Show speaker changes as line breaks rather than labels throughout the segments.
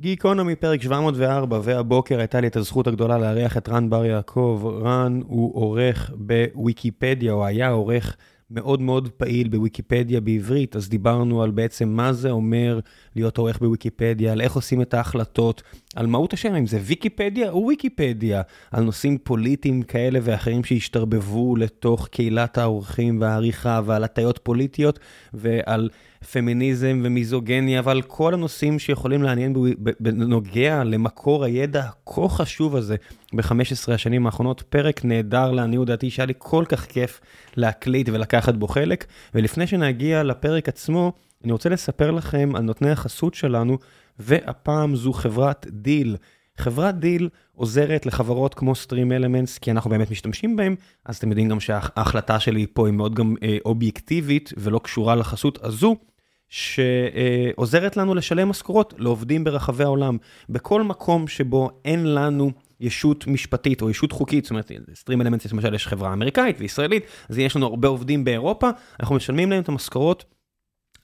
גיקונומי פרק 704, והבוקר הייתה לי את הזכות הגדולה לארח את רן בר יעקב. רן הוא עורך בוויקיפדיה, או היה עורך מאוד מאוד פעיל בוויקיפדיה בעברית, אז דיברנו על בעצם מה זה אומר להיות עורך בוויקיפדיה, על איך עושים את ההחלטות, על מהות השם, אם זה ויקיפדיה או וויקיפדיה, על נושאים פוליטיים כאלה ואחרים שהשתרבבו לתוך קהילת העורכים והעריכה ועל הטיות פוליטיות ועל פמיניזם ומיזוגניה ועל כל הנושאים שיכולים לעניין בנוגע למקור הידע הכה חשוב הזה ב-15 השנים האחרונות. פרק נהדר לעניות דעתי שהיה לי כל כך כיף להקליט ולקחת בו חלק. ולפני שנגיע לפרק עצמו, אני רוצה לספר לכם על נותני החסות שלנו, והפעם זו חברת Deel. חברת Deel עוזרת לחברות כמו Stream Elements, כי אנחנו באמת משתמשים בהם, אז אתם יודעים גם שההחלטה שלי פה היא מאוד גם אה, אובייקטיבית ולא קשורה לחסות הזו. שעוזרת לנו לשלם משכורות לעובדים ברחבי העולם. בכל מקום שבו אין לנו ישות משפטית או ישות חוקית, זאת אומרת, Stream Elements, למשל יש חברה אמריקאית וישראלית, אז יש לנו הרבה עובדים באירופה, אנחנו משלמים להם את המשכורות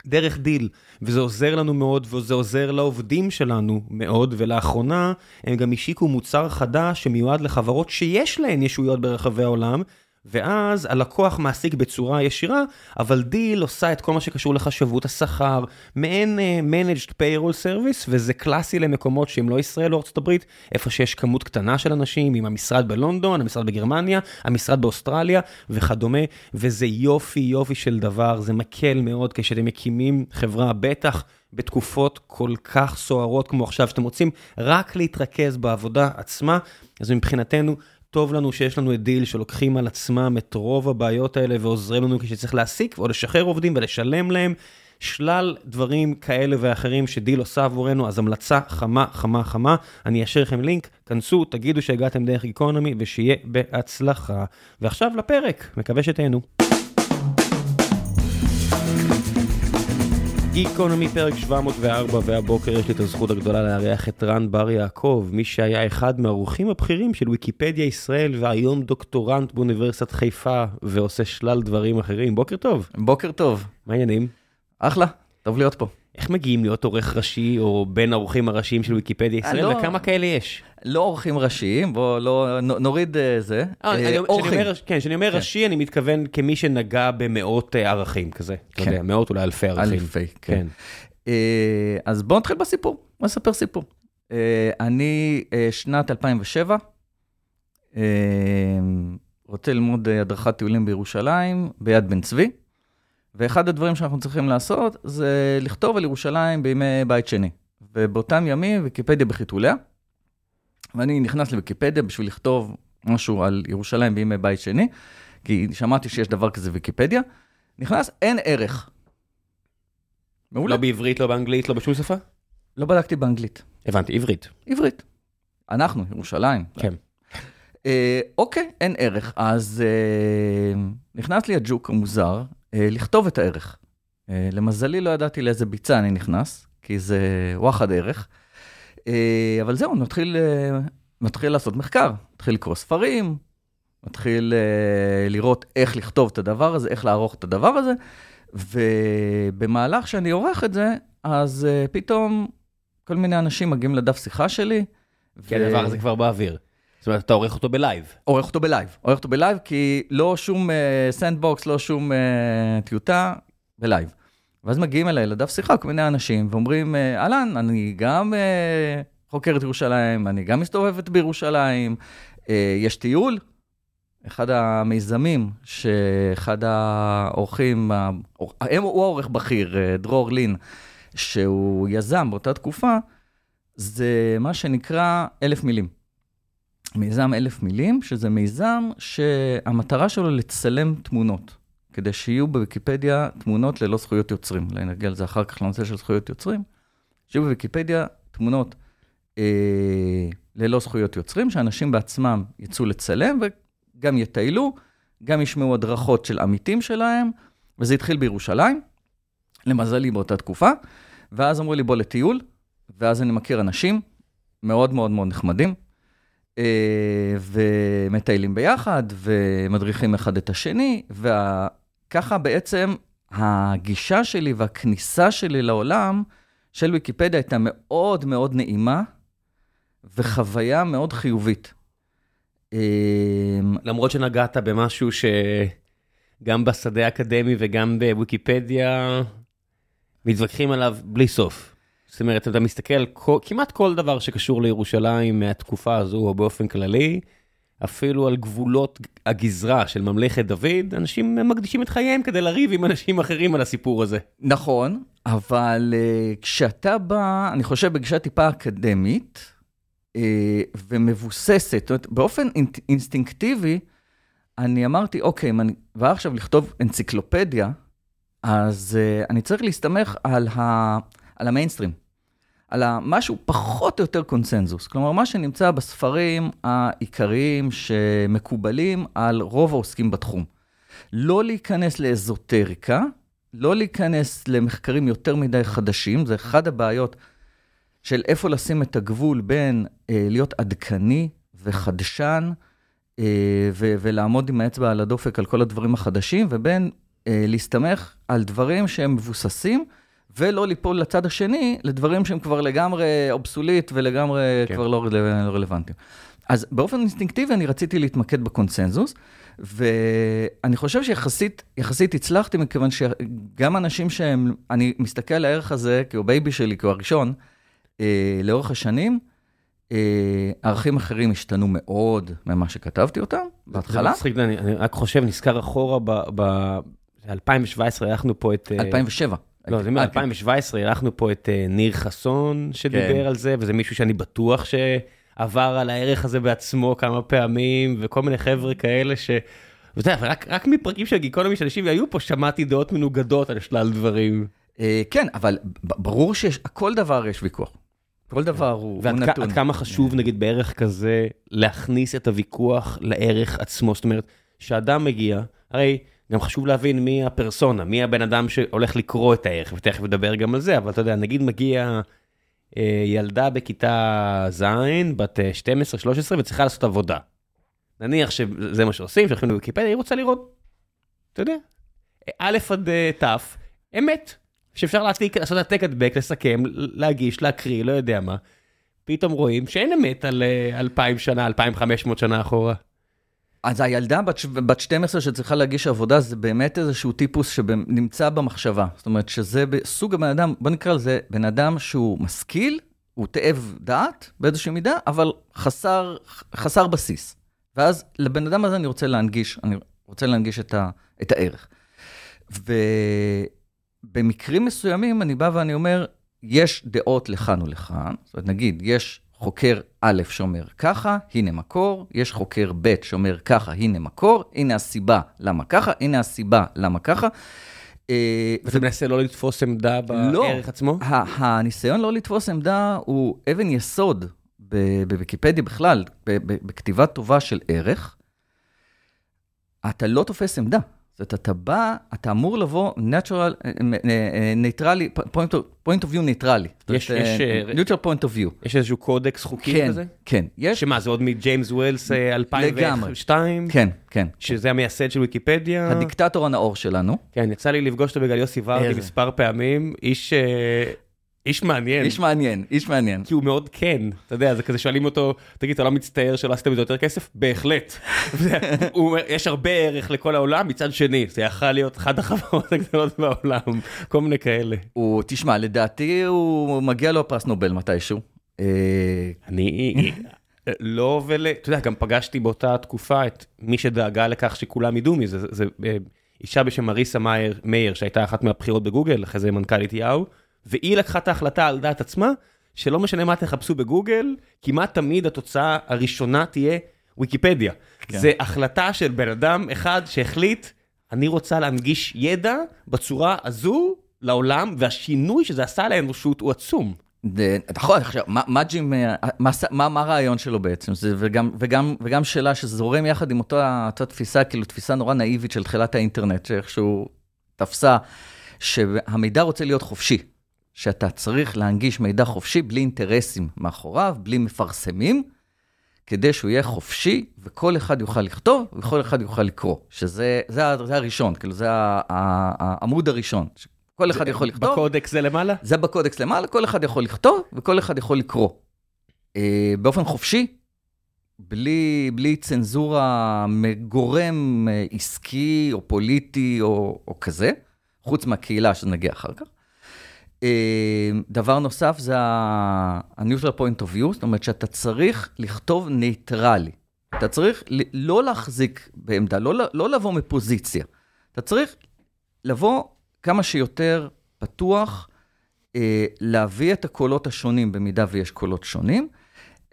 דרך Deel, וזה עוזר לנו מאוד, וזה עוזר לעובדים שלנו מאוד, ולאחרונה הם גם השיקו מוצר חדש שמיועד לחברות שיש להן ישויות ברחבי העולם, ואז הלקוח מעסיק בצורה ישירה, אבל Deel עושה את כל מה שקשור לחשבות השכר, מעין אה, managed payroll service, וזה קלאסי למקומות שהם לא ישראל או הברית, איפה שיש כמות קטנה של אנשים, עם המשרד בלונדון, המשרד בגרמניה, המשרד באוסטרליה וכדומה, וזה יופי יופי של דבר, זה מקל מאוד כשאתם מקימים חברה, בטח. בתקופות כל כך סוערות כמו עכשיו, שאתם רוצים רק להתרכז בעבודה עצמה, אז מבחינתנו טוב לנו שיש לנו את Deel שלוקחים על עצמם את רוב הבעיות האלה ועוזרים לנו כשצריך להעסיק או לשחרר עובדים ולשלם להם. שלל דברים כאלה ואחרים ש Deel עושה עבורנו, אז המלצה חמה, חמה, חמה. אני אשאיר לכם לינק, כנסו, תגידו שהגעתם דרך גיקונומי ושיהיה בהצלחה. ועכשיו לפרק, מקווה שתהנו. גיקונומי פרק 704, והבוקר יש לי את הזכות הגדולה לארח את רן בר יעקב, מי שהיה אחד מהאורחים הבכירים של ויקיפדיה ישראל, והיום דוקטורנט באוניברסיטת חיפה, ועושה שלל דברים אחרים. בוקר טוב.
בוקר טוב.
מה העניינים?
אחלה, טוב להיות פה.
איך מגיעים להיות עורך ראשי, או בין האורחים הראשיים של ויקיפדיה ישראל, לא, וכמה כאלה יש?
לא עורכים ראשיים, בואו לא, נוריד uh, זה.
אה, אורחים. כן, כשאני אומר כן. ראשי, אני מתכוון כמי שנגע במאות ערכים כזה. כן. אתה יודע, מאות אולי אלפי ערכים.
אלפי, כן. כן. אז בואו נתחיל בסיפור, בואו נספר סיפור. אני שנת 2007, uh, רוצה ללמוד הדרכת טיולים בירושלים, ביד בן צבי. ואחד הדברים שאנחנו צריכים לעשות זה לכתוב על ירושלים בימי בית שני. ובאותם ימים ויקיפדיה בחיתוליה, ואני נכנס לוויקיפדיה בשביל לכתוב משהו על ירושלים בימי בית שני, כי שמעתי שיש דבר כזה ויקיפדיה, נכנס, אין ערך.
מעולה. לא בעברית, לא באנגלית, לא בשום שפה?
לא בדקתי באנגלית.
הבנתי, עברית.
עברית. אנחנו, ירושלים.
כן.
אה, אוקיי, אין ערך. אז אה, נכנס לי הג'וק המוזר, לכתוב את הערך. אה, למזלי לא ידעתי לאיזה ביצה אני נכנס, כי זה וואחד ערך. אה, אבל זהו, נתחיל, נתחיל לעשות מחקר, נתחיל לקרוא ספרים, נתחיל לראות איך לכתוב את הדבר הזה, איך לערוך את הדבר הזה, ובמהלך שאני עורך את זה, אז פתאום כל מיני אנשים מגיעים לדף שיחה שלי.
כי ו... הדבר הזה כבר באוויר. זאת אומרת, אתה עורך אותו ב live.
עורך אותו ב live. עורך אותו ב live, כי לא שום sandbox, אה, לא שום אה, טיוטה, ב live. ואז מגיעים אליי לדף שיחה כל מיני אנשים ואומרים, אה, אהלן, אני גם אה, חוקרת ירושלים, אני גם מסתובבת בירושלים, uh, יש טיול. אחד המיזמים שאחד האורחים, הוא העורך בכיר, דרור לין, שהוא יזם באותה תקופה, זה מה שנקרא אלף מילים. מיזם אלף מילים, שזה מיזם שהמטרה שלו לצלם תמונות, כדי שיהיו בוויקיפדיה תמונות ללא זכויות יוצרים. אולי נגיע לזה אחר כך לנושא של זכויות יוצרים. שיהיו בוויקיפדיה תמונות אה, ללא זכויות יוצרים, שאנשים בעצמם יצאו לצלם וגם יטיילו, גם ישמעו הדרכות של עמיתים שלהם, וזה התחיל בירושלים, למזלי באותה תקופה, ואז אמרו לי בוא לטיול, ואז אני מכיר אנשים מאוד מאוד מאוד נחמדים, ומטיילים ביחד, ומדריכים אחד את השני, וככה בעצם הגישה שלי והכניסה שלי לעולם של ויקיפדיה הייתה מאוד מאוד נעימה, וחוויה מאוד חיובית. אמ,
למרות שנגעת במשהו שגם בשדה האקדמי וגם בוויקיפדיה מתווכחים עליו בלי סוף. זאת אומרת, אתה מסתכל על כל, כמעט כל דבר שקשור לירושלים מהתקופה הזו או באופן כללי, אפילו על גבולות הגזרה של ממלכת דוד, אנשים מקדישים את חייהם כדי לריב עם אנשים אחרים על הסיפור הזה.
נכון, אבל uh, כשאתה בא, אני חושב בגישה טיפה אקדמית, uh, ומבוססת, זאת אומרת, באופן אינ- אינסטינקטיבי, אני אמרתי, אוקיי, אם אני בא עכשיו לכתוב אנציקלופדיה, אז uh, אני צריך להסתמך על, ה, על המיינסטרים, על משהו פחות או יותר קונסנזוס. כלומר, מה שנמצא בספרים העיקריים שמקובלים על רוב העוסקים בתחום. לא להיכנס לאזוטריקה, לא להיכנס למחקרים יותר מדי חדשים, זה אחת הבעיות של איפה לשים את הגבול בין אה, להיות עדכני וחדשן, אה, ו- ולעמוד עם האצבע על הדופק על כל הדברים החדשים, ובין אה, להסתמך על דברים שהם מבוססים, ולא ליפול לצד השני, לדברים שהם כבר לגמרי אובסוליט ולגמרי
כן.
כבר לא, לא רלוונטיים. אז באופן אינסטינקטיבי אני רציתי להתמקד בקונסנזוס, ואני חושב שיחסית יחסית הצלחתי, מכיוון שגם אנשים שהם, אני מסתכל על הערך הזה, כי הוא baby שלי, כי הוא הראשון, אה, לאורך השנים, אה, ערכים אחרים השתנו מאוד ממה שכתבתי אותם בהתחלה.
מצחיק, אני, אני רק חושב, נזכר אחורה ב-2017, אירחנו פה את... אה,
2007.
לא, זה
אה, כן.
מ-2017, אירחנו פה את אה, ניר חסון שדיבר
כן.
על זה, וזה מישהו שאני בטוח שעבר על הערך הזה בעצמו כמה פעמים, וכל מיני חבר'ה כאלה ש... ואתה יודע, רק, רק מפרקים של גיקונומי שאנשים היו פה, שמעתי דעות מנוגדות על שלל דברים.
אה, כן, אבל ברור שיש, כל דבר יש ויכוח. כל דבר הוא הוא
ועד
נתון.
עד כמה חשוב, נגיד, בערך כזה, להכניס את הוויכוח לערך עצמו, זאת אומרת, שאדם מגיע, הרי גם חשוב להבין מי הפרסונה, מי הבן אדם שהולך לקרוא את הערך, ותכף נדבר גם על זה, אבל אתה יודע, נגיד מגיע אה, ילדה בכיתה ז', בת אה, 12-13, וצריכה לעשות עבודה. נניח שזה מה שעושים, שהולכים לוויקיפדיה, היא רוצה לראות, אתה יודע, א' עד אה, ת', אמת, שאפשר להעתיק, לעשות העתק הדבק, לסכם, להגיש, להקריא, לא יודע מה. פתאום רואים שאין אמת על אה, 2,000 שנה, 2,500 שנה אחורה.
אז הילדה בת, בת 12 שצריכה להגיש עבודה, זה באמת איזשהו טיפוס שנמצא במחשבה. זאת אומרת שזה סוג הבן אדם, בוא נקרא לזה בן אדם שהוא משכיל, הוא תאב דעת באיזושהי מידה, אבל חסר, חסר בסיס. ואז לבן אדם הזה אני רוצה להנגיש, אני רוצה להנגיש את, ה, את הערך. ובמקרים מסוימים אני בא ואני אומר, יש דעות לכאן ולכאן, זאת אומרת, נגיד, יש חוקר א' שאומר ככה, הנה מקור, יש חוקר ב' שאומר ככה, הנה מקור, הנה הסיבה למה ככה, הנה הסיבה למה ככה. אה,
ואתה מנסה לא לתפוס עמדה
לא.
בערך עצמו?
ה- הניסיון לא לתפוס עמדה הוא אבן יסוד בוויקיפדיה בכלל, בכתיבה טובה של ערך. אתה לא תופס עמדה. זאת אומרת, אתה בא, אתה אמור לבוא neutral, אה, אה, ניטרלי, point of- point of view ניטרלי. זאת
יש- יש,
אה, neutral point of view.
יש איזשהו קודקס חוקי
כן,
כזה?
כן. יש,
שמה, זה עוד מג'ימי ווילס אה,
לגמרי.
2002?
כן, כן.
שזה המייסד של ויקיפדיה?
הדיקטטור הנאור שלנו.
כן, יצא לי לפגוש אותו בגלל יוסי ורדי. מספר פעמים, איש איש מעניין.
איש מעניין, איש מעניין.
כי הוא מאוד כן, אתה יודע, זה כזה שואלים אותו, תגיד, אתה לא מצטער שלא עשיתם את זה יותר כסף? בהחלט. הוא אומר, יש הרבה ערך לכל העולם, מצד שני, זה יכול להיות אחת החברות הגדולות בעולם, כל מיני כאלה.
הוא, תשמע, לדעתי הוא מגיע לו פרס נובל מתישהו. אה,
אני לא ול... אתה יודע, גם פגשתי באותה תקופה את מי שדאגה לכך שכולם ידעו מזה, זה, אה, אישה בשם מריסה מאייר, מאיר, שהייתה אחת מהבחירות בגוגל, אחרי זה מנכ"לית יאו, והיא לקחה את ההחלטה על דעת עצמה, שלא משנה מה תחפשו בגוגל, כמעט תמיד התוצאה הראשונה תהיה ויקיפדיה.
כן.
זה החלטה של בן אדם אחד שהחליט, אני רוצה להנגיש ידע בצורה הזו לעולם, והשינוי שזה עשה לאנושות הוא עצום.
נכון, עכשיו, מה- מה ג'ים, אה, מה הרעיון שלו בעצם? זה, וגם, וגם, וגם שאלה שזורם יחד עם אותה, אותה תפיסה, כאילו תפיסה נורא נאיבית של תחילת האינטרנט, שאיכשהו תפסה, שהמידע רוצה להיות חופשי. שאתה צריך להנגיש מידע חופשי בלי אינטרסים מאחוריו, בלי מפרסמים, כדי שהוא יהיה חופשי, וכל אחד יוכל לכתוב, וכל אחד יוכל לקרוא. שזה זה, זה הראשון, כאילו זה העמוד הראשון. כל אחד יכול לכתוב.
בקודקס זה למעלה?
זה בקודקס למעלה, כל אחד יכול לכתוב וכל אחד יכול לקרוא. אה, באופן חופשי, בלי, בלי צנזורה מגורם אה, עסקי או פוליטי או, או כזה, חוץ מהקהילה שנגיע אחר כך. אה, דבר נוסף זה ה-neutral point of view, זאת אומרת שאתה צריך לכתוב ניטרלי. אתה צריך לא להחזיק בעמדה, לא, לא לבוא מפוזיציה. אתה צריך לבוא כמה שיותר פתוח, אה, להביא את הקולות השונים במידה ויש קולות שונים,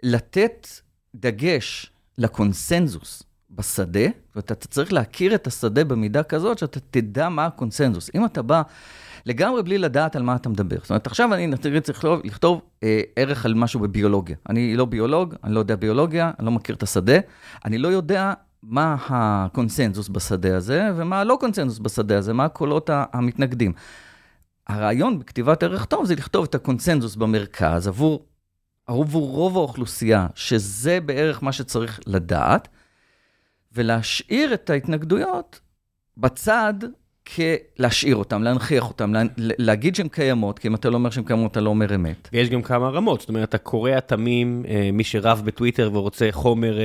לתת דגש לקונסנזוס בשדה, ואתה צריך להכיר את השדה במידה כזאת שאתה תדע מה הקונסנזוס. אם אתה בא לגמרי בלי לדעת על מה אתה מדבר. זאת אומרת, עכשיו אני צריך לכתוב, לכתוב אה, ערך על משהו בביולוגיה. אני לא ביולוג, אני לא יודע ביולוגיה, אני לא מכיר את השדה, אני לא יודע מה הקונסנזוס בשדה הזה ומה הלא קונסנזוס בשדה הזה, מה הקולות המתנגדים. הרעיון בכתיבת ערך טוב זה לכתוב את הקונסנזוס במרכז עבור, עבור רוב האוכלוסייה, שזה בערך מה שצריך לדעת, ולהשאיר את ההתנגדויות בצד כלהשאיר אותם, להנכיח אותם, לה, להגיד שהן קיימות, כי אם אתה לא אומר שהן קיימות, אתה לא אומר אמת.
ויש גם כמה רמות, זאת אומרת, הקורא התמים, אה, מי שרב בטוויטר ורוצה חומר, אה,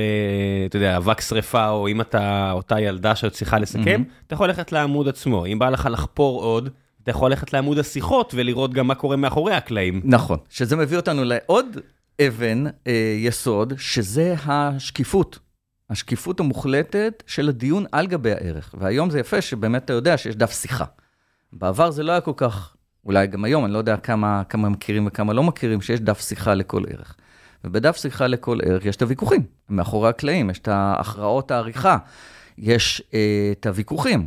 אתה יודע, אבק שרפה, או אם אתה אותה ילדה שאת צריכה לסכם, mm-hmm. אתה יכול ללכת לעמוד עצמו. אם בא לך לחפור עוד, אתה יכול ללכת לעמוד השיחות ולראות גם מה קורה מאחורי הקלעים.
נכון, שזה מביא אותנו לעוד אבן אה, יסוד, שזה השקיפות. השקיפות המוחלטת של הדיון על גבי הערך. והיום זה יפה שבאמת אתה יודע שיש דף שיחה. בעבר זה לא היה כל כך, אולי גם היום, אני לא יודע כמה, כמה מכירים וכמה לא מכירים, שיש דף שיחה לכל ערך. ובדף שיחה לכל ערך יש את הוויכוחים, מאחורי הקלעים, יש את ההכרעות העריכה, יש אה, את הוויכוחים,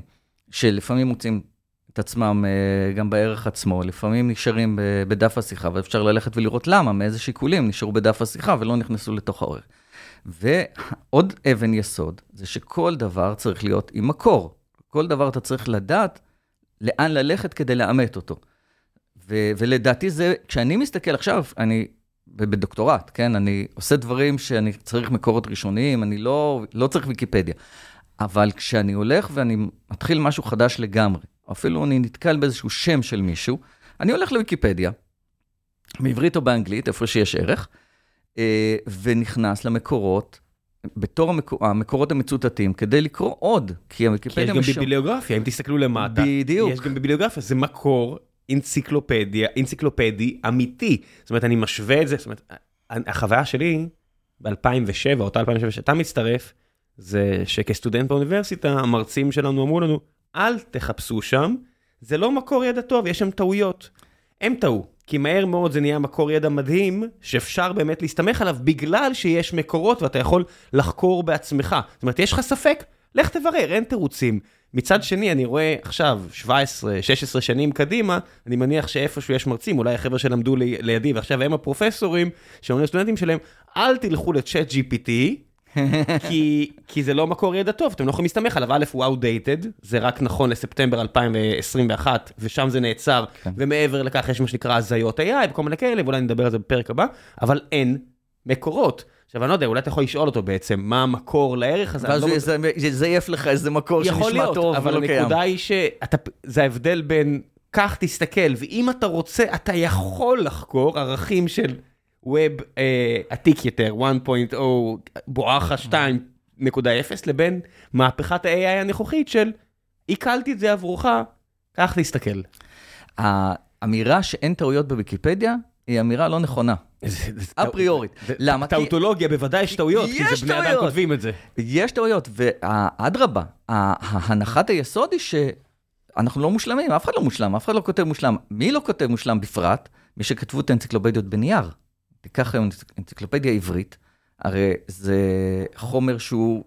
שלפעמים מוצאים את עצמם אה, גם בערך עצמו, לפעמים נשארים בדף השיחה, ואפשר ללכת ולראות למה, מאיזה שיקולים נשארו בדף השיחה ולא נכנסו לתוך הערך. ועוד אבן יסוד, זה שכל דבר צריך להיות עם מקור. כל דבר אתה צריך לדעת לאן ללכת כדי לאמת אותו. ו- ולדעתי זה, כשאני מסתכל עכשיו, אני בדוקטורט, כן? אני עושה דברים שאני צריך מקורות ראשוניים, אני לא, לא צריך ויקיפדיה. אבל כשאני הולך ואני מתחיל משהו חדש לגמרי, אפילו אני נתקל באיזשהו שם של מישהו, אני הולך לוויקיפדיה, בעברית או באנגלית, איפה שיש ערך, ונכנס למקורות, בתור המקור, המקורות המצוטטים, כדי לקרוא עוד,
כי הוויקיפדיה... כי יש גם משום... ביבליוגרפיה, אם תסתכלו למטה.
בדיוק.
יש גם בביבליוגרפיה, זה מקור אנציקלופדיה, אנציקלופדי אמיתי. זאת אומרת, אני משווה את זה, זאת אומרת, החוויה שלי ב-2007, אותה 2007, שאתה מצטרף, זה שכסטודנט באוניברסיטה, המרצים שלנו אמרו לנו, אל תחפשו שם, זה לא מקור ידע טוב, יש שם טעויות. הם טעו. כי מהר מאוד זה נהיה מקור ידע מדהים, שאפשר באמת להסתמך עליו בגלל שיש מקורות ואתה יכול לחקור בעצמך. זאת אומרת, יש לך ספק? לך תברר, אין תירוצים. מצד שני, אני רואה עכשיו, 17, 16 שנים קדימה, אני מניח שאיפשהו יש מרצים, אולי החבר'ה שלמדו לידי ועכשיו הם הפרופסורים, שאומרים לסטודנטים שלהם, אל תלכו לצ'אט GPT, כי, כי זה לא מקור ידע טוב, אתם לא יכולים להסתמך עליו, א' הוא outdated, זה רק נכון לספטמבר 2021, ושם זה נעצר, כן. ומעבר לכך יש מה שנקרא הזיות AI וכל מיני כאלה, ואולי נדבר על זה בפרק הבא, אבל אין מקורות. עכשיו, אני לא יודע, אולי אתה יכול לשאול אותו בעצם, מה המקור לערך הזה?
ואז לא... זה יזייף לך איזה מקור שנשמע להיות, טוב
אבל לא קיים. הנקודה היא שזה ההבדל בין, קח, תסתכל, ואם אתה רוצה, אתה יכול לחקור ערכים של... ווב אה, עתיק יותר, 1.0 בואכה 2.0, לבין מהפכת ה-AI הנוכחית של עיכלתי את זה עבורך, קח להסתכל.
האמירה שאין טעויות בוויקיפדיה, היא אמירה לא נכונה. אפריורית.
למה? טאוטולוגיה, בוודאי יש טעויות, כי זה בני אדם כותבים את זה.
יש טעויות, ואדרבה, הנחת היסוד היא שאנחנו לא מושלמים, אף אחד לא מושלם, אף אחד לא כותב מושלם. מי לא כותב מושלם בפרט? מי שכתבו את האנציקלופדיות בנייר. תיקח היום אנציקלופדיה עברית, הרי זה חומר שהוא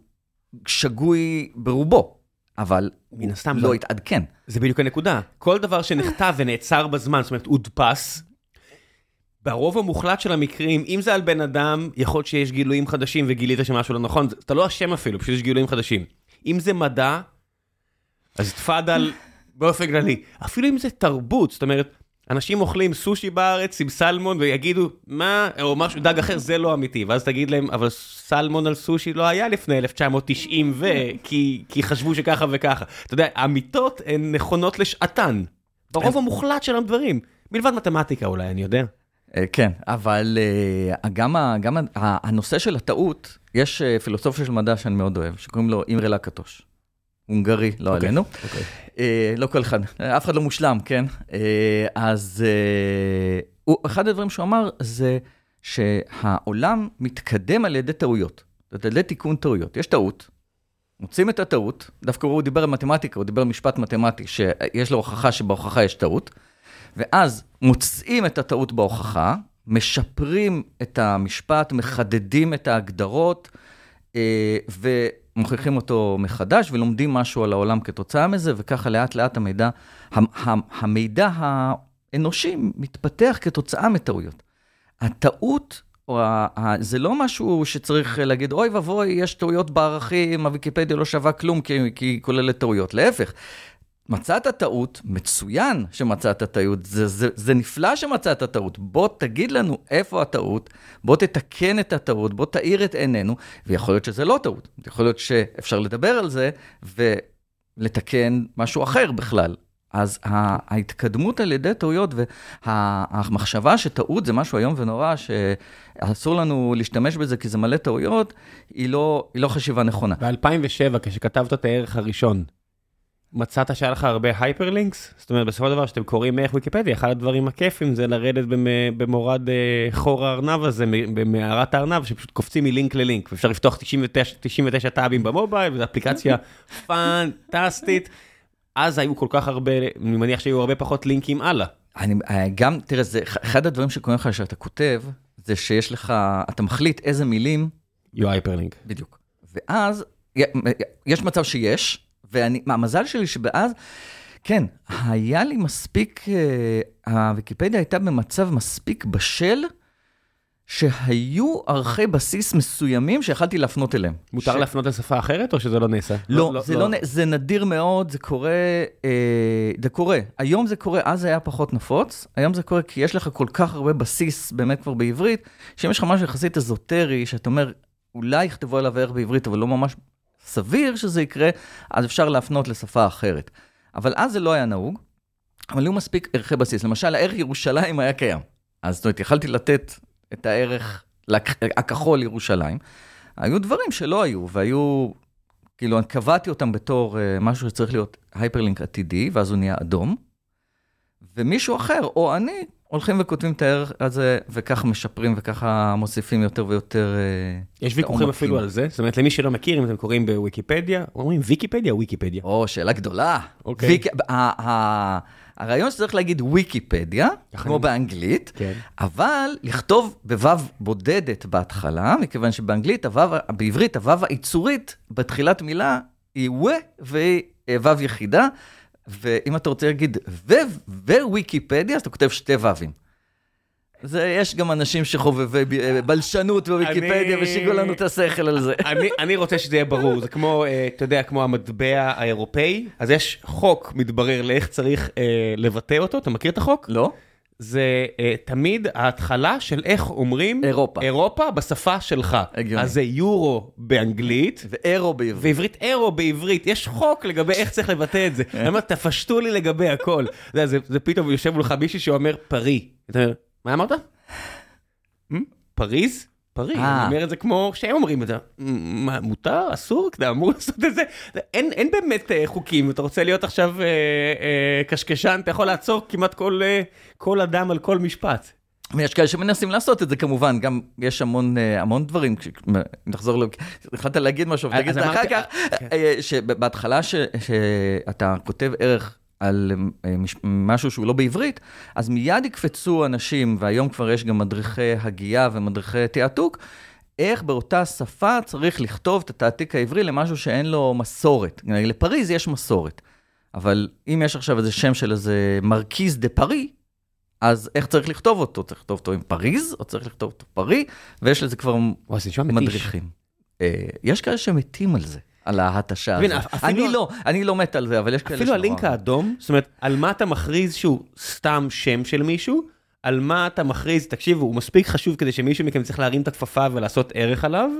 שגוי ברובו, אבל מן הסתם לא התעדכן.
זה בדיוק הנקודה. כל דבר שנכתב ונעצר בזמן, זאת אומרת, הודפס, ברוב המוחלט של המקרים, אם זה על בן אדם, יכול להיות שיש גילויים חדשים וגילית שמשהו לא נכון, אתה לא אשם אפילו, פשוט יש גילויים חדשים. אם זה מדע, אז תפאדל באופן כללי. אפילו אם זה תרבות, זאת אומרת, אנשים אוכלים סושי בארץ עם סלמון ויגידו, מה, או משהו, דג אחר, זה לא אמיתי. ואז תגיד להם, אבל סלמון על סושי לא היה לפני 1990 ו... כי, כי חשבו שככה וככה. אתה יודע, האמיתות הן נכונות לשעתן. ברוב המוחלט של הדברים. מלבד מתמטיקה אולי, אני יודע.
אה, כן, אבל אה, גם, ה- גם ה- הנושא של הטעות, יש אה, פילוסופיה של מדע שאני מאוד אוהב, שקוראים לו אימרי לקטוש. הונגרי, לא
אוקיי,
עלינו.
אוקיי.
אה, לא כל אחד, אף אחד לא מושלם, כן? אה, אז אה, הוא, אחד הדברים שהוא אמר זה שהעולם מתקדם על ידי טעויות, על ידי תיקון טעויות. יש טעות, מוצאים את הטעות, דווקא הוא דיבר על מתמטיקה, הוא דיבר על משפט מתמטי, שיש לו הוכחה שבהוכחה יש טעות, ואז מוצאים את הטעות בהוכחה, משפרים את המשפט, מחדדים את ההגדרות, אה, ומוכיחים אותו מחדש, ולומדים משהו על העולם כתוצאה מזה, וככה לאט לאט המידע, המ- המ- המידע האנושי מתפתח כתוצאה מטעויות. הטעות, או ה- ה- זה לא משהו שצריך להגיד, אוי ואבוי, יש טעויות בערכים, הוויקיפדיה לא שווה כלום כי היא כוללת טעויות. להפך, מצאת טעות, מצוין שמצאת טעות, זה, זה, זה נפלא שמצאת טעות. בוא תגיד לנו איפה הטעות, בוא תתקן את הטעות, בוא תאיר את עינינו, ויכול להיות שזה לא טעות. יכול להיות שאפשר לדבר על זה ולתקן משהו אחר בכלל. אז ההתקדמות על ידי טעויות והמחשבה שטעות זה משהו איום ונורא, שאסור לנו להשתמש בזה כי זה מלא טעויות, היא לא, היא לא חשיבה נכונה.
ב-2007, כשכתבת את הערך הראשון, מצאת שהיה לך הרבה hyperlinks? זאת אומרת, בסופו של דבר, כשאתם קוראים מערך ויקיפדיה, אחד הדברים הכיפים זה לרדת במ- במורד אה, חור הארנב הזה, במערת הארנב, שפשוט קופצים מלינק ללינק, ואפשר לפתוח 99, 99 טאבים במובייל, וזו אפליקציה פנטסטית. אז היו כל כך הרבה, אני מניח שהיו הרבה פחות לינקים הלאה.
אני אה, גם, תראה, זה, אחד הדברים שקוראים לך כשאתה כותב, זה שיש לך, אתה מחליט איזה מילים,
יהיו הייפרלינק.
בדיוק. ואז, יש מצב שיש, ואני, מה, המזל שלי שבאז, כן, היה לי מספיק, אה, הוויקיפדיה הייתה במצב מספיק בשל, שהיו ערכי בסיס מסוימים שיכלתי להפנות אליהם.
מותר
ש-
להפנות לשפה אחרת, או שזה לא נעשה?
לא, זה לא, נ- זה נדיר מאוד, זה קורה, אה, זה קורה. היום זה קורה, אז זה היה פחות נפוץ, היום זה קורה כי יש לך כל כך הרבה בסיס באמת כבר בעברית, שאם יש לך משהו יחסית אזוטרי, שאתה אומר, אולי יכתבו עליו ערך בעברית, אבל לא ממש סביר שזה יקרה, אז אפשר להפנות לשפה אחרת. אבל אז זה לא היה נהוג, אבל היו מספיק ערכי בסיס. למשל, הערך ירושלים היה קיים. אז זאת אומרת, יכלתי לתת את הערך הכחול ירושלים. היו דברים שלא היו, והיו, כאילו, אני קבעתי אותם בתור uh, משהו שצריך להיות הייפרלינק עתידי, ואז הוא נהיה אדום, ומישהו אחר, או אני, הולכים וכותבים את הערך הזה, וככה משפרים וככה מוסיפים יותר ויותר... Uh,
יש ויכוחים. אפילו על זה, זאת אומרת, למי שלא מכיר, אם אתם קוראים בוויקיפדיה, אומרים ויקיפדיה או ויקיפדיה?
או, שאלה גדולה.
אוקיי.
ויק... הרעיון שצריך להגיד ויקיפדיה, כמו באנגלית,
כן.
אבל לכתוב בוו בודדת בהתחלה, מכיוון שבאנגלית, הוו, בעברית, הוו העיצורית בתחילת מילה היא ו והיא אה, וו יחידה, ואם אתה רוצה להגיד וויקיפדיה, אז אתה כותב שתי וווים. זה, יש גם אנשים שחובבי אה, בלשנות בוויקיפדיה, ושיגעו לנו את השכל על זה.
אני, אני רוצה שזה יהיה ברור, זה כמו, אה, אתה יודע, כמו המטבע האירופאי, אז יש חוק מתברר לאיך צריך אה, לבטא אותו, אתה מכיר את החוק?
לא?
זה אה, תמיד ההתחלה של איך אומרים
אירופה.
אירופה בשפה שלך.
הגיוני.
אז זה יורו באנגלית,
ואירו בעברית.
ועברית אירו בעברית, יש חוק לגבי איך צריך לבטא את זה. אני אומר, תפשטו לי לגבי הכל. יודע, זה, זה פתאום יושב מולך מישהו שאומר פרי. אתה אומר, מה אמרת? "מ? פריז? פרי,
אה.
אני אומר את זה כמו שהם אומרים את זה. "מ, מה, מותר? אסור? אתה אמור לעשות את זה? אין, באמת אה, חוקים, אתה רוצה להיות עכשיו אה, קשקשן, אתה יכול לעצור כמעט כל, כל אדם על כל משפט.
ויש כאלה שמנסים לעשות את זה כמובן, גם יש המון, המון דברים, נחזור, ל- התחלת להגיד משהו, זה אחר כך, אה, שבהתחלה שאתה כותב ערך על אה, מש- משהו שהוא לא בעברית, אז מיד יקפצו אנשים, והיום כבר יש גם מדריכי הגייה ומדריכי תעתוק, איך באותה שפה צריך לכתוב את התעתיק העברי למשהו שאין לו מסורת. לפריז יש מסורת, אבל אם יש עכשיו איזה שם של איזה מרקיז דה פארי, אז איך צריך לכתוב אותו? צריך לכתוב אותו עם פריז, או צריך לכתוב אותו פרי, ויש לזה כבר
מתיש.
מדריכים. אה, יש כאלה שמתים על זה, על ההתשה הזאת. אני לא, אני לא מת על זה, אבל יש כאלה
אפילו הלינק האדום, זאת אומרת, על מה אתה מכריז שהוא סתם שם של מישהו, על מה אתה מכריז, תקשיבו, הוא מספיק חשוב כדי שמישהו מכם צריך להרים את הכפפה ולעשות ערך עליו,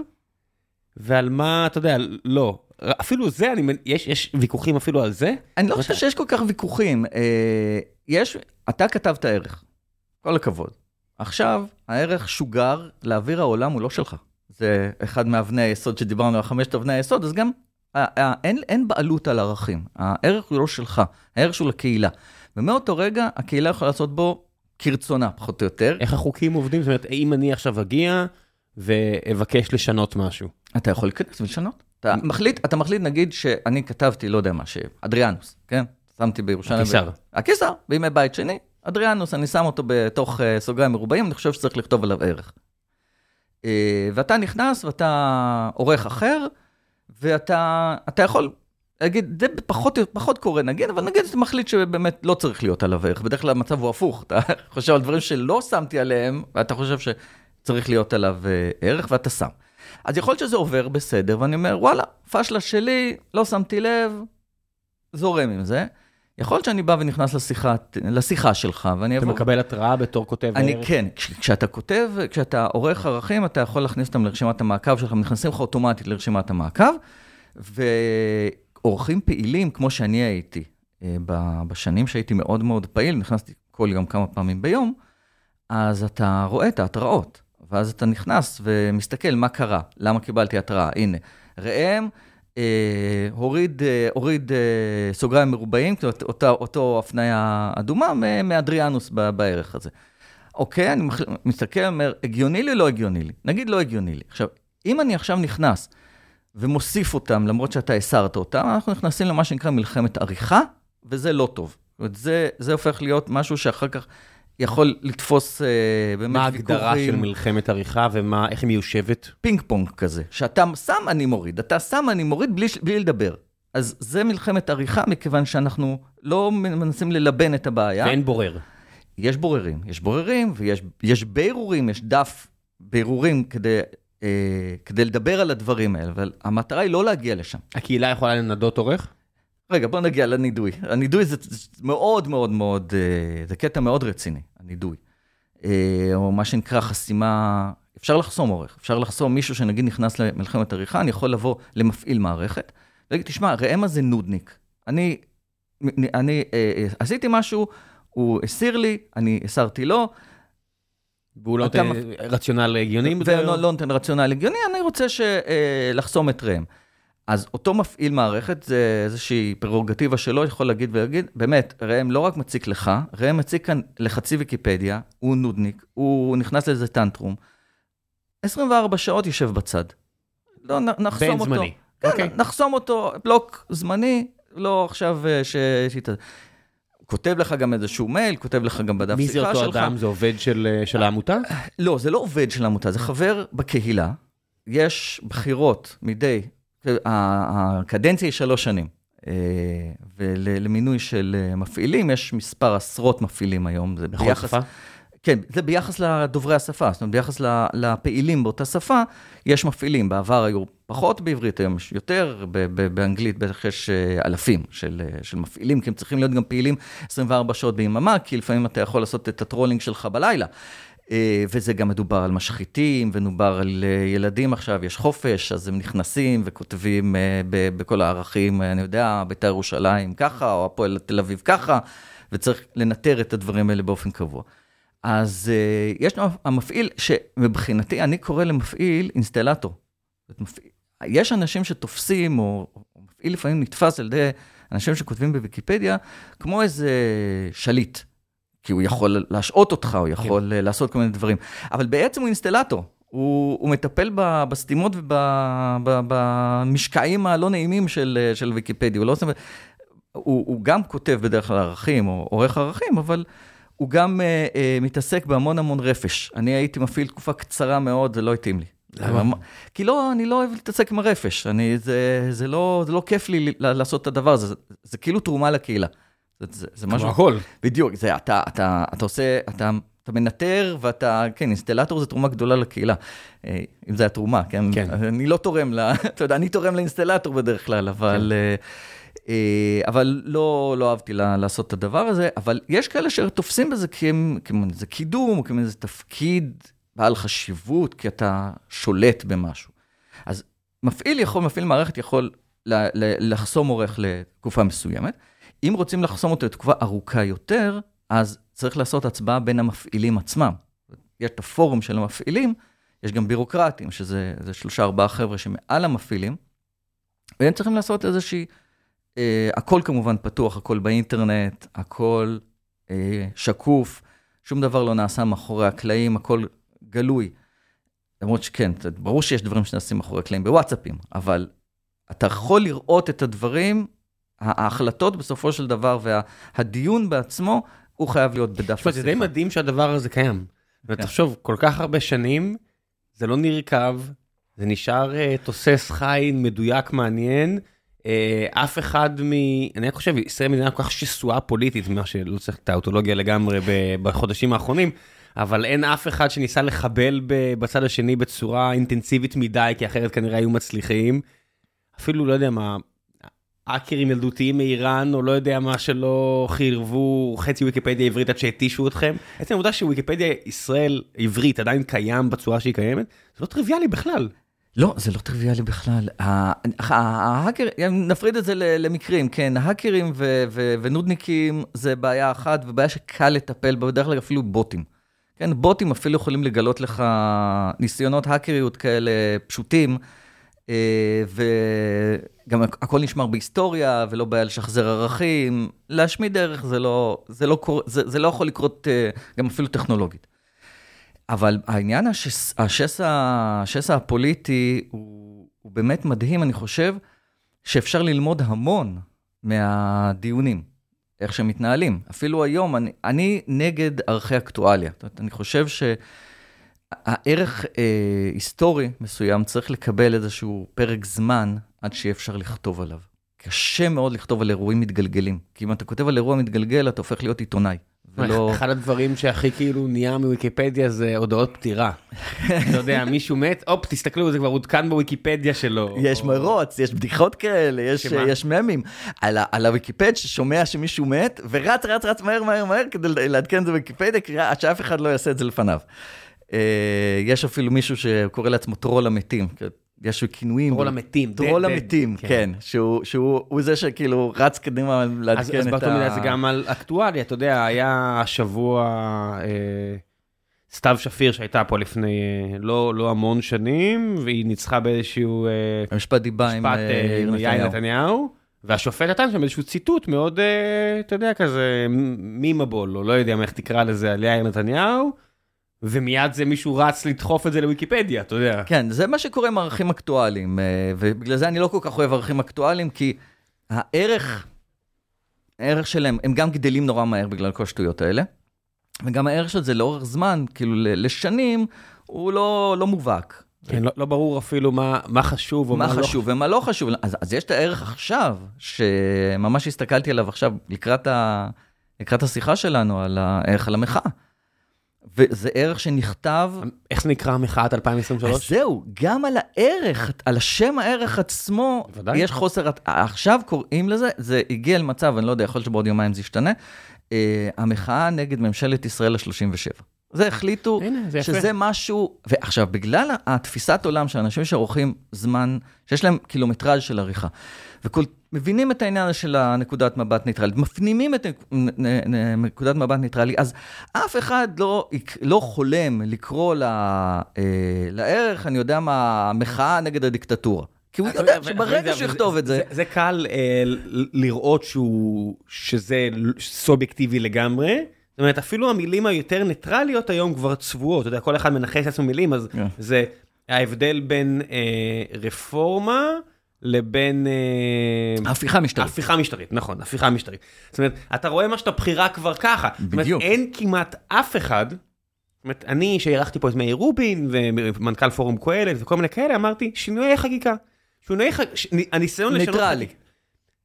ועל מה, אתה יודע, לא. אפילו זה, אני, יש, יש ויכוחים אפילו על זה.
אני לא חושב שיש כל כך ויכוחים. אה, יש, אתה כתבת ערך, כל הכבוד. עכשיו, הערך שוגר לאוויר העולם הוא לא שלך. זה אחד מאבני היסוד שדיברנו על חמשת אבני היסוד, אז גם אין, אין בעלות על ערכים. הערך הוא לא שלך, הערך הוא לקהילה. ומאותו רגע, הקהילה יכולה לעשות בו כרצונה, פחות או יותר.
איך החוקים עובדים? זאת אומרת, אם אני עכשיו אגיע ואבקש לשנות משהו.
אתה יכול להיכנס ולשנות. אתה מחליט, אתה מחליט, נגיד שאני כתבתי, לא יודע מה, שאדריאנוס, כן? שמתי בירושלים.
הקיסר.
ב... הקיסר, בימי בית שני, אדריאנוס, אני שם אותו בתוך uh, סוגריים מרובעים, אני חושב שצריך לכתוב עליו ערך. Uh, ואתה נכנס ואתה עורך אחר, ואתה יכול להגיד, זה פחות, פחות קורה נגיד, אבל נגיד אתה מחליט שבאמת לא צריך להיות עליו ערך. בדרך כלל המצב הוא הפוך, אתה חושב על דברים שלא שמתי עליהם, ואתה חושב שצריך להיות עליו אה, ערך, ואתה שם. אז יכול להיות שזה עובר בסדר, ואני אומר, וואלה, פשלה שלי, לא שמתי לב, זורם עם זה. יכול להיות שאני בא ונכנס לשיחה, לשיחה שלך, ואני
אבוא... אתה מקבל התראה בתור כותב
אני ערך? כן, כש, כשאתה כותב, כשאתה עורך ערכים, אתה יכול להכניס אותם לרשימת המעקב שלך, נכנסים לך אוטומטית לרשימת המעקב, ועורכים פעילים, כמו שאני הייתי, אה, בשנים שהייתי מאוד מאוד פעיל, נכנסתי כל יום כמה פעמים ביום, אז אתה רואה את ההתראות, ואז אתה נכנס ומסתכל מה קרה, למה קיבלתי התראה, הנה, ראם, הוריד, אה, הוריד אה, סוגריים מרובעים, אותה, אותו הפניה אדומה מאדריאנוס בערך הזה. אוקיי, אני מסתכל, אומר, הגיוני לי, לא הגיוני לי. נגיד לא הגיוני לי. עכשיו, אם אני עכשיו נכנס ומוסיף אותם, למרות שאתה הסרת אותם, אנחנו נכנסים למה שנקרא מלחמת עריכה, וזה לא טוב. זאת אומרת, זה, זה הופך להיות משהו שאחר כך יכול לתפוס אה, באמת
מה ההגדרה של מלחמת עריכה ואיך היא מיושבת?
פינג פונג כזה, שאתה שם, אני מוריד, אתה שם, אני מוריד בלי, בלי לדבר. אז זה מלחמת עריכה, מכיוון שאנחנו לא מנסים ללבן את הבעיה.
ואין בורר.
יש בוררים, יש בוררים ויש בירורים, יש דף בירורים כדי, אה, כדי לדבר על הדברים האלה, אבל המטרה היא לא להגיע לשם.
הקהילה יכולה לנדות עורך?
רגע, בוא נגיע לנידוי. הנידוי זה מאוד מאוד מאוד, אה, זה קטע מאוד רציני, הנידוי. אה, או מה שנקרא חסימה, אפשר לחסום עורך, אפשר לחסום מישהו שנגיד נכנס למלחמת עריכה, אני יכול לבוא למפעיל מערכת, ולהגיד, תשמע, ראם הזה נודניק. אני, אני אה, עשיתי משהו, הוא הסיר לי, אני הסרתי לו.
והוא לא נותן רציונל הגיוני?
והוא לא, נותן רציונל הגיוני, אני רוצה לחסום את ראם. אז אותו מפעיל מערכת, זה איזושהי פררוגטיבה שלו, יכול להגיד ולהגיד, באמת, ראם לא רק מציק לך, ראם מציק כאן לחצי ויקיפדיה, הוא נודניק, הוא נכנס לאיזה טנטרום, 24 שעות יושב בצד. לא, נחסום אותו. זמני. כן, okay. אוקיי. נחסום אותו, בלוק זמני, לא עכשיו אה, ש... כותב לך גם איזשהו מייל, כותב לך גם בדף שיחה שלך.
מי זה אותו אדם? זה עובד של, אה, של העמותה?
לא, זה לא עובד של העמותה, זה חבר בקהילה. יש בחירות מדי הקדנציה היא שלוש שנים. אה, ולמינוי של אה, מפעילים, יש מספר עשרות מפעילים היום.
בכל ביחס, שפה?
כן, זה ביחס לדוברי השפה, זאת אומרת, ביחס לפעילים באותה שפה, יש מפעילים. בעבר היו פחות בעברית, היום יש יותר, באנגלית בטח יש אה, אלפים של, של מפעילים, כי הם צריכים להיות גם פעילים 24 שעות ביממה, כי לפעמים אתה יכול לעשות את ה trolling שלך בלילה. אה, וזה גם מדובר על משחיתים, ונדבר על אה, ילדים עכשיו, יש חופש, אז הם נכנסים וכותבים אה, בכל הערכים, אני יודע, בית"ר ירושלים ככה, או הפועל תל אביב ככה, וצריך לנטר את הדברים האלה באופן קבוע. אז יש לנו המפעיל, שמבחינתי, אני קורא למפעיל אינסטלטור. יש אנשים שתופסים, או מפעיל לפעמים נתפס על ידי אנשים שכותבים בוויקיפדיה, כמו איזה שליט. כי הוא יכול להשעות אותך, הוא יכול כן. לעשות כל מיני דברים. אבל בעצם הוא אינסטלטור. הוא, הוא מטפל בסתימות ובמשקעים הלא נעימים של, של ויקיפדיה. הוא, לא עושה, הוא, הוא גם כותב בדרך כלל ערכים, או עורך ערכים, אבל הוא גם uh, uh, מתעסק בהמון המון רפש. אני הייתי מפעיל תקופה קצרה מאוד, זה לא התאים לי. למה? כי לא, אני לא אוהב להתעסק עם הרפש. אני, זה, זה, לא, זה לא כיף לי לעשות את הדבר הזה, זה, זה כאילו תרומה לקהילה.
זה, זה, זה משהו... כמו הכל.
בדיוק, זה, אתה, אתה, אתה עושה, אתה, אתה מנטר ואתה, כן, אינסטלטור זה תרומה גדולה לקהילה. אה, אם זה התרומה, כן? כן. אני לא תורם ל... אתה יודע, אני תורם לאינסטלטור בדרך כלל, אבל... כן. אה, אה, אבל לא, לא אהבתי לה, לעשות את הדבר הזה, אבל יש כאלה שתופסים בזה כאיזה קידום, כאיזה תפקיד בעל חשיבות, כי אתה שולט במשהו. אז מפעיל יכול, מפעיל מערכת יכול לחסום עורך לתקופה מסוימת. אם רוצים לחסום אותו לתקופה ארוכה יותר, אז צריך לעשות הצבעה בין המפעילים עצמם. יש את הפורום של המפעילים, יש גם בירוקרטים, שזה שלושה, ארבעה חבר'ה שמעל המפעילים, והם צריכים לעשות איזושהי, אה, הכל כמובן פתוח, הכל באינטרנט, הכל אה, שקוף, שום דבר לא נעשה מאחורי הקלעים, הכל גלוי. למרות שכן, ברור שיש דברים שנעשים מאחורי הקלעים בוואטסאפים, אבל אתה יכול לראות את הדברים, ההחלטות בסופו של דבר והדיון בעצמו, הוא חייב להיות בדף
השיחה. זה די מדהים שהדבר הזה קיים. כן. תחשוב, כל כך הרבה שנים, זה לא נרקב, זה נשאר uh, תוסס חי, מדויק, מעניין. Uh, אף אחד מ... אני חושב, ישראל מדינה כל כך שסועה פוליטית, מה שלא צריך את האוטולוגיה לגמרי בחודשים האחרונים, אבל אין אף אחד שניסה לחבל בצד השני בצורה אינטנסיבית מדי, כי אחרת כנראה היו מצליחים. אפילו, לא יודע מה, האקרים ילדותיים מאיראן, או לא יודע מה שלא חירבו חצי ויקיפדיה עברית עד שהתישו אתכם. עצם העובדה שוויקיפדיה ישראל עברית עדיין קיים בצורה שהיא קיימת, זה לא טריוויאלי בכלל.
לא, זה לא טריוויאלי בכלל. ההאקרים, נפריד את זה למקרים, כן, האקרים ונודניקים זה בעיה אחת, ובעיה שקל לטפל בה, בדרך כלל אפילו בוטים. כן, בוטים אפילו יכולים לגלות לך ניסיונות האקריות כאלה פשוטים. אה, וגם הכל נשמר בהיסטוריה, ולא בעיה לשחזר ערכים. להשמיד ערך זה לא, זה לא, קור... זה, זה לא יכול לקרות אה, גם אפילו טכנולוגית. אבל העניין, השס, השסע, השסע הפוליטי הוא, הוא באמת מדהים, אני חושב שאפשר ללמוד המון מהדיונים, איך שהם מתנהלים. אפילו היום, אני, אני נגד ערכי אקטואליה. זאת אומרת, אני חושב ש... הערך אה, היסטורי מסוים צריך לקבל איזשהו פרק זמן עד שיהיה אפשר לכתוב עליו. קשה מאוד לכתוב על אירועים מתגלגלים, כי אם אתה כותב על אירוע מתגלגל, אתה הופך להיות עיתונאי.
ולא... אחד הדברים שהכי כאילו נהיה מוויקיפדיה זה הודעות פטירה. אתה יודע, מישהו מת, הופ, תסתכלו, זה כבר עודכן בוויקיפדיה שלו.
יש מרוץ, יש בדיחות כאלה, יש, יש ממים. על, על הוויקיפד ששומע שמישהו מת, ורץ, רץ, רץ מהר, מהר, מהר, כדי לעדכן את זה בוויקיפדיה, עד שאף אחד לא יעשה את זה לפניו. אה, יש אפילו מישהו שקורא לעצמו טרול המתים. יש כינויים.
טרול המתים.
טרול המתים, כן. כן. שהוא, שהוא זה שכאילו רץ קדימה לעדכן את ה... אז באותו
מידה זה גם על אקטואליה, אתה יודע, היה השבוע אה, סתיו שפיר שהייתה פה לפני אה, לא, לא המון שנים, והיא ניצחה באיזשהו...
אה, משפט דיבה עם
יאיר נתניהו. והשופט נתן שם איזשהו ציטוט מאוד, אתה יודע, כזה מימבול, או לא יודע איך תקרא לזה, על יאיר נתניהו. ומיד זה מישהו רץ לדחוף את זה לוויקיפדיה, אתה יודע.
כן, זה מה שקורה עם ערכים אקטואליים, אה, ובגלל זה אני לא כל כך אוהב ערכים אקטואליים, כי הערך, הערך שלהם, הם גם גדלים נורא מהר בגלל כל השטויות האלה, וגם הערך של זה לאורך זמן, כאילו לשנים, הוא לא, לא מובהק.
כן, לא, לא ברור אפילו מה, מה חשוב או
מה, מה לא חשוב ומה לא חשוב. אז, אז יש את הערך עכשיו, שממש הסתכלתי עליו עכשיו לקראת, ה, לקראת השיחה שלנו, על הערך על המחאה. וזה ערך שנכתב...
איך זה נקרא מחאת 2023?
אז זהו, גם על הערך, על השם הערך עצמו, ודאי. יש חוסר... עכשיו קוראים לזה, זה הגיע למצב, אני לא יודע, יכול להיות שבעוד יומיים זה ישתנה, אה, המחאה נגד ממשלת ישראל ה-37. זה החליטו הנה, זה שזה יפה. משהו, ועכשיו, בגלל התפיסת עולם של אנשים שעורכים זמן, שיש להם קילומטראז' של עריכה, ומבינים את העניין של הנקודת מבט ניטרלית, מפנימים את נקודת מבט ניטרלית, אז אף אחד לא, לא חולם לקרוא לה, אה, לערך, אני יודע מה, מחאה נגד הדיקטטורה. כי הוא יודע שברגע שהוא יכתוב את זה...
זה קל אה, לראות שזה סובייקטיבי לגמרי. זאת אומרת, אפילו המילים היותר ניטרליות היום כבר צבועות, אתה יודע, כל אחד מנכס לעצמו מילים, אז yeah. זה ההבדל בין אה, רפורמה לבין...
אה, הפיכה משטרית.
הפיכה משטרית, נכון, הפיכה משטרית. זאת אומרת, אתה רואה מה שאתה בחירה כבר ככה. בדיוק. זאת אומרת, אין כמעט אף אחד, זאת אומרת, אני, שאירחתי פה את מאיר רובין, ומנכ"ל פורום קהלת וכל מיני כאלה, אמרתי, שינויי חקיקה. שינויי חקיקה, הניסיון לשנות. ניטרלי.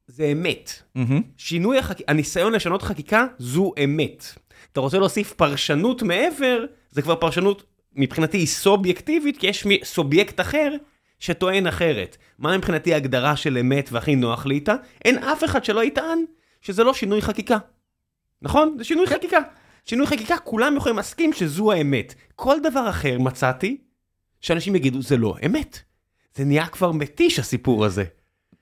זה אמת. Mm-hmm. שינוי החקיקה, הניסיון לשנות חקיקה זו אמת. אתה רוצה להוסיף פרשנות מעבר, זה כבר פרשנות מבחינתי היא סובייקטיבית, כי יש סובייקט אחר שטוען אחרת. מה מבחינתי ההגדרה של אמת והכי נוח לי איתה? אין אף אחד שלא יטען שזה לא שינוי חקיקה. נכון? זה שינוי כן. חקיקה. שינוי חקיקה, כולם יכולים להסכים שזו האמת. כל דבר אחר מצאתי, שאנשים יגידו, זה לא אמת. זה נהיה כבר מתיש הסיפור הזה.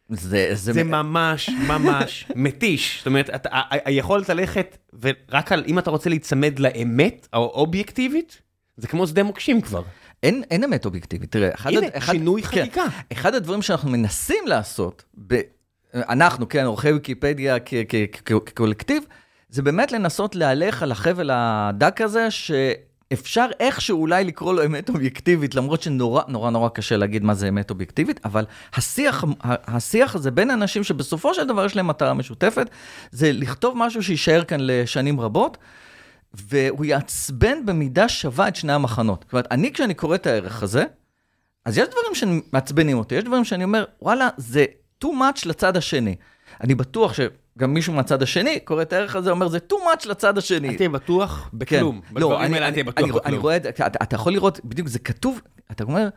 זה, זה,
זה ממש ממש מתיש. זאת אומרת, אתה היכולת ללכת, ורק על, אם אתה רוצה להיצמד לאמת האובייקטיבית, זה כמו שדה מוקשים כבר.
אין, אין אמת אובייקטיבית. תראה, אחד...
הנה,
אחד,
שינוי
כן,
חקיקה.
אחד הדברים שאנחנו מנסים לעשות, ב... אנחנו, כן, עורכי ויקיפדיה כקולקטיב, זה באמת לנסות להלך על החבל הדק הזה, שאפשר איכשהו אולי לקרוא לו אמת אובייקטיבית, למרות שנורא נורא נורא קשה להגיד מה זה אמת אובייקטיבית, אבל השיח, השיח הזה בין אנשים שבסופו של דבר יש להם מטרה משותפת, זה לכתוב משהו שיישאר כאן לשנים רבות. והוא יעצבן במידה שווה את שני המחנות. זאת אומרת, אני כשאני קורא את הערך הזה, אז יש דברים שמעצבנים אותי, יש דברים שאני אומר, וואלה, זה too much לצד השני. אני בטוח שגם מישהו מהצד השני קורא את הערך הזה, אומר, זה too much לצד השני.
אל תהיה בטוח בכלום.
כן. לא, אני, אני, אני, אני. רואה את זה, אתה, אתה יכול לראות, בדיוק, זה כתוב, אתה אומר,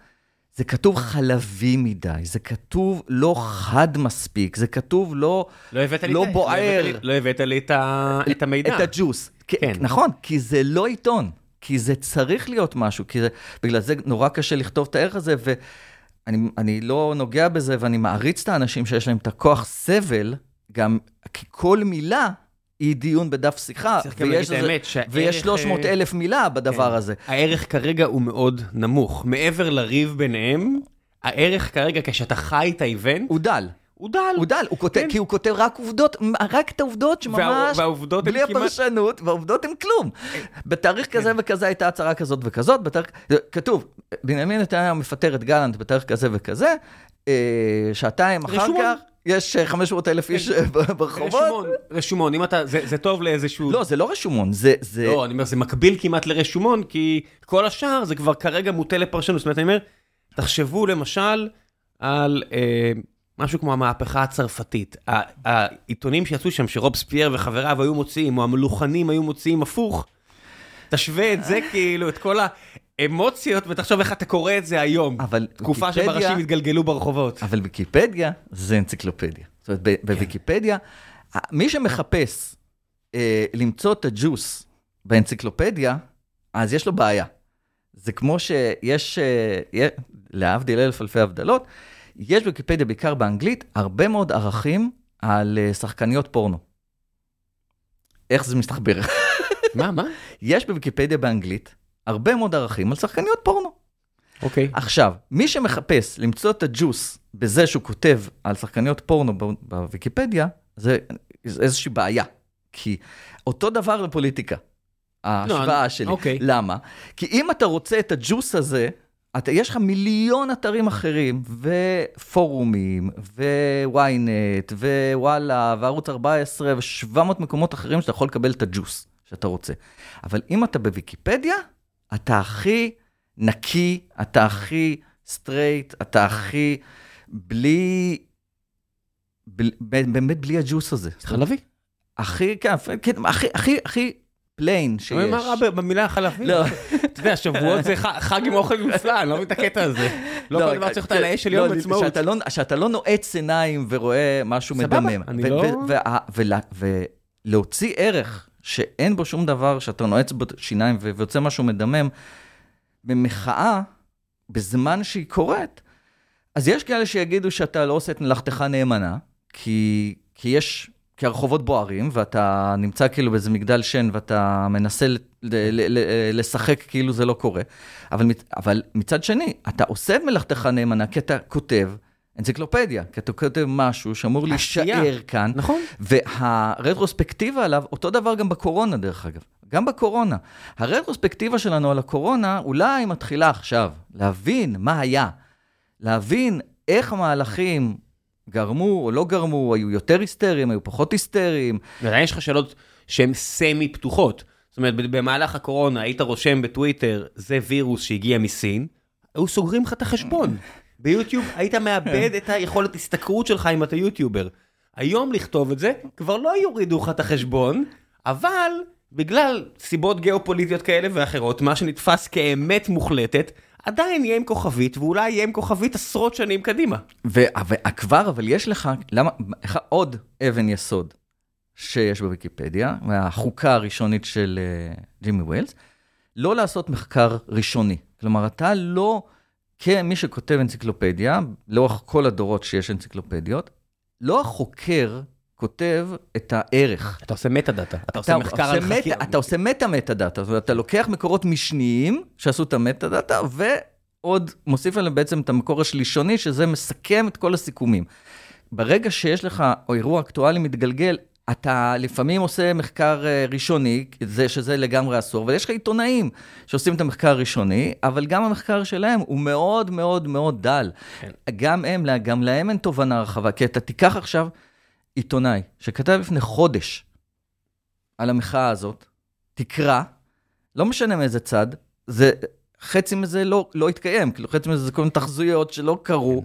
זה כתוב חלבי מדי, זה כתוב לא חד מספיק, זה כתוב לא,
לא הבאת לי
לא
את ה-
בוער.
הבאת לי- לא הבאת לי את ה- את המידע.
את הג'וס.
כן.
נכון, כי זה לא עיתון, כי זה צריך להיות משהו, כי זה, בגלל זה נורא קשה לכתוב את הערך הזה, ואני אני לא נוגע בזה, ואני מעריץ את האנשים שיש להם את הכוח סבל, גם כי כל מילה היא דיון בדף שיחה, ויש איזה-
האמת, שהערך,
ויש 300
אה,
אלף מילה בדבר
כן.
הזה.
הערך כרגע הוא מאוד נמוך. מעבר לריב ביניהם, הערך כרגע, כשאתה חי את האיבנט,
הוא דל,
הוא דל.
הוא דל, הוא כותב,
כן.
כי הוא כותב רק עובדות, רק את העובדות
וה-
שממש,
והעובדות הן
בלי
כמעט...
הפרשנות, והעובדות הן כלום. בתאריך
כן.
כזה וכזה הייתה הצהרה כזאת וכזאת, בתאריך, כתוב, בנימין נתניהו מפטר את גלנט בתאריך כזה וכזה, אה, שעתיים אחר. כך, יש 500 אלף איש אה, ברחובות.
רשומון, רשומון, אם אתה, זה, זה טוב לאיזשהו...
לא, זה לא רשומון, זה, זה,
לא, אני אומר, זה מקביל כמעט לרשומון, כי כל השאר זה כבר כרגע מוטה לפרשנות. זאת אומרת, אני אומר, תחשבו למשל על אה, משהו כמו המהפכה הצרפתית. ה- העיתונים שיצאו שם, שרובספייר וחבריו היו מוציאים, או המלוכנים היו מוציאים הפוך, תשווה את זה כאילו, את כל האמוציות, ותחשוב איך אתה קורא את זה היום.
אבל
תקופה שבה
ויקיפדיה-
ראשים התגלגלו ברחובות.
אבל ויקיפדיה זה אנציקלופדיה. זאת אומרת, ב- בוויקיפדיה, מי שמחפש אה, למצוא את הג'וס באנציקלופדיה, אז יש לו בעיה. זה כמו שיש, אה, להבדיל אלף אלפי הבדלות, יש בוויקיפדיה, בעיקר באנגלית, הרבה מאוד ערכים על אה, שחקניות פורנו. איך זה מסתחבר?
מה, מה?
יש בוויקיפדיה באנגלית הרבה מאוד ערכים על שחקניות פורנו.
אוקיי.
עכשיו, מי שמחפש למצוא את הג'וס בזה שהוא כותב על שחקניות פורנו בוויקיפדיה, זה איזושהי בעיה. כי אותו דבר לפוליטיקה, ההשוואה
אני-
שלי.
אוקיי.
למה? כי אם אתה רוצה את הג'וס הזה, אתה, יש לך מיליון אתרים אחרים, ופורומים, וויינט, ווואלה, וערוץ 14, ו-700 מקומות אחרים שאתה יכול לקבל את הג'וס שאתה רוצה. אבל אם אתה בוויקיפדיה, אתה הכי נקי, אתה הכי סטרייט, אתה הכי בלי... בל- באמת בלי הג'וס הזה.
חלבי.
הכי, כן, כן, הכי, הכי, הכי plain שיש.
מה רע במילה חלבי?
לא.
אתה יודע, שבועות זה חג עם אוכל נפלא, אני לא מבין את הקטע הזה. לא כל דבר צריך אותה על האש של יום
לא,
עצמאות.
שאתה לא- שאתה לא נועץ שיניים ורואה משהו
סבבה,
מדמם.
אני
ו-
לא-
ולהוציא ערך שאין בו שום דבר, שאתה נועץ בו שיניים ויוצא משהו מדמם, במחאה, בזמן שהיא קורית, אז יש כאלה שיגידו שאתה לא עושה את מלאכתך נאמנה, כי, כי יש, כי הרחובות בוערים, ואתה נמצא כאילו באיזה מגדל שן, ואתה מנסה ל, ל, ל, לשחק כאילו זה לא קורה. אבל, אבל מצד שני, אתה עושה את מלאכתך נאמנה, כי אתה כותב אנציקלופדיה, כי אתה כותב משהו שאמור. להישאר כאן.
נכון.
והרטרוספקטיבה עליו, אותו דבר גם בקורונה דרך אגב, גם בקורונה. הרטרוספקטיבה שלנו על הקורונה אולי מתחילה עכשיו, להבין מה היה, להבין איך המהלכים גרמו או לא גרמו, היו יותר היסטריים, היו פחות היסטריים.
ועדיין יש לך שאלות שהן סמי פתוחות. זאת אומרת, במהלך הקורונה היית רושם בטוויטר, זה וירוס שהגיע מסין, היו סוגרים לך את החשבון. ביוטיוב היית מאבד את היכולת השתכרות שלך אם אתה יוטיובר. היום לכתוב את זה, כבר לא יורידו לך את החשבון, אבל בגלל סיבות גיאופוליטיות כאלה ואחרות, מה שנתפס כאמת מוחלטת, עדיין יהיה עם כוכבית, ואולי יהיה עם כוכבית עשרות שנים קדימה.
וכבר, אבל יש לך, למה, לך עוד אבן יסוד שיש בוויקיפדיה, מהחוקה הראשונית של uh, ג'ימי ווילס, לא לעשות מחקר ראשוני. כלומר, אתה לא, כמי שכותב אנציקלופדיה, לאורך כל הדורות שיש אנציקלופדיות, לא החוקר כותב את הערך.
אתה עושה meta data, אתה עושה מחקר על
meta,
חקיר.
אתה עושה meta meta data, זאת אומרת, אתה לוקח מקורות משניים שעשו את ה meta data, ועוד מוסיף עליהם בעצם את המקור השלישוני, שזה מסכם את כל הסיכומים. ברגע שיש לך, אירוע אקטואלי מתגלגל, אתה לפעמים עושה מחקר אה, ראשוני, זה, שזה לגמרי אסור, ויש לך עיתונאים שעושים את המחקר הראשוני, אבל גם המחקר שלהם הוא מאוד מאוד מאוד דל.
כן.
גם הם, גם להם אין תובנה רחבה, כי אתה תיקח עכשיו עיתונאי שכתב לפני חודש על המחאה הזאת, תקרא, לא משנה מאיזה צד, זה... חצי מזה לא, לא התקיים, כאילו חצי מזה זה כל מיני תחזויות שלא קרו,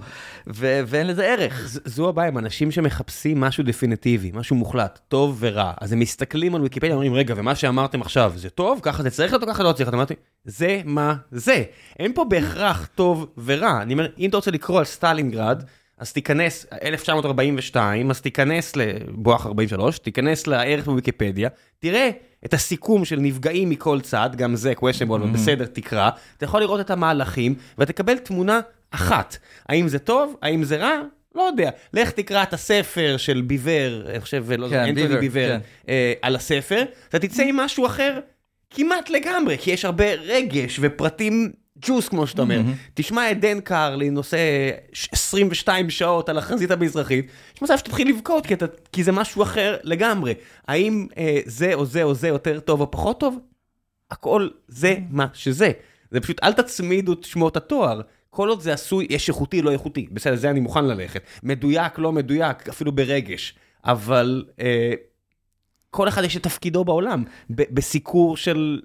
ו- ואין לזה ערך.
ז- זו הבעיה, הם אנשים שמחפשים משהו דפיניטיבי, משהו מוחלט, טוב ורע. אז הם מסתכלים על ויקיפדיה ואומרים, רגע, ומה שאמרתם עכשיו, זה טוב? ככה זה צריך להיות או ככה לא צריך? אמרתי, זה מה זה. אין פה בהכרח טוב ורע. אני אומר, אם אתה רוצה לקרוא על סטלינגרד, אז תיכנס, 1942, אז תיכנס לבואך 43, תיכנס לערך בוויקיפדיה, תראה את הסיכום של נפגעים מכל צד, גם זה questionable, אבל בסדר, תקרא, אתה יכול לראות את המהלכים, ותקבל תמונה אחת. האם זה טוב? האם זה רע? לא יודע. לך תקרא את הספר של ביבר, אני חושב, לא יודע,
כן,
אנטוני
ביבר,
ביבר,
כן.
אה, על הספר, אתה תצא עם משהו אחר כמעט לגמרי, כי יש הרבה רגש ופרטים ג'וס, כמו שאתה אומר. תשמע את דן קרלין עושה ש- 22 שעות על החזית המזרחית, יש מצב שתתחיל לבכות, כי, אתה, כי זה משהו אחר לגמרי. האם אה, זה או זה או זה יותר טוב או פחות טוב? הכל זה מה שזה. זה פשוט, אל תצמידו את שמות התואר. כל עוד זה עשוי, יש איכותי, לא איכותי. בסדר, זה אני מוכן ללכת. מדויק, לא מדויק, אפילו ברגש. אבל אה, כל אחד יש את תפקידו בעולם, ב- בסיקור של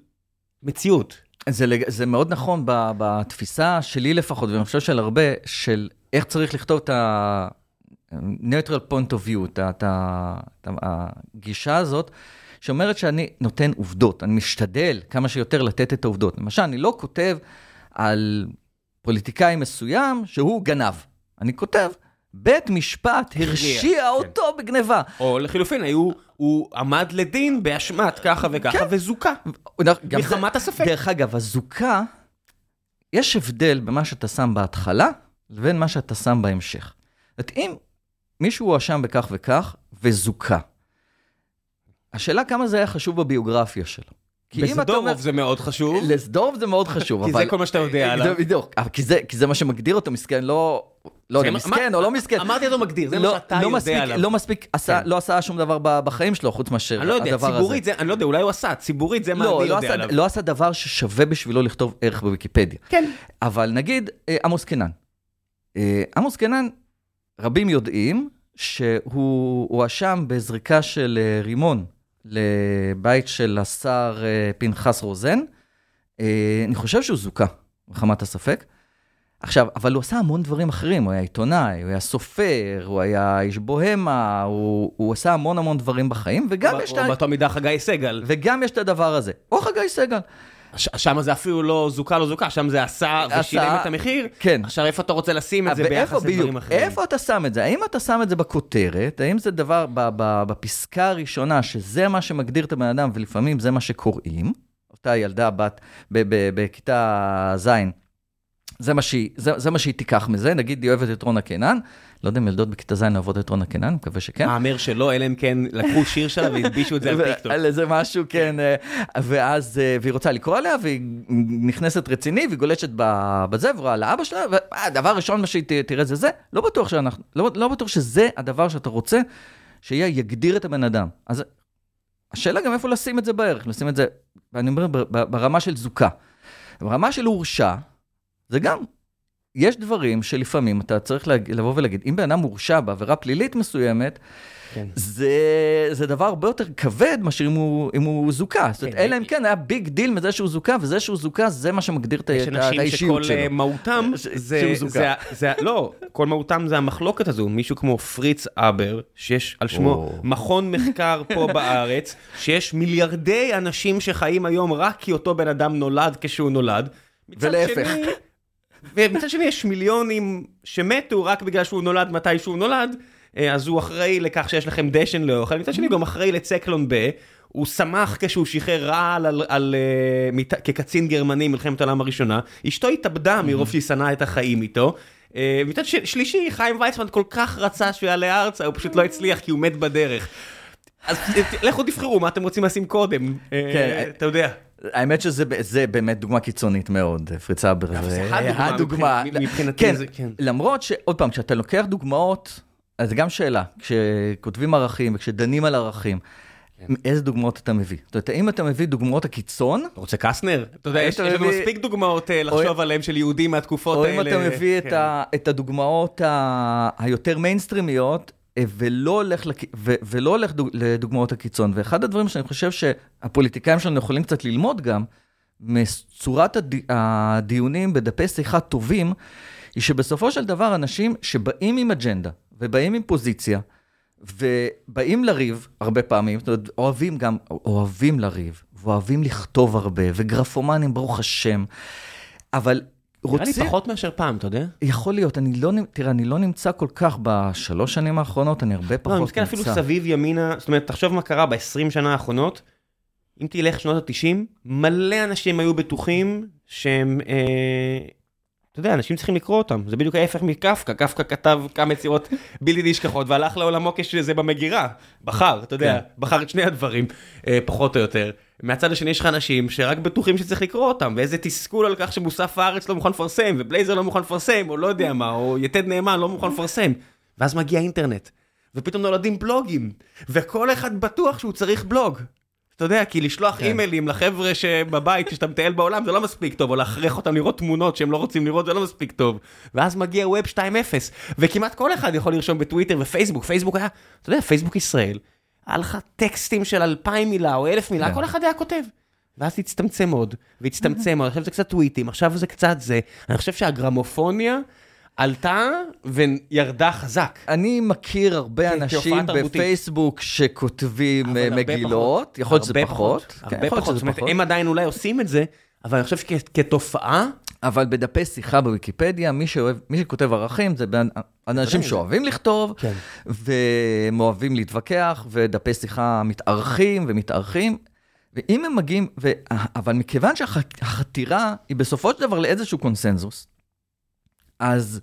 מציאות.
זה, זה מאוד נכון ב- בתפיסה שלי לפחות, ואני חושב של הרבה, של איך צריך לכתוב את ה-neutral point of view, את, את, את הגישה הזאת, שאומרת שאני נותן עובדות, אני משתדל כמה שיותר לתת את העובדות. למשל, אני לא כותב על פוליטיקאי מסוים שהוא גנב. אני כותב, בית משפט הרשיע
כן.
אותו בגניבה.
או לחילופין, היו, הוא עמד לדין באשמת ככה וככה,
כן.
וזוכה.
זה-
מחמת הספק.
דרך אגב, הזוקה, יש הבדל בין מה שאתה שם בהתחלה לבין מה שאתה שם בהמשך. זאת אומרת, אם מישהו הואשם בכך וכך וזוכה, השאלה כמה זה היה חשוב בביוגרפיה שלו. כי אם אתה אומר-
זה מאוד חשוב.
לסדורוב זה מאוד חשוב,
כי
אבל...
זה כל מה שאתה יודע עליו.
זה בדיוק, אבל כי זה- כי זה מה שמגדיר אותו מסכן, לא... לא יודע, מסכן או לא מסכן.
אמרתי אותו מגדיר, זה מה
לא-
שאתה
לא
יודע עליו.
לא מספיק,
כן.
לא עשה שום דבר בחיים שלו, חוץ מאשר
אני לא יודע,
הדבר הזה.
ציבורית זה, אני לא יודע, אולי הוא עשה, ציבורית זה מה
לא,
אני יודע עליו.
לא עשה דבר ששווה בשבילו לכתוב ערך בוויקיפדיה.
כן.
אבל נגיד אה, עמוס קנן. אה, עמוס קנן, רבים יודעים שהוא הואשם בזריקה של אה, רימון לבית של השר אה, פנחס רוזן. אה, אני חושב שהוא זוכה, מחמת הספק. עכשיו, אבל הוא עשה המון דברים אחרים, הוא היה עיתונאי, הוא היה סופר, הוא היה איש בוהמה, הוא, הוא עשה המון המון דברים בחיים, וגם יש, את ה-
באותה מידה חגי סגל.
וגם יש את הדבר הזה. או חגי סגל.
שם זה אפילו לא זוכה, לא זוכה, שם זה עשה ושילם את המחיר.
כן.
עכשיו, איפה אתה רוצה לשים את זה
ואיפה,
ביחס לדברים אחרים?
איפה אתה שם את זה? האם אתה שם את זה בכותרת? האם זה דבר בפסקה הראשונה, שזה מה שמגדיר את הבן אדם, ולפעמים זה מה שקוראים? אותה ילדה בת בכיתה ז', זה מה, שהיא, זה, זה מה שהיא תיקח מזה, נגיד היא אוהבת את רונה קינן, לא יודע אם ילדות בכיתה ז' אוהבות את רונה קינן, מקווה שכן.
מהמר שלא, אלא אם כן לקחו שיר שלה והלבישו את זה על טיקטוק.
על איזה משהו, כן. אה, ואז, אה, והיא רוצה לקרוא עליה, והיא נכנסת רציני, והיא גולשת בזה, ורואה לאבא שלה, והדבר הראשון מה שהיא תראה זה זה, לא בטוח שאנחנו, לא, לא בטוח שזה הדבר שאתה רוצה, שיהיה, יגדיר את הבן אדם. אז השאלה גם איפה לשים את זה בערך, לשים את זה, ואני אומר, ברמה של זוכה. ברמה של הורשע, זה גם, יש דברים שלפעמים אתה צריך להג... לבוא ולהגיד, אם בן אדם הורשע בעבירה פלילית מסוימת,
כן.
זה, זה דבר הרבה יותר כבד מאשר אם הוא, אם הוא זוכה. זאת אומרת,
כן,
אלא אם כן היה big deal מזה שהוא זוכה, וזה שהוא זוכה, זה מה שמגדיר את ה-
יש
את ה- את
אנשים
האישיות
שכל אה,
שלו.
מהותם
ש-
זה,
שהוא זוכה.
זה, זה, לא, כל מהותם זה המחלוקת הזו, מישהו כמו פריץ הבר, שיש על שמו
או.
מכון מחקר פה בארץ, שיש מיליארדי אנשים שחיים היום רק כי אותו בן אדם נולד כשהוא נולד.
ולהפך.
שני- ומצד שני יש מיליונים שמתו רק בגלל שהוא נולד מתי שהוא נולד, אה, אז הוא אחראי לכך שיש לכם דשן לאוכל, מצד שני הוא גם אחראי לצקלון ב... הוא שמח כשהוא שחרר רעל על, על, uh, מת, כקצין גרמני במלחמת העולם הראשונה, אשתו התאבדה מרוב שהיא שנאה את החיים איתו. אה, מצד שלישי, חיים ויצמן כל כך רצה שהוא יעלה ארצה, הוא פשוט לא הצליח כי הוא מת בדרך. אז אה, לכו תבחרו מה אתם רוצים לשים קודם, אה,
כן.
אתה יודע.
האמת שזה זה באמת דוגמה קיצונית מאוד, פריץ סבר.
אבל זה הדוגמה,
הדוגמה.
מבחינת- מבחינתי
כן,
זה- כן.
למרות שעוד פעם, כשאתה לוקח דוגמאות, אז זה גם שאלה, כשכותבים ערכים וכשדנים על ערכים,
כן.
איזה דוגמאות אתה מביא? זאת אומרת, האם אתה מביא דוגמאות הקיצון,
אתה רוצה קסטנר? אתה יודע, יש לנו מספיק דוגמאות אה, לחשוב עליהם של יהודים מהתקופות
או
האלה.
אם אתה מביא את
כן.
הדוגמאות היותר מיינסטרימיות, ולא הולך לכ- ו- ולא הולך דוג- לדוגמאות הקיצון. ואחד הדברים שאני חושב שהפוליטיקאים שלנו יכולים קצת ללמוד גם, מצורת הד... הדיונים בדפי שיחה טובים, היא שבסופו של דבר אנשים שבאים עם אג'נדה ובאים עם פוזיציה, ובאים לריב הרבה פעמים, זאת אומרת, אוהבים גם, אוהבים לריב, ואוהבים לכתוב הרבה, וגרפומנים, ברוך השם, אבל
נראה לי. פחות מאשר פעם, אתה יודע?
יכול להיות, אני לא, תראה, אני לא נמצא כל כך בשלוש שנים האחרונות, אני הרבה
לא,
פחות
אני
נמצא.
מסתכל אפילו סביב ימינה, זאת אומרת, תחשוב מה קרה ב-20 שנה האחרונות. אם תלך שנות ה-90, מלא אנשים היו בטוחים שהם, אה, אתה יודע, אנשים צריכים לקרוא אותם. זה בדיוק ההפך מקפקא. קפקא כתב כמה יצירות בלתי נשכחות והלך לעולמו כשזה במגירה. בחר, אתה יודע,
כן.
בחר את שני הדברים, אה, פחות או יותר. מהצד השני יש לך אנשים שרק בטוחים שצריך לקרוא אותם, ואיזה תסכול על כך שמוסף הארץ לא מוכן לפרסם, ובלייזר לא מוכן לפרסם, או לא יודע מה, או יתד נאמן לא מוכן לפרסם. ואז מגיע האינטרנט, ופתאום נולדים בלוגים, וכל אחד בטוח שהוא צריך בלוג. אתה יודע, כי לשלוח
כן.
אימיילים לחבר'ה שבבית, כשאתה מטייל בעולם, זה לא מספיק טוב, או להכריח אותם לראות תמונות שהם לא רוצים לראות, זה לא מספיק טוב. ואז מגיע ווב 2.0, וכמעט כל אחד יכול לרשום בטוויטר ופייסבוק, פייסבוק היה, אתה יודע, פייסבוק ישראל, היה לך טקסטים של אלפיים מילה או אלף מילה,
כן.
כל אחד היה כותב. ואז הצטמצם עוד, והצטמצם עכשיו זה קצת טוויטים, עכשיו זה קצת זה. אני חושב שהגרמופוניה עלתה וירדה חזק.
אני מכיר הרבה
כן,
אנשים. בפייסבוק שכותבים אה, מגילות. יכול להיות שזה פחות. כן,
הרבה פחות,
שזה
זאת אומרת. הם עדיין אולי עושים את זה, אבל אני חושב שכתופעה,
אבל בדפי שיחה בוויקיפדיה, מי שאוהב, מי שכותב ערכים זה אנשים. שאוהבים לכתוב,
כן.
והם אוהבים להתווכח, ודפי שיחה מתארכים ומתארכים. ואם הם מגיעים, ו... אבל מכיוון שהחתירה היא בסופו של דבר לאיזשהו קונסנזוס, אז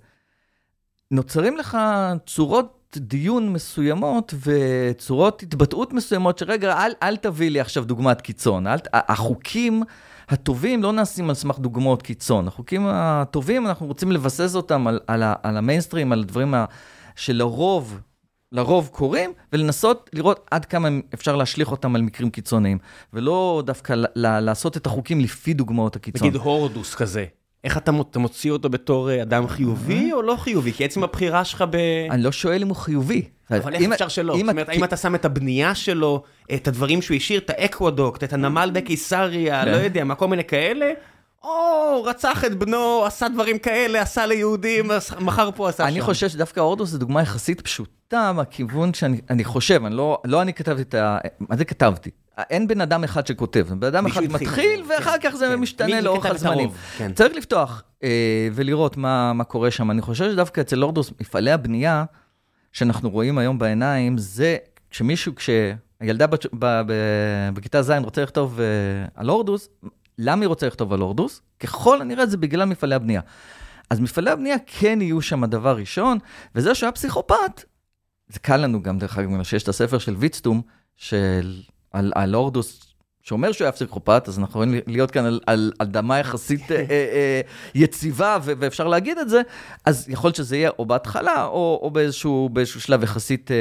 נוצרים לך צורות דיון מסוימות וצורות התבטאות מסוימות, שרגע, אל, אל תביא לי עכשיו דוגמת קיצון. אל, החוקים הטובים לא נעשים על סמך דוגמאות קיצון. החוקים הטובים, אנחנו רוצים לבסס אותם על, על, על המיינסטרים, על הדברים שלרוב, לרוב קורים, ולנסות לראות עד כמה אפשר להשליך אותם על מקרים קיצוניים, ולא דווקא ל, ל, לעשות את החוקים לפי דוגמאות הקיצון.
נגיד הורדוס כזה. איך אתה מוציא אותו בתור אה, אדם חיובי או לא חיובי? כי עצם הבחירה שלך ב...
אני לא שואל אם הוא חיובי.
אבל איך אפשר שלא? זאת אומרת, האם אתה שם את הבנייה שלו, את הדברים שהוא השאיר, את האקוודוקט, את הנמל בקיסריה,
כן.
לא יודע, מה כל מיני כאלה? או, רצח את בנו, עשה דברים כאלה, עשה ליהודים, מחר פה עשה שם.
אני חושב שדווקא הורדוס זו דוגמה יחסית פשוטה מהכיוון שאני אני חושב, אני לא, לא אני כתבתי את ה... מה זה כתבתי? אין בן אדם אחד שכותב, בן אדם אחד
התחיל.
מתחיל,
כן,
ואחר כך זה
כן.
משתנה לאורך הזמנים.
כן.
צריך לפתוח אה, ולראות מה, מה קורה שם. אני חושב שדווקא אצל הורדוס, מפעלי הבנייה שאנחנו רואים היום בעיניים, זה כשמישהו, כשהילדה בת- ב- ב- בכיתה ז' רוצה לכתוב אה, על הורדוס, למה היא רוצה לכתוב על הורדוס? ככל הנראה זה בגלל מפעלי הבנייה. אז מפעלי הבנייה כן יהיו שם הדבר ראשון, וזה שהוא היה פסיכופת, זה קל לנו גם, דרך אגב, בגלל שיש את הספר של ויצטום, של, על, על הורדוס, שאומר שהוא היה פסיכופת, אז אנחנו יכולים להיות כאן על, על אדמה יחסית אה, אה, אה, יציבה, ו- ואפשר להגיד את זה, אז יכול להיות שזה יהיה או בהתחלה, או, או באיזשהו, באיזשהו שלב יחסית, אה,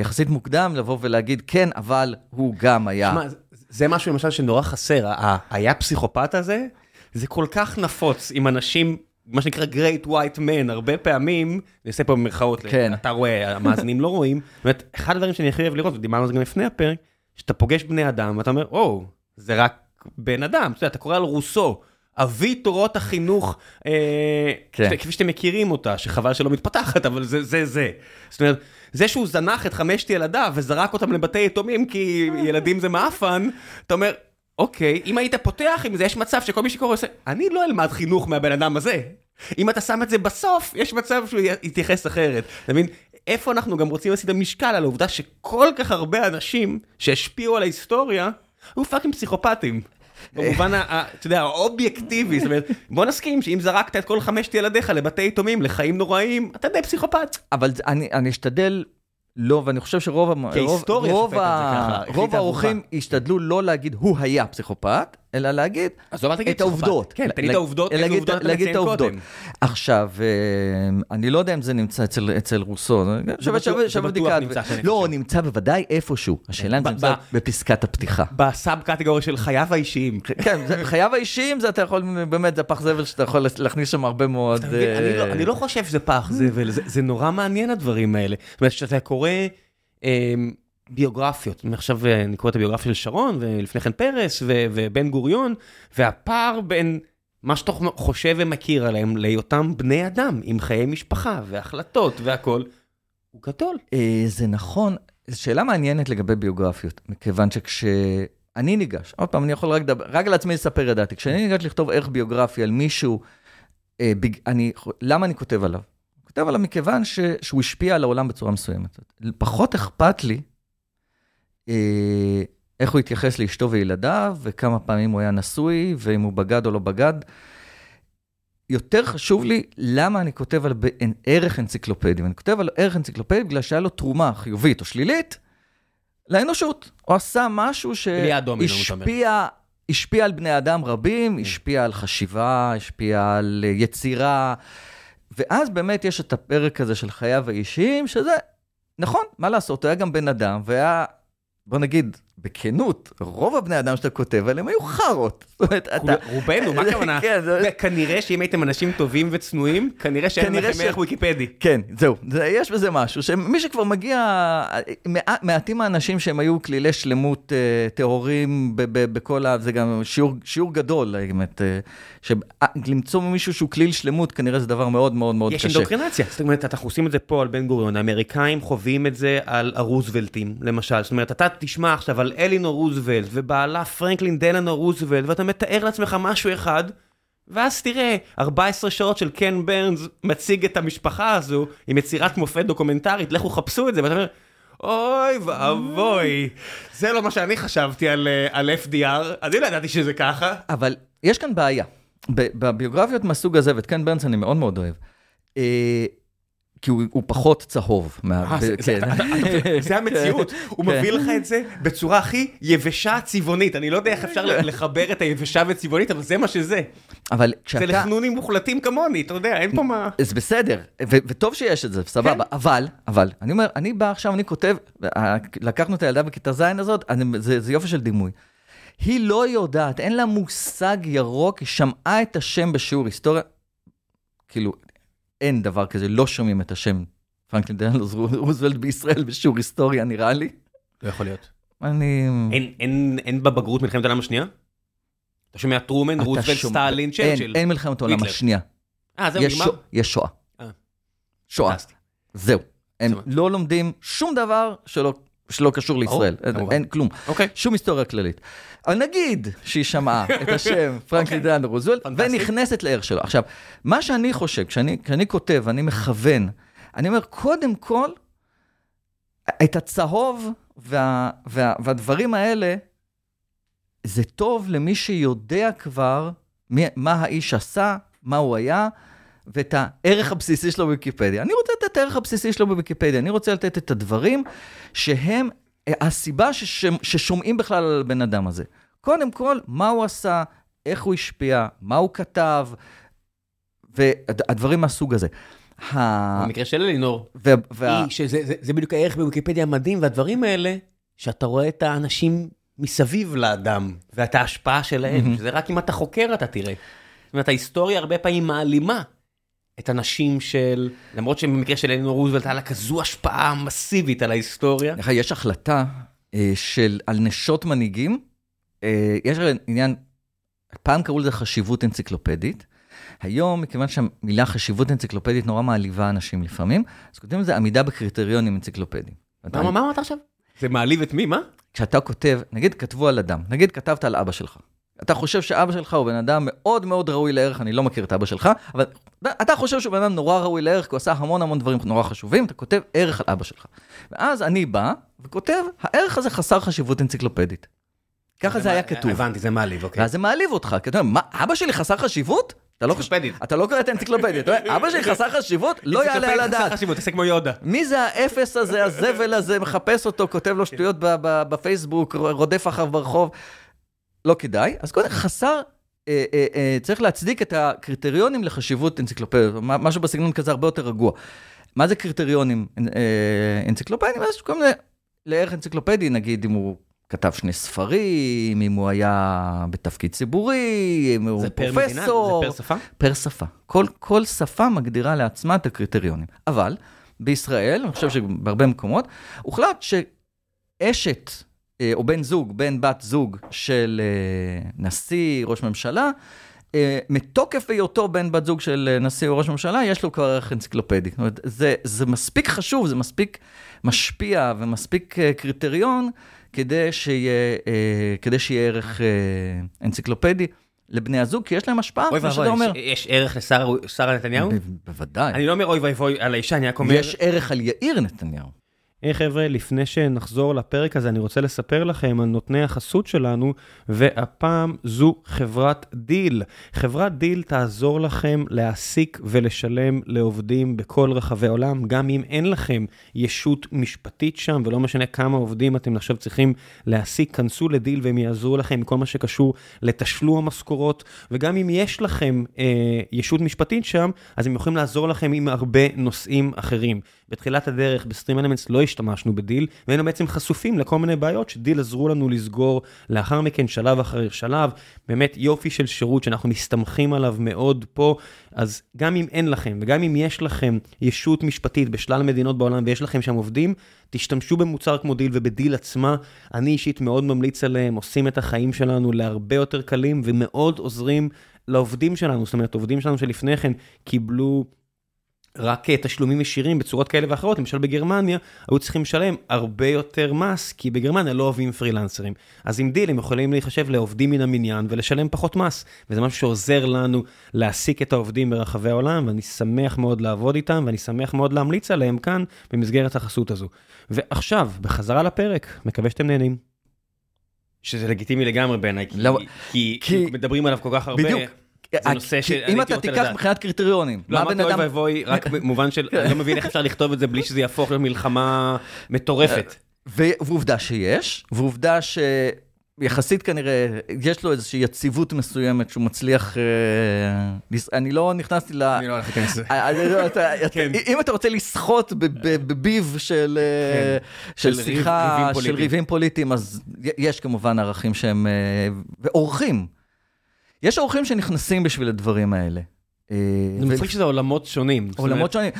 יחסית מוקדם, לבוא ולהגיד, כן, אבל הוא גם היה.
שמע, זה- משהו למשל שנורא חסר, היה פסיכופת הזה, זה כל כך נפוץ עם אנשים, מה שנקרא great white men, הרבה פעמים, אני עושה פה במרכאות,
כן.
אתה רואה, המאזינים לא רואים, זאת אומרת, אחד הדברים שאני הכי אוהב לראות, ודיברנו על זה גם לפני הפרק, שאתה פוגש בני אדם, ואתה אומר, או, זה רק בן אדם, אתה יודע, אתה קורא על רוסו, אבי תורות החינוך, אה,
כן.
כפי שאתם מכירים אותה, שחבל שלא מתפתחת, אבל זה זה זה. זאת אומרת, זה שהוא זנח את חמשת ילדיו וזרק אותם לבתי יתומים כי ילדים זה מעפן, אתה אומר, אוקיי, אם היית פותח עם זה, יש מצב שכל מי שקורא עושה, אני לא אלמד חינוך מהבן אדם הזה. אם אתה שם את זה בסוף, יש מצב שהוא יתייחס אחרת. אתה מבין? איפה אנחנו גם רוצים לשים את המשקל על העובדה שכל כך הרבה אנשים שהשפיעו על ההיסטוריה, היו fucking פסיכופטים. במובן, אתה יודע, האובייקטיבי, זאת אומרת, בוא נסכים שאם זרקת את כל חמשת ילדיך לבתי יתומים, לחיים נוראיים, אתה די פסיכופת.
אבל אני, אני אשתדל לא, ואני חושב שרוב רוב, רוב, רוב. האורחים השתדלו לא להגיד הוא היה פסיכופת, אלא להגיד
אז לא תגיד
את העובדות.
כן, תן לי את העובדות, איזה עובדות אתה
את
מציין. קודם.
עכשיו, אה, אני לא יודע אם זה נמצא אצל, אצל רוסו, שווה, בדיקה.
נמצא שם, אני
לא,
חושב.
נמצא בוודאי איפשהו. השאלה אם
ב-
זה נמצא בפסקת הפתיחה.
בסאב קטגוריה של חייו האישיים.
כן, חייו האישיים זה אתה יכול, באמת, זה פח זבל שאתה יכול להכניס שם הרבה מאוד...
אני לא-
אה,
אני לא חושב שזה פח זבל, זה- זה נורא מעניין הדברים האלה. זאת אומרת, כשאתה קורא אמ, ביוגרפיות, אני עכשיו אה, אני קורא את הביוגרפיה של שרון, ולפני כן פרס, ו- ובן גוריון, והפער בין מה שאתה חושב ומכיר עליהם להיותם בני אדם, עם חיי משפחה, והחלטות והכול, הוא גדול.
אה, זה נכון, זו שאלה מעניינת לגבי ביוגרפיות, מכיוון שכשאני ניגש, עוד פעם, אני יכול רק, לדבר, רק על עצמי לספר את דעתי, כשאני ניגש לכתוב ערך ביוגרפי על מישהו, אה, בג, אני, למה אני כותב עליו? אני כותב עליו מכיוון ש, שהוא השפיע על העולם בצורה מסוימת. פחות אכפת לי אה, איך הוא התייחס לאשתו וילדיו, וכמה פעמים הוא היה נשוי, ואם הוא בגד או לא בגד. יותר חשוב לי למה אני כותב על ערך אנציקלופדי. ואני כותב על ערך אנציקלופדי בגלל שהיה לו תרומה חיובית או שלילית לאנושות. הוא עשה משהו. שהשפיע השפיע על בני אדם רבים, השפיע על חשיבה, השפיע על אה, יצירה. ואז באמת יש את הפרק הזה של חייו האישיים, שזה, נכון, מה לעשות, הוא היה גם בן אדם, והיה, בוא נגיד, בכנות, רוב הבני אדם שאתה כותב עליהם היו חארות. זאת אומרת, אתה...
רובנו, מה הכוונה?
כן,
כנראה שאם הייתם אנשים טובים וצנועים, כנראה שאין לכם ערך ויקיפדי.
כן, זהו, זה, יש בזה משהו, שמי שכבר מגיע, מעט, מעטים האנשים שהם היו כלילי שלמות אה, טהורים בכל ה... זה גם שיעור, גדול, האמת, אה, שלמצוא מישהו שהוא כליל שלמות כנראה זה דבר מאוד מאוד מאוד
יש
קשה.
אינדוקטרינציה, זאת אומרת, אנחנו עושים את זה פה על בן גוריון, האמריקאים חווים את זה על הרוזוולטים, למשל. זאת אומרת, אתה תשמע עכשיו על אלינור רוזוולט ובעלה פרנקלין דלנור רוזוולט, ואתה מתאר לעצמך משהו אחד, ואז תראה, 14 שעות של קן ברנס מציג את המשפחה הזו עם יצירת מופת דוקומנטרית, לכו חפשו את זה, ואתה אומר, אוי ואבוי, זה לא מה שאני חשבתי על, אה, על FDR, אני לא ידעתי שזה ככה.
אבל יש כאן בעיה. בביוגרפיות מהסוג הזה, ואת קן ברנס אני מאוד מאוד אוהב, אה, כי הוא, הוא פחות צהוב. מה,
אה, זה- זה-
כן.
זה המציאות, הוא
כן.
מביא לך את זה בצורה הכי יבשה צבעונית, אני לא יודע איך אפשר לחבר את היבשה וצבעונית, אבל זה מה שזה.
אבל
זה
כשאתה...
לחנונים מוחלטים כמוני, אתה יודע, אין פה מה...
זה בסדר, ו- וטוב שיש את זה, סבבה,
כן.
אבל, אבל, אני אומר, אני בא עכשיו, אני כותב, אה, לקחנו את הילדה בכיתה ז' הזאת, אני, זה, זה יופי של דימוי. היא לא יודעת, אין לה מושג ירוק, היא שמעה את השם בשיעור היסטוריה, כאילו, אין דבר כזה, לא שומעים את השם פרנקלין דנלוס רוזוולט בישראל בשיעור היסטוריה, נראה לי.
לא יכול להיות.
אני...
אין- אין אין בבגרות מלחמת העולם השנייה? אתה שומע טרומן, רוזוולט,
שומע-
סטלין,
אין,
צ'רצ'יל.
אין מלחמת העולם. השנייה.
אה, זהו,
יש
נגמר?
יש שואה.
אה.
שואה. זהו. הם לא לומדים שום דבר שלא, שלא קשור לישראל. אין,
כמובן.
אין כלום.
אוקיי.
שום היסטוריה כללית. אבל נגיד שהיא שמעה את השם פרנקלין דלנד רוזוולט,
פנטסטי.
ונכנסת לערך שלו. עכשיו, מה שאני חושב, כשאני, כשאני כותב, אני מכוון, אני אומר, קודם כל, את הצהוב וה, וה, והדברים האלה, זה טוב למי שיודע כבר מי, מה האיש עשה, מה הוא היה, ואת הערך הבסיסי שלו בוויקיפדיה. אני רוצה לתת את הערך הבסיסי שלו בוויקיפדיה, אני רוצה לתת את הדברים שהם הסיבה שש, ששומעים בכלל על הבן אדם הזה. קודם כל, מה הוא עשה, איך הוא השפיע, מה הוא כתב, והדברים מהסוג הזה. ה-
במקרה של אלינור,
וה- וה-
שזה זה- זה בדיוק הערך בוויקיפדיה המדהים, והדברים האלה, שאתה רואה את האנשים מסביב לאדם, ואת ההשפעה שלהם, שזה רק אם אתה חוקר אתה תראה. זאת אומרת, ההיסטוריה הרבה פעמים מעלימה את הנשים של, למרות שבמקרה של אלינור רוזוולט היה לה כזו השפעה מסיבית על ההיסטוריה.
לך, יש החלטה אה, של, על נשות מנהיגים, אה, יש עניין, פעם קראו לזה חשיבות אנציקלופדית, היום, מכיוון שהמילה חשיבות אנציקלופדית נורא מעליבה אנשים לפעמים, אז כותבים לזה עמידה בקריטריונים אנציקלופדיים.
מה מה אמרת עכשיו? זה מעליב את מי? מה?
כשאתה כותב, נגיד כתבו על אדם, נגיד כתבת על אבא שלך. אתה חושב שאבא שלך הוא בן אדם מאוד מאוד ראוי לערך, אני לא מכיר את אבא שלך, אבל אתה חושב שהוא בן אדם נורא ראוי לערך, כי הוא עשה המון המון דברים נורא חשובים, אתה כותב ערך על אבא שלך. ואז אני בא וכותב, הערך הזה חסר חשיבות אנציקלופדית. ככה זה היה כתוב.
הבנתי, זה מעליב, אוקיי.
ואז זה מעליב אותך, כי אתה אומר, מה, אבא שלי חסר חשיבות? אתה לא
אנציקלופדית.
אתה לא קורא את האנציקלופדיה, אתה אומר, אבא שלי חסר חשיבות? לא יעלה על
אנציקלופדיה חסר
הדעת.
חשיבות, תעשה כמו יודה.
מי זה האפס הזה, הזבל הזה, מחפש אותו, כותב לו שטויות בפייסבוק, רודף אחריו ברחוב? לא כדאי. אז קודם, חסר, אה, אה, אה, צריך להצדיק את הקריטריונים לחשיבות אנציקלופדיות, משהו בסגנון כזה הרבה יותר רגוע. מה זה קריטריונים אה, אנציקלופדיים? אז כל מיני, לערך אנציקלופדי, נגיד, אם הוא כתב שני ספרים, אם הוא היה בתפקיד ציבורי, אם הוא
זה פר מדינה?
פרופסור.
זה פר שפה?
פר שפה. כל, כל שפה מגדירה לעצמה את הקריטריונים. אבל בישראל, אני חושב שבהרבה מקומות, הוחלט שאשת או בן זוג, בן בת זוג של אה, נשיא, ראש ממשלה, אה, מתוקף היותו בן בת זוג של אה, נשיא או ראש ממשלה, יש לו כבר ערך אנציקלופדי. זאת אומרת, זה, זה מספיק חשוב, זה מספיק משפיע ומספיק אה, קריטריון כדי שיהיה, אה, כדי שיהיה ערך אה, אנציקלופדי לבני הזוג, כי יש להם השפעה, כמו שאתה אומר.
יש- ערך לשרה נתניהו?
בוודאי.
אני לא אומר אוי ואבוי על האישה, אני רק אומר...
יש ערך על יאיר נתניהו.
היי חבר'ה, לפני שנחזור לפרק הזה, אני רוצה לספר לכם על נותני החסות שלנו, והפעם זו חברת Deel. חברת Deel תעזור לכם להעסיק ולשלם לעובדים בכל רחבי העולם, גם אם אין לכם ישות משפטית שם, ולא משנה כמה עובדים אתם עכשיו צריכים להעסיק, כנסו ל Deel והם יעזרו לכם עם כל מה שקשור לתשלום המשכורות, וגם אם יש לכם אה, ישות משפטית שם, אז הם יכולים לעזור לכם עם הרבה נושאים אחרים. בתחילת הדרך, ב StreamElements לא השתמשנו ב Deel, והיינו בעצם חשופים לכל מיני בעיות ש Deel עזרו לנו לסגור לאחר מכן, שלב אחרי שלב. באמת יופי של שירות שאנחנו מסתמכים עליו מאוד פה. אז גם אם אין לכם, וגם אם יש לכם ישות משפטית בשלל מדינות בעולם ויש לכם שם עובדים, תשתמשו במוצר כמו Deel וב Deel עצמה. אני אישית מאוד ממליץ עליהם, עושים את החיים שלנו להרבה יותר קלים ומאוד עוזרים לעובדים שלנו. זאת אומרת, עובדים שלנו שלפני כן קיבלו... רק אה, תשלומים ישירים בצורות כאלה ואחרות, למשל בגרמניה, היו צריכים לשלם הרבה יותר מס, כי בגרמניה לא אוהבים פרילנסרים. אז עם דיל הם יכולים להיחשב לעובדים מן המניין ולשלם פחות מס, וזה משהו שעוזר לנו להעסיק את העובדים ברחבי העולם, ואני שמח מאוד לעבוד איתם, ואני שמח מאוד להמליץ עליהם כאן במסגרת החסות הזו. ועכשיו, בחזרה לפרק, מקווה שאתם נהנים. שזה לגיטימי לגמרי בעיניי, כי,
לא-
כי,
כי-
כי מדברים עליו כל כך הרבה.
בדיוק.
זה נושא
כי
שאני
אם אתה תיקח. מבחינת קריטריונים,
לא
מה
אמרתי
בן
אוי
אדם...
ואבוי, רק במובן של, אני לא מבין איך אפשר לכתוב את זה בלי שזה יהפוך למלחמה מטורפת.
ועובדה שיש, ועובדה שיחסית כנראה, יש לו איזושהי יציבות מסוימת שהוא מצליח... אה, אני לא נכנסתי ל...
אני לא הולך להיכנס לזה.
אה, לא-
כן.
אם אתה רוצה לסחוט בביב של אה,
ריב-
שיחה, של. ריבים פוליטיים, אז יש כמובן ערכים שהם... אה, ואורחים. יש אורחים שנכנסים בשביל הדברים האלה. אה,
זה מצחיק שזה עולמות שונים.
עולמות שונים.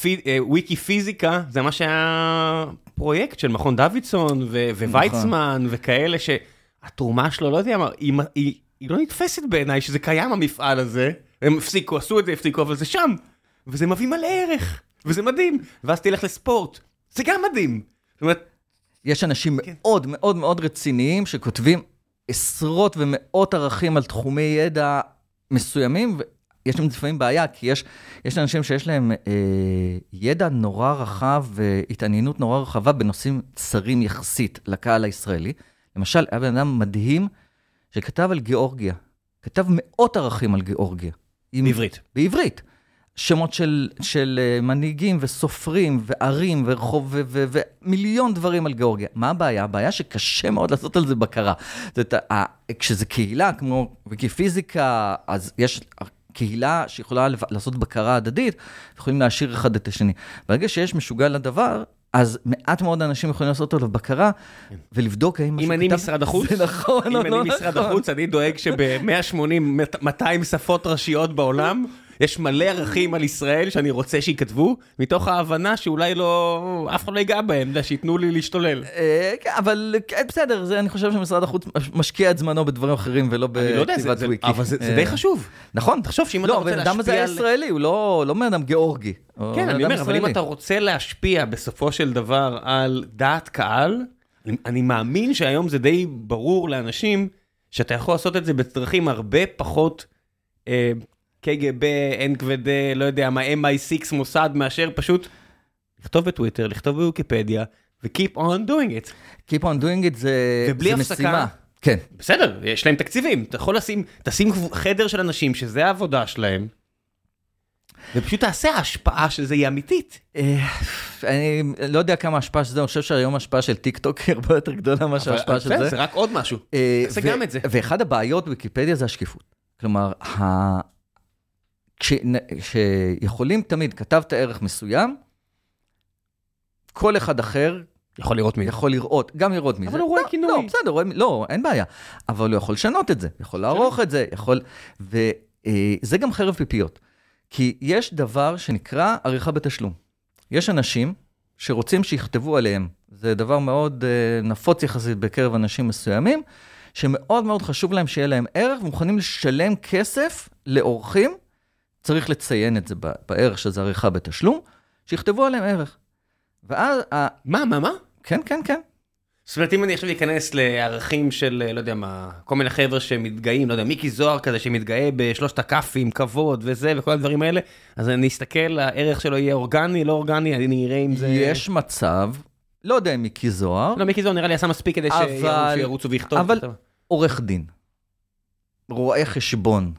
פי- אה, וויקי פיזיקה זה מה שהיה פרויקט של מכון דוידסון וויצמן וכאלה שהתרומה שלו, לא יודע מה, היא לא נתפסת בעיניי שזה קיים המפעל הזה. הם הפסיקו, עשו את זה, הפסיקו, אבל זה שם. וזה מביא מלא ערך, וזה מדהים. ואז תלך לספורט, זה גם מדהים. זאת אומרת,
יש אנשים
כן.
מאוד מאוד מאוד רציניים שכותבים עשרות ומאות ערכים על תחומי ידע מסוימים, ויש להם לפעמים בעיה, כי יש, יש אנשים שיש להם אה, ידע נורא רחב והתעניינות נורא רחבה בנושאים צרים יחסית לקהל הישראלי. למשל, היה בן אדם מדהים שכתב על גיאורגיה. כתב מאות ערכים על גיאורגיה. עם-
בעברית.
בעברית. שמות של, של אה, מנהיגים וסופרים וערים ורחוב ומיליון דברים על גיאורגיה. מה הבעיה? הבעיה שקשה מאוד לעשות על זה בקרה. זאת אומרת, כשזה קהילה כמו ויקיפיזיקה, אז יש קהילה שיכולה לעשות בקרה הדדית, יכולים להשאיר אחד את השני. ברגע שיש משוגע לדבר, אז מעט מאוד אנשים יכולים לעשות עליו בקרה ולבדוק האם משהו
אם אני משרד החוץ,
זה נכון
אם
או
אני
לא
משרד
נכון.
החוץ, אני דואג שב-180, 200 שפות ראשיות בעולם, יש מלא ערכים על ישראל שאני רוצה שייכתבו, מתוך ההבנה שאולי לא, אף אחד לא ייגע בהם, שייתנו לי להשתולל.
אה, כן, אבל כן, בסדר, זה, אני חושב שמשרד החוץ משקיע את זמנו בדברים אחרים ולא
לא
בכתיבת וויקי.
אבל זה
אה,
די חשוב.
נכון.
תחשוב שאם אתה
לא,
רוצה
הבן אדם הזה
להשפיע.
ישראלי, הוא לא לא בן אדם גיאורגי.
כן, אני אומר, אבל אם. אתה רוצה להשפיע בסופו של דבר על דעת קהל, אני- אני מאמין שהיום זה די ברור לאנשים שאתה יכול לעשות את זה בדרכים הרבה פחות אה, קג"ב, NKVD, לא יודע מה, MI6 מוסד, מאשר פשוט לכתוב בטוויטר, לכתוב בוויקיפדיה, ו-keep on doing it.
Keep on doing it זה
ובלי
זה
הפסקה,
משימה. כן.
בסדר, יש להם תקציבים, אתה יכול לשים, תשים חדר של אנשים שזה העבודה שלהם, ופשוט תעשה ההשפעה של זה היא אמיתית.
אה, אני לא יודע כמה השפעה של זה, אני חושב שהיום ההשפעה של טיק טוק היא הרבה יותר גדולה מאשר ההשפעה של זה.
זה רק עוד משהו.
אה,
תעשה גם את זה.
ואחד הבעיות בוויקיפדיה זה השקיפות. כלומר. כשיכולים תמיד, כתבת ערך מסוים, כל אחד אחר
יכול לראות מי.
יכול לראות, גם לראות מי
אבל
זה.
הוא רואה
לא,
כינוי.
לא, בסדר, רואה, לא, אין בעיה. אבל הוא יכול לשנות את זה, יכול לערוך את זה, יכול... וזה גם חרב פיפיות. כי יש דבר שנקרא עריכה בתשלום. יש אנשים שרוצים שיכתבו עליהם. זה דבר מאוד uh, נפוץ יחסית בקרב אנשים מסוימים, שמאוד מאוד חשוב להם שיהיה להם ערך, ומוכנים לשלם כסף לעורכים, צריך לציין את זה בערך שזה עריכה בתשלום, שיכתבו עליהם ערך. ואז,
מה, מה, מה?
כן, כן, כן.
זאת אומרת, אם אני עכשיו אכנס לערכים של, לא יודע מה, כל מיני חבר'ה שמתגאים, לא יודע, מיקי זוהר כזה שמתגאה בשלושת הכאפים, כבוד וזה, וכל הדברים האלה, אז אני אסתכל, הערך שלו יהיה אורגני, לא אורגני, אני אראה אם זה...
יש מצב, לא יודע אם מיקי זוהר,
לא, מיקי זוהר נראה לי עשה מספיק כדי
אבל-
שירוצו ויכתוב.
אבל- עורך דין, רואה חשבון,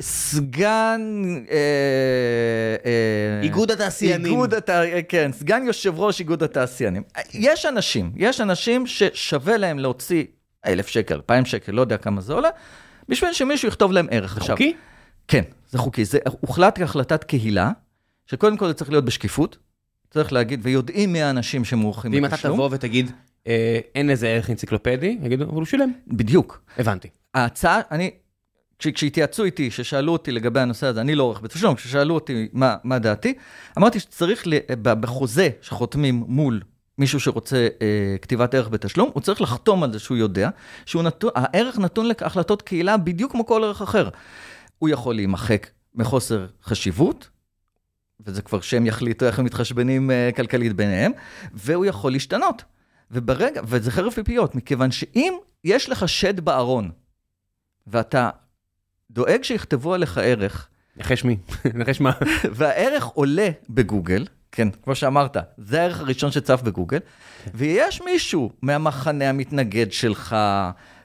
סגן... אה, אה,
איגוד התעשיינים.
איגוד הת... כן, סגן יושב ראש איגוד התעשיינים. יש אנשים, יש אנשים ששווה להם להוציא אלף שקל, אלפיים שקל, לא יודע כמה זה עולה, בשביל שמישהו יכתוב להם ערך. עכשיו,
חוקי?
כן, זה חוקי. זה הוחלט כהחלטת קהילה, שקודם כל זה צריך להיות בשקיפות, צריך להגיד, ויודעים מי האנשים שמורחים
ואם אתה
בתשלום.
תבוא ותגיד, אה, אין לזה ערך אנציקלופדי, יגידו, אבל הוא שילם.
בדיוק.
הבנתי.
ההצעה, אני, כשהתייעצו איתי, ששאלו אותי לגבי הנושא הזה, אני לא עורך בתשלום, כששאלו אותי מה, מה דעתי, אמרתי שצריך, בחוזה שחותמים מול מישהו שרוצה אה, כתיבת ערך בתשלום, הוא צריך לחתום על זה שהוא יודע, שהערך נתון להחלטות קהילה בדיוק כמו כל ערך אחר. הוא יכול להימחק מחוסר חשיבות, וזה כבר שהם יחליטו איך הם מתחשבנים אה, כלכלית ביניהם, והוא יכול להשתנות. וברגע, וזה חרב פיפיות, מכיוון שאם יש לך שד בארון, ואתה דואג שיכתבו עליך ערך,
נחש מי? נחש מה?
והערך עולה בגוגל, כן, כמו שאמרת, זה הערך הראשון שצף בגוגל, ויש מישהו מהמחנה המתנגד שלך,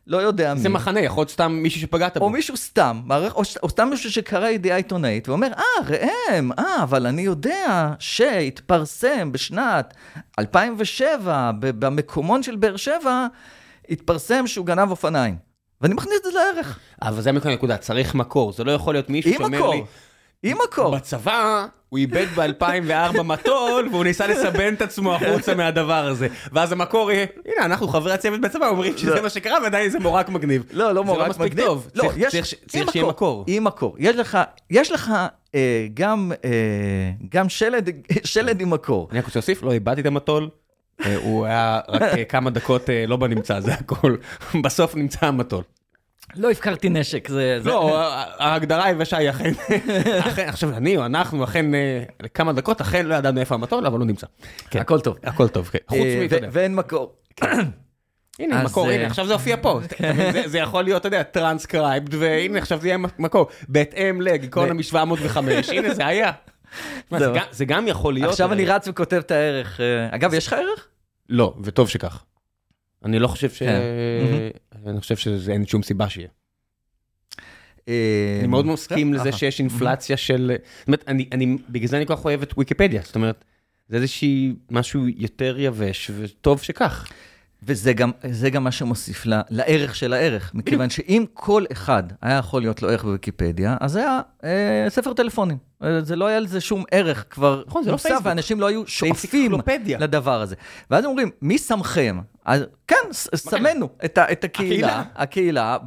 לא יודע מי,
זה מחנה, יכול להיות סתם מישהו שפגעת בו.
או מישהו סתם, מערך, או, או סתם מישהו שקרא ידיעה עיתונאית, ואומר, אה, ראם, אה, אבל אני יודע שהתפרסם בשנת 2007, ב- במקומון של באר שבע, התפרסם שהוא גנב אופניים. ואני מכניס את זה לערך.
אבל זה מקום נקודה, צריך מקור, זה לא יכול להיות מישהו שאומר. לי,
עם מקור.
בצבא הוא איבד ב-2004 מטול והוא ניסה לסבן את עצמו החוצה מהדבר הזה. ואז המקור יהיה, הנה אנחנו חברי הצוות בצבא אומרים שזה מה שקרה ועדיין זה מורק מגניב.
לא, לא מורק
זה לא מספיק
מגניב.
טוב,
לא,
צריך- שיהיה מקור.
עם מקור. יש לך, יש לך אה, גם, אה, גם שלד, שלד עם מקור.
אני רק רוצה להוסיף, לא איבדתי את המטול, הוא היה רק אה, כמה דקות אה, לא בנמצא, זה הכל. בסוף נמצא המטול.
לא הפקרתי נשק, זה...
לא, ההגדרה היבשה היא אכן, עכשיו אני או אנחנו אכן אה, לכמה דקות אכן לא ידענו איפה המטול, אבל הוא נמצא. כן.
הכל טוב.
הכל טוב, כן. חוץ
אה,
מ...
ואין מקור.
הנה, מקור,
אה,
הנה, עכשיו זה הופיע פה. זה יכול להיות, אתה יודע, טרנסקרייבד, והנה, עכשיו זה יהיה מקור. בהתאם לגיקונומי 705, הנה, זה היה. זה. גם- יכול להיות...
עכשיו אני רץ וכותב את הערך. אה, אגב, יש לך ערך?
לא, וטוב שכך. אני לא חושב ש...
כן.
אני חושב שאין שום סיבה שיהיה.
אה,
אני מאוד מסכים
אה,
לזה שיש אינפלציה של... זאת אומרת, אני, אני, בגלל זה אני כל כך אוהב את ויקיפדיה, זאת אומרת, זה איזושהי משהו יותר יבש, וטוב שכך.
וזה גם, זה גם מה שמוסיף לה, לערך של הערך. מכיוון שאם כל אחד היה יכול להיות לו ערך בוויקיפדיה, אז היה אה, ספר טלפונים. אה, זה לא היה לזה שום ערך כבר
נכון, זה לא פייסבוק.
ואנשים לא היו שואפים. לדבר הזה. ואז אומרים, מי שמכם? אז כן, סמנו את, את הקהילה,
הקהילה.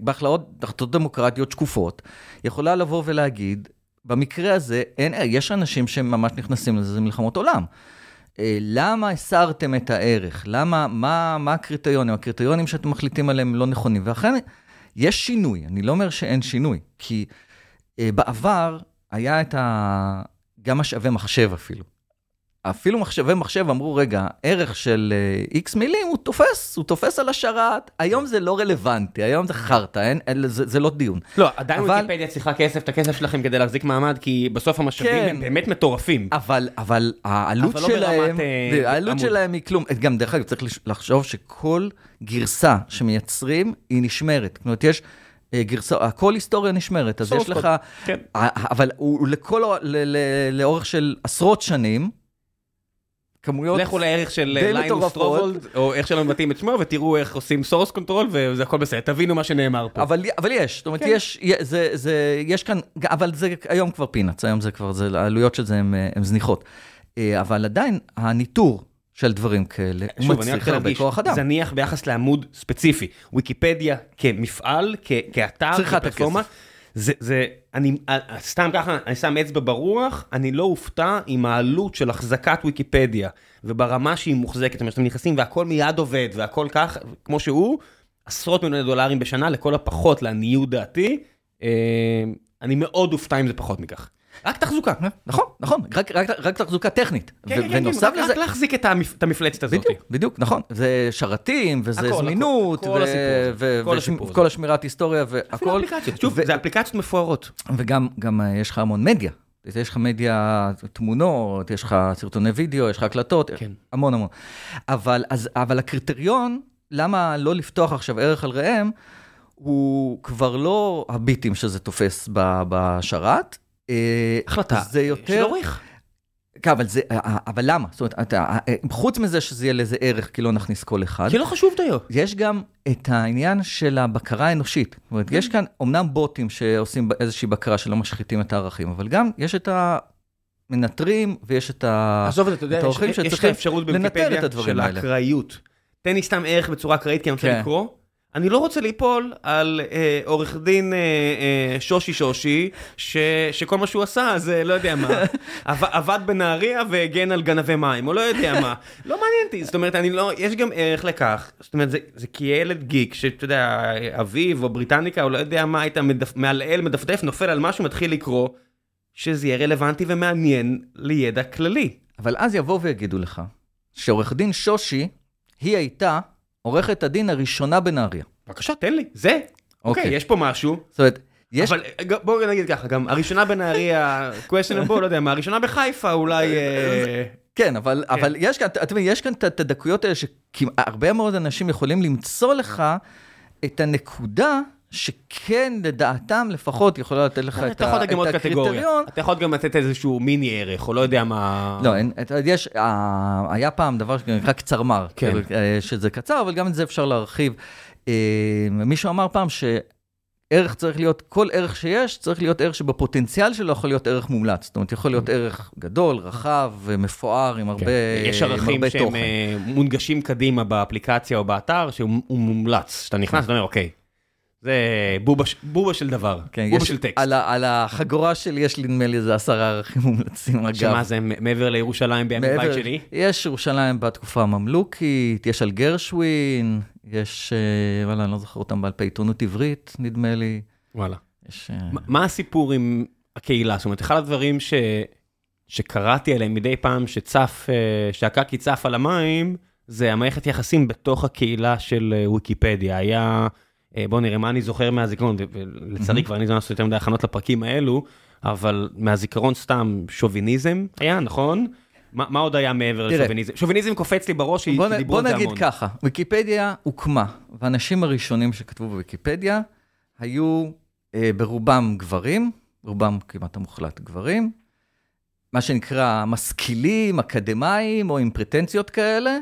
בהחלטות דמוקרטיות שקופות, יכולה לבוא ולהגיד, במקרה הזה, אין, יש אנשים שממש נכנסים לזה, זה מלחמות עולם. אה, למה הסרתם את הערך? למה, מה, מה הקריטריונים? הקריטריונים שאתם מחליטים עליהם לא נכונים. ואכן, יש שינוי, אני לא אומר שאין שינוי, כי אה, בעבר היה את ה... גם משאבי מחשב אפילו. אפילו מחשבי מחשב אמרו, רגע, ערך של איקס מילים, הוא תופס, הוא תופס על השרת, היום זה לא רלוונטי, היום זה חרטא, אין, אין, זה, זה לא דיון.
לא, עדיין
אבל-
ויקיפדיה צריכה כסף, את הכסף שלכם כדי להחזיק מעמד, כי בסוף המשאבים
כן.
הם באמת מטורפים.
אבל, אבל העלות
אבל לא
שלהם,
ברמת, אה,
העלות
עמוד.
שלהם היא כלום. גם, דרך אגב, צריך לחשוב שכל גרסה שמייצרים היא נשמרת. זאת אומרת, יש אה, גרסה, הכל היסטוריה נשמרת, אז יש לך...
כן.
אבל הוא לכל, ל- ל- לאורך של עשרות שנים, כמויות...
לכו לערך של ליינוס
מטורפות.
טורבולד, או איך שלא מבטאים את שמו, ותראו איך עושים source control, וזה הכל בסדר, תבינו מה שנאמר פה.
אבל, אבל יש, זאת אומרת,
כן.
יש, זה, זה, יש כאן, אבל זה היום כבר peanuts, היום זה כבר, זה, העלויות של זה הן זניחות. אה, אבל עדיין, הניטור של דברים כאלה, הוא
שוב,
מצריך הרבה כוח אדם.
זניח ביחס לעמוד ספציפי. ויקיפדיה כמפעל, כ- כאתר,
צריכה את
כפלטפורמה,
הכסף.
זה, זה, אני, אה, סתם ככה, אני שם אצבע ברוח, אני לא אופתע עם העלות של החזקת ויקיפדיה, וברמה שהיא מוחזקת, זאת אומרת, אתם נכנסים והכל מיד עובד, והכל כך, כמו שהוא, עשרות מיליוני דולרים בשנה, לכל הפחות, לעניות דעתי, אה, אני מאוד אופתע אם זה פחות מכך. רק תחזוקה.
נכון, נכון, רק, רק, רק תחזוקה טכנית.
כן,
ו-
כן, כן,
ונוסף
רק,
לזה,
רק להחזיק את, המפ, את המפלצת הזאת.
בדיוק, בדיוק, נכון. זה שרתים, וזה
הכל,
זמינות,
הכל, כל הסיפור
ו-
כל
ו-
הסיפור הזה.
וכל השמירת היסטוריה
אפילו
והכל.
אפליקציות, שוב,
ו-
זה אפליקציות מפוארות.
וגם גם, אה, יש לך המון מדיה. יש לך מדיה, תמונות, יש לך סרטוני וידאו, יש לך הקלטות,
כן.
המון המון. אבל, אז, אבל הקריטריון, למה לא לפתוח עכשיו ערך על ראם, הוא כבר לא הביטים שזה תופס ב- בשרת. אה,
החלטה.
זה יותר...
של עורך.
כן, אבל, זה, אבל למה? זאת אומרת, אתה, חוץ מזה שזה יהיה לזה ערך, כי לא נכניס כל אחד,
כי לא חשוב דיו.
יש גם את העניין של הבקרה האנושית. זאת אומרת, יש כאן אומנם בוטים שעושים איזושהי בקרה שלא משחיתים את הערכים, אבל גם יש את המנטרים ויש את ה...
עזוב את זה, אתה יודע,
את האורחים
יש- יש לך
שצריכים
אפשרות
לנטר
בוויקיפדיה
הדברים
של
האלה.
האקראיות. תן לי סתם ערך בצורה אקראית, כי אני רוצה
כן.
לקרוא. אני לא רוצה ליפול על אה, עורך דין אה, אה, שושי שושי, ש, שכל מה שהוא עשה זה לא יודע מה, עב, עבד בנהריה והגן על גנבי מים, או לא יודע מה. לא מעניין אותי, זאת אומרת, אני לא, יש גם ערך לכך. זאת אומרת, זה, זה כי ילד גיק, שאתה יודע, אביו או בריטניקה, או לא יודע מה, היית מדפ, מעלעל, מדפדף, נופל על משהו, מתחיל לקרוא, שזה יהיה רלוונטי ומעניין לידע כללי.
אבל אז יבואו ויגידו לך שעורך דין שושי, היא הייתה עורכת הדין הראשונה בנהריה.
בבקשה, תן לי, זה. אוקיי,
אוקיי.
יש פה משהו.
זאת אומרת, יש...
אבל בואו נגיד ככה, גם הראשונה בנהריה, questionable, לא יודע מה, הראשונה בחיפה אולי... אה,
כן, אבל, כן. אבל יש כאן, אתה מבין, יש כאן את הדקויות האלה שהרבה מאוד אנשים יכולים למצוא לך את הנקודה שכן, לדעתם לפחות, יכולה לתת לך את ה-. הקריטריון.
אתה יכול גם לתת איזשהו מיני ערך, או לא יודע מה...
לא, אין, יש, אה, היה פעם דבר שנקרא קצרמר,
כן.
אה, שזה קצר, אבל גם את זה אפשר להרחיב. אה, מישהו אמר פעם שערך צריך להיות, כל ערך שיש, צריך להיות ערך שבפוטנציאל שלו יכול להיות ערך מומלץ. זאת אומרת, יכול להיות ערך גדול, רחב, ומפואר, עם הרבה,
כן. יש
עם
ערכים שהם
תוכן.
אה, מונגשים קדימה באפליקציה או באתר, שהוא הוא מומלץ. כשאתה נכנס, אתה אומר, אוקיי, זה בובה בובה של דבר,
כן,
בובה
יש,
של טקסט.
על, ה- על החגורה שלי יש לי נדמה לי איזה עשרה ערכים מומלצים, אגב.
שמה זה, מעבר לירושלים בימים בית שלי?
יש ירושלים בתקופה הממלוכית, יש על גרשווין, יש, אה, וואלה, אני לא זוכר אותם בעל פה, עיתונות עברית, נדמה לי.
וואלה.
יש... אה,
מה- הסיפור עם הקהילה? זאת אומרת, אחד הדברים ש... שקראתי עליהם מדי פעם שצף, אה, שהקקי צף על המים, זה המערכת יחסים בתוך הקהילה של ויקיפדיה. היה, אה, בואו נראה מה אני זוכר מהזיכרון, ולצערי
מהמם.
כבר אני לא עושה יותר מדי הכנות לפרקים האלו, אבל מהזיכרון סתם שוביניזם היה, נכון? מה, מה עוד היה מעבר. לשוביניזם? שוביניזם קופץ לי בראש, כי
בוא,
דיברו
בוא
על זה
נגיד
המון.
ככה, ויקיפדיה הוקמה, והאנשים הראשונים שכתבו בוויקיפדיה היו אה, ברובם גברים, רובם כמעט המוחלט גברים, מה שנקרא משכילים, אקדמאים או עם פרטנציות כאלה,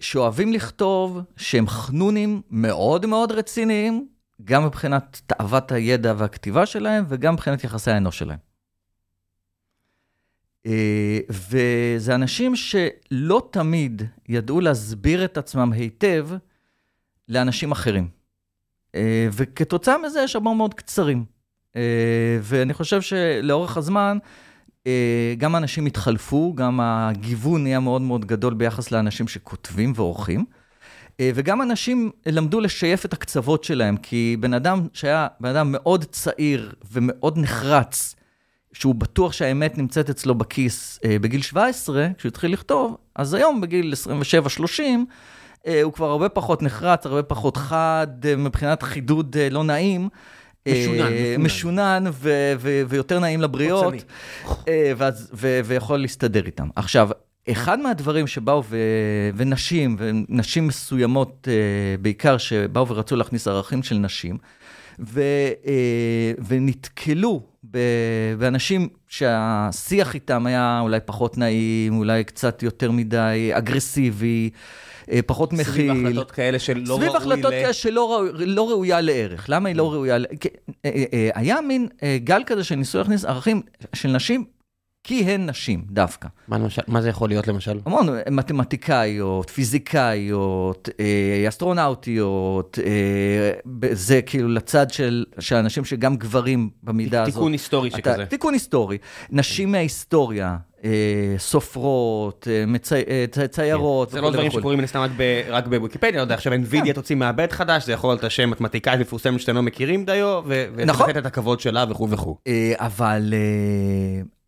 שאוהבים לכתוב, שהם חנונים מאוד מאוד רציניים, גם מבחינת תאוות הידע והכתיבה שלהם, וגם מבחינת יחסי האנוש שלהם. אה, וזה אנשים שלא תמיד ידעו להסביר את עצמם היטב לאנשים אחרים. אה, וכתוצאה מזה יש הרבה מאוד קצרים. אה, ואני חושב שלאורך הזמן, אה, גם האנשים התחלפו, גם הגיוון נהיה מאוד מאוד גדול ביחס לאנשים שכותבים ועורכים. אה, וגם אנשים למדו לשייף את הקצוות שלהם, כי בן אדם שהיה בן אדם מאוד צעיר ומאוד נחרץ, שהוא בטוח שהאמת נמצאת אצלו בכיס אה, בגיל 17, כשהוא התחיל לכתוב, אז היום בגיל 27-30, אה, הוא כבר הרבה פחות נחרץ, הרבה פחות חד, אה, מבחינת חידוד אה, לא נעים.
משונן,
אה,
משונן.
משונן ו- ו- ויותר נעים לבריות. אה, ואז- ו- ויכול להסתדר איתם. עכשיו, אחד מהדברים שבאו, ו- ונשים, ונשים מסוימות אה, בעיקר, שבאו ורצו להכניס ערכים של נשים, ו- ונתקלו באנשים שהשיח איתם היה אולי פחות נעים, אולי קצת יותר מדי אגרסיבי, פחות מכיל.
סביב החלטות כאלה של לא
סביב
ראוי
החלטות
ל...
כאלה שלא ראו- לא ראויה לערך. למה היא לא ראויה? ל- כי- אה, אה, אה, היה מין אה, גל כזה שניסו להכניס ערכים של נשים, כי הן נשים דווקא.
מה למשל- מה זה יכול להיות למשל?
המון מתמטיקאיות, פיזיקאיות, אה, אסטרונאוטיות, אה, זה כאילו לצד של, של אנשים שגם גברים במידה הזאת.
תיקון היסטורי
אתה-
שכזה.
תיקון היסטורי. נשים מההיסטוריה, אה, סופרות, אה, מצי- אה, צ- ציירות.
זה לא דברים. שקורים מן הסתם רק בוויקיפדיה, לא יודע, עכשיו NVIDIA תוציא מעבד חדש, זה יכול להיות השם מתמטיקאית מפורסמת שאתם לא מכירים דיו, ו-
נכון.
את הכבוד שלה וכו' וכו'.
אבל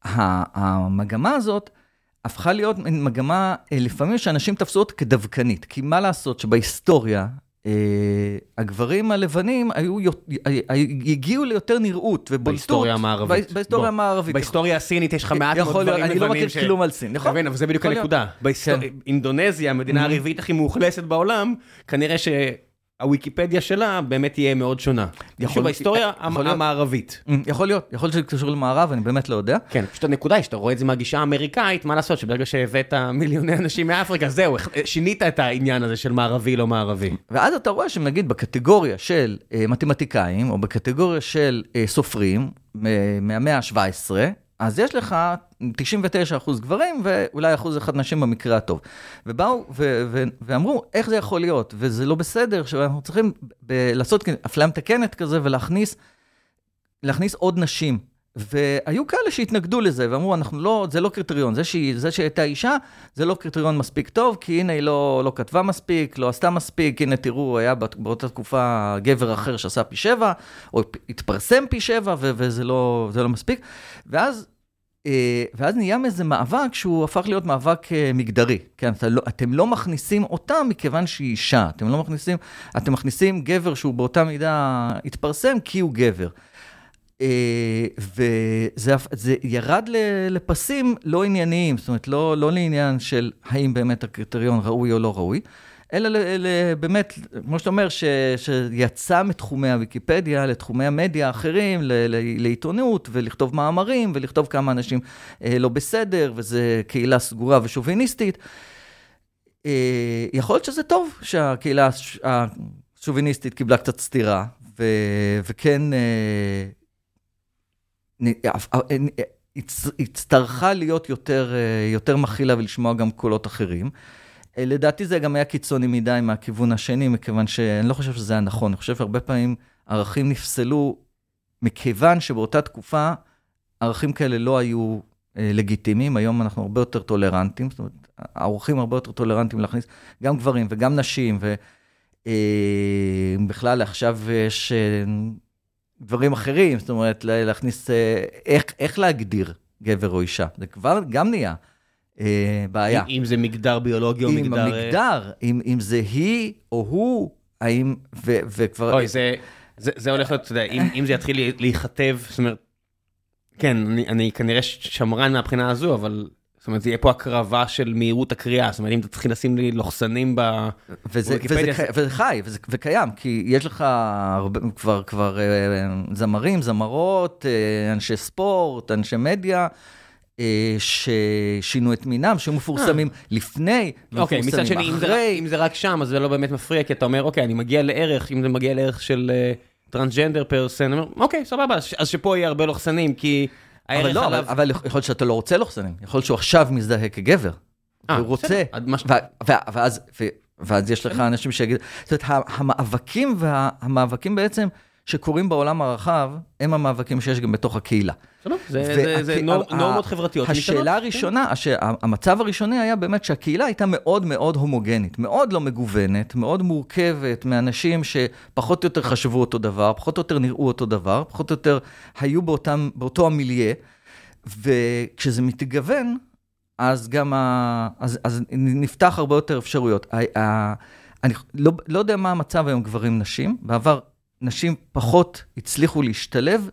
המגמה הזאת הפכה להיות מגמה, אה, לפעמים שאנשים תפסו אותה כדווקנית. כי מה לעשות שבהיסטוריה, אה, הגברים הלבנים היו, אה, הגיעו ליותר נראות ובולטות.
בהיסטוריה המערבית.
בה- בהיסטוריה המערבית.
בהיסטוריה הסינית יש לך מעט מאוד דברים
אני לא
לבנים
מכיר כלום על סין,
אתה
נכון?
מבין, אבל זה בדיוק. הנקודה.
כן.
אינדונזיה, המדינה
Mhm.
הרביעית הכי מאוכלסת בעולם, כנראה שהוויקיפדיה שלה באמת תהיה מאוד שונה.
יכול-
בהיסטוריה. המערבית.
יכול להיות, יכול להיות שזה קשור למערב, אני באמת לא יודע.
כן, פשוט הנקודה היא שאתה רואה את זה מהגישה האמריקאית, מה לעשות, שברגע שהבאת מיליוני אנשים מאפריקה, זהו, שינית את העניין הזה של מערבי לא מערבי.
ואז אתה רואה שנגיד בקטגוריה של אה, מתמטיקאים, או בקטגוריה של אה, סופרים, מהמאה ה-17, אז יש לך 99% גברים ואולי אחוז אחד נשים במקרה הטוב. ובאו ו- ו- ואמרו, איך זה יכול להיות? וזה לא בסדר, שאנחנו צריכים ב- לעשות אפליה מתקנת כזה ולהכניס להכניס עוד נשים. והיו כאלה שהתנגדו לזה, ואמרו, אנחנו לא, זה לא קריטריון, זה שהיא, זה שהייתה אישה, זה לא קריטריון מספיק טוב, כי הנה היא לא, לא כתבה מספיק, לא עשתה מספיק, הנה תראו, היה באותה תקופה גבר אחר שעשה פי שבע, או התפרסם פי שבע, ו- וזה לא, לא מספיק. ואז, אה, ואז נהיה מאיזה מאבק שהוא הפך להיות מאבק אה, מגדרי. כן, אתה לא, אתם לא מכניסים אותה מכיוון שהיא אישה, אתם לא מכניסים, אתם מכניסים גבר שהוא באותה מידה התפרסם כי הוא גבר. אה, וזה ירד לפסים לא ענייניים, זאת אומרת, לא, לא לעניין של האם באמת הקריטריון ראוי או לא ראוי, אלא באמת, כמו שאתה אומר, ש, שיצא מתחומי הוויקיפדיה לתחומי המדיה האחרים, ל, ל, לעיתונות, ולכתוב מאמרים, ולכתוב כמה אנשים אה, לא בסדר, וזה קהילה סגורה ושוביניסטית. אה, יכול להיות שזה טוב שהקהילה הש- השוביניסטית קיבלה קצת סטירה, ו, וכן... אה, נ- אה, אה, אה, הצ- הצטרכה להיות יותר, אה, יותר מכילה ולשמוע גם קולות אחרים. אה, לדעתי זה גם היה קיצוני מדי מהכיוון השני, מכיוון שאני לא חושב שזה היה נכון. אני חושב שהרבה פעמים ערכים נפסלו מכיוון שבאותה תקופה ערכים כאלה לא היו אה, לגיטימיים. היום אנחנו הרבה יותר טולרנטים, זאת אומרת, העורכים הרבה יותר טולרנטים להכניס גם גברים וגם נשים, ובכלל עכשיו יש אה, דברים אחרים, זאת אומרת, לה- להכניס, אה, איך, איך להגדיר גבר או אישה, זה כבר גם נהיה אה, בעיה.
אם אם זה מגדר ביולוגי או
אם
מגדר... אה,
המגדר, אם, אם זה היא או הוא, האם, ו, וכבר...
אוי, זה, זה, זה הולך להיות, אתה יודע, אם, אם זה יתחיל להיכתב, זאת אומרת, כן, אני, אני כנראה שמרן מהבחינה הזו, אבל, זאת אומרת, זה יהיה פה הקרבה של מהירות הקריאה, זאת אומרת, אם תתחיל לשים לי לוחסנים ב...
וזה, וזה,
ויקיפדיה
וזה, וזה חי, וזה, וקיים, כי יש לך הרבה, כבר, כבר אה, זמרים, זמרות, אה, אנשי ספורט, אנשי מדיה. אה, ששינו את מינם, שהיו מפורסמים לפני,
אוקיי, מצד שני, אם זה,
אחרי.
רק שם, אז זה לא באמת מפריע, כי אתה אומר, אוקיי, אני מגיע לערך, אם זה מגיע לערך של טרנסג'נדר פרסן, אני אומר, אוקיי, סבבה, אז שפה יהיה הרבה לוחסנים, כי
אבל לא,
עליו...
אבל, יכול להיות שאתה לא רוצה לוחסנים, יכול להיות שהוא עכשיו מזדהה כגבר.
אה,
הוא רוצה, ואז, יש לך אנשים שיגידו, זאת אומרת, המאבקים והמאבקים בעצם שקורים בעולם הרחב, הם המאבקים שיש גם בתוך הקהילה.
סבבה, זה,
וה-
זה, זה נור, נורמות חברתיות.
השאלה הראשונה, הש... המצב הראשוני היה באמת שהקהילה הייתה מאוד מאוד הומוגנית, מאוד לא מגוונת, מאוד מורכבת מאנשים שפחות או יותר חשבו אותו דבר, פחות או יותר נראו אותו דבר, פחות או יותר היו באותם, באותו המיליה. וכשזה מתגוון, אז גם ה... אז, אז נפתח הרבה יותר אפשרויות. ה, ה, אני לא, לא יודע מה המצב היום גברים-נשים. בעבר נשים פחות הצליחו להשתלב,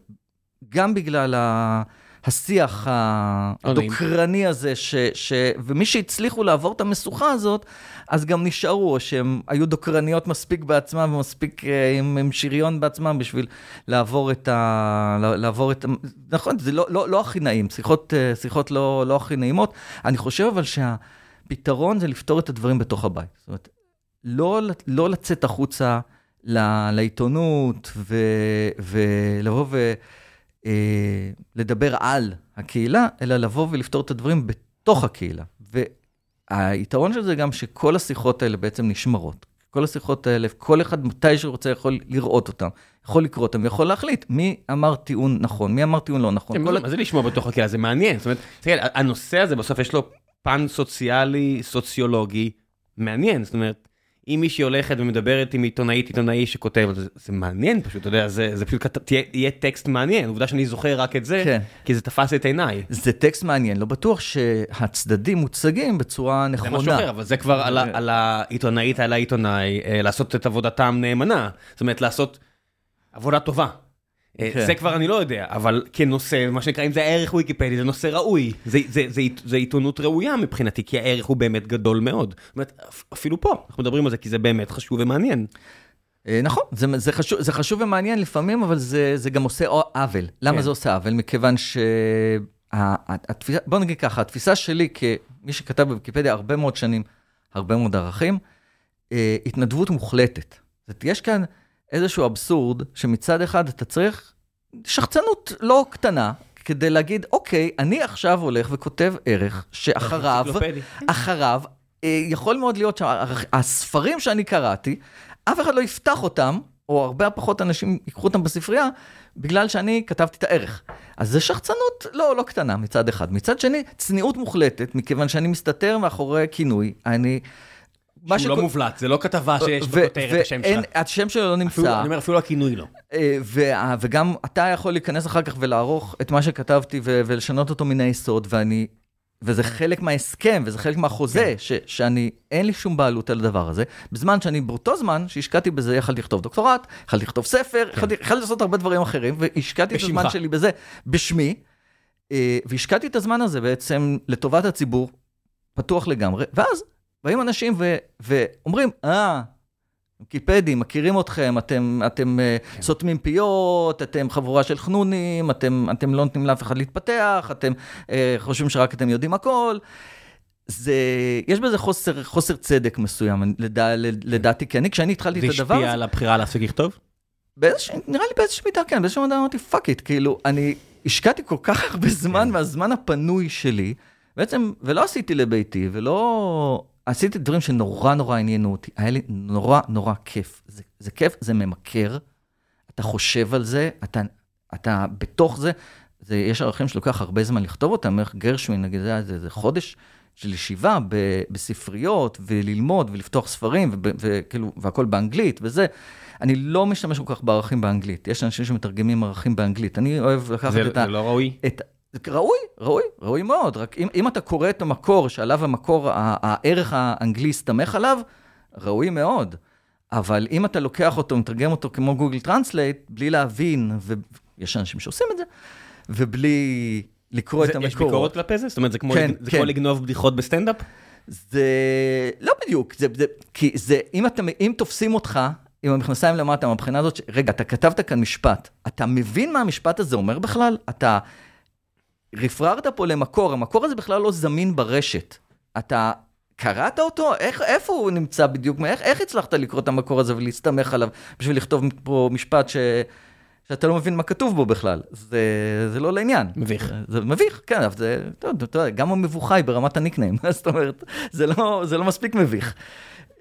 גם בגלל ה... השיח הדוקרני הזה, ש, ש, ומי שהצליחו לעבור את המשוכה הזאת, אז גם נשארו, או שהם היו דוקרניות מספיק בעצמם ומספיק אה, עם, עם שריון בעצמם בשביל לעבור את ה... לעבור את ה... נכון, זה לא, לא, לא הכי נעים, שיחות, אה, שיחות לא, לא הכי נעימות. אני חושב אבל שהפתרון זה לפתור את הדברים בתוך הבית. זאת אומרת, לא, לא לצאת החוצה לעיתונות ו, ולבוא ו... אה, על הקהילה, אלא לבוא ולפתור את הדברים בתוך הקהילה. והיתרון של זה גם שכל השיחות האלה בעצם נשמרות. כל השיחות האלה, כל אחד מתי שרוצה יכול לראות אותם, יכול לקרוא אותם ויכול להחליט מי אמר טיעון נכון, מי אמר טיעון לא נכון.
כן, מה זה לשמוע בתוך הקהילה? זה מעניין. זאת אומרת, הנושא הזה בסוף יש לו פן סוציאלי, סוציולוגי, מעניין. זאת אומרת, אם מישהי הולכת ומדברת עם עיתונאית, עיתונאי שכותב, זה, זה מעניין פשוט, אתה יודע, זה, זה פשוט תהיה, יהיה טקסט מעניין, עובדה שאני זוכר רק את זה, כן. כי זה תפס את עיניי.
זה טקסט מעניין, לא בטוח שהצדדים מוצגים בצורה נכונה.
זה משהו אחר, אבל זה כבר על, על העיתונאית, על העיתונאי, אה, לעשות את עבודתם נאמנה, זאת אומרת, לעשות עבודה טובה. אה, כן. זה כבר אני לא יודע, אבל כנושא, מה שנקרא, אם זה הערך ויקיפדיה, זה נושא ראוי. זה, זה, זה, זה עיתונות ראויה מבחינתי, כי הערך הוא באמת גדול מאוד. זאת אומרת, אפילו פה, אנחנו מדברים על זה כי זה באמת חשוב ומעניין.
אה, נכון, זה, זה, חשוב, זה חשוב ומעניין לפעמים, אבל זה, זה גם עושה עוול. למה כן. זה עושה עוול? מכיוון ש... התפיסה, בוא נגיד ככה, התפיסה שלי כמי שכתב בוויקיפדיה הרבה מאוד שנים, הרבה מאוד ערכים, אה, התנדבות מוחלטת. זאת יש כאן איזשהו אבסורד, שמצד אחד אתה צריך שחצנות לא קטנה, כדי להגיד, אוקיי, אני עכשיו הולך וכותב ערך שאחריו, אחריו, אה, יכול מאוד להיות שהספרים שאני קראתי, אף אחד לא יפתח אותם, או הרבה פחות אנשים ייקחו אותם בספרייה, בגלל שאני כתבתי את הערך. אז זה שחצנות לא, לא קטנה מצד אחד. מצד שני, צניעות מוחלטת, מכיוון שאני מסתתר מאחורי כינוי, אני...
שהוא לא מובלט, זה לא כתבה שיש בכותרת השם שלך.
השם שלו לא נמצא.
אני אומר, אפילו הכינוי לא.
אה, וגם אתה יכול להיכנס אחר כך ולערוך את מה שכתבתי ולשנות אותו מן היסוד, ואני... וזה חלק מההסכם, וזה חלק מהחוזה, כן. שאני, אין לי שום בעלות על הדבר הזה. בזמן שאני, באותו זמן שהשקעתי בזה, יכלתי לכתוב דוקטורט, יכלתי לכתוב ספר, כן. יכלתי לעשות הרבה דברים אחרים, והשקעתי את הזמן שלי בזה בשמי, אה, והשקעתי את הזמן הזה בעצם לטובת הציבור, פתוח לגמרי, ואז באים אנשים ו, ואומרים, אה, ויקיפדים, מכירים אתכם, אתם, אתם אה, כן. סותמים פיות, אתם חבורה של חנונים, אתם, אתם לא נותנים לאף אחד להתפתח, אתם אה, חושבים שרק אתם יודעים הכל. זה, יש בזה חוסר, חוסר צדק מסוים, לדע, לדעתי, כי אני, כשאני התחלתי את הדבר הזה...
זה השפיע על הבחירה להפסיק לכתוב?
באיזוש, נראה לי באיזושהי מידה, כן, באיזושהי מידה אמרתי, fuck it, כאילו, אני השקעתי כל כך הרבה זמן כן. מהזמן הפנוי שלי, בעצם, ולא עשיתי לביתי, ולא עשיתי דברים שנורא נורא עניינו אותי, היה לי נורא נורא כיף. זה, זה כיף, זה ממכר, אתה חושב על זה, אתה, אתה בתוך זה, זה, יש ערכים שלוקח הרבה זמן לכתוב אותם, איך גרשווין, נגיד, זה, זה, זה חודש של ישיבה ב, בספריות, וללמוד, ולפתוח ספרים, וכאילו, והכל באנגלית, וזה. אני לא משתמש כל כך בערכים באנגלית. יש אנשים שמתרגמים ערכים באנגלית. אני אוהב לקחת
זה,
את
זה ה... זה לא ראוי?
את, ראוי, ראוי, ראוי מאוד, רק אם, אם אתה קורא את המקור שעליו המקור, הערך האנגלי הסתמך עליו, ראוי מאוד. אבל אם אתה לוקח אותו, מתרגם אותו כמו Google Translate, בלי להבין, ויש אנשים שעושים את זה, ובלי לקרוא זה, את המקור. יש
ביקורת כלפי זה? זאת אומרת, זה כמו, כן, לג... כן. זה כמו לגנוב בדיחות בסטנדאפ?
זה לא בדיוק, זה, זה, כי זה, אם, אתה, אם תופסים אותך עם המכנסיים למטה, מהבחינה הזאת, ש... רגע, אתה כתבת כאן משפט, אתה מבין מה המשפט הזה אומר בכלל? אתה... רפררת פה למקור, המקור הזה בכלל לא זמין ברשת. אתה קראת אותו? איך, איפה הוא נמצא בדיוק? איך, איך הצלחת לקרוא את המקור הזה ולהסתמך עליו בשביל לכתוב פה משפט ש... שאתה לא מבין מה כתוב בו בכלל. זה, זה לא לעניין.
מביך.
זה, זה מביך, כן, אבל זה, אתה יודע, גם המבוכה היא ברמת הניקניים, זאת אומרת, זה לא, זה לא מספיק מביך.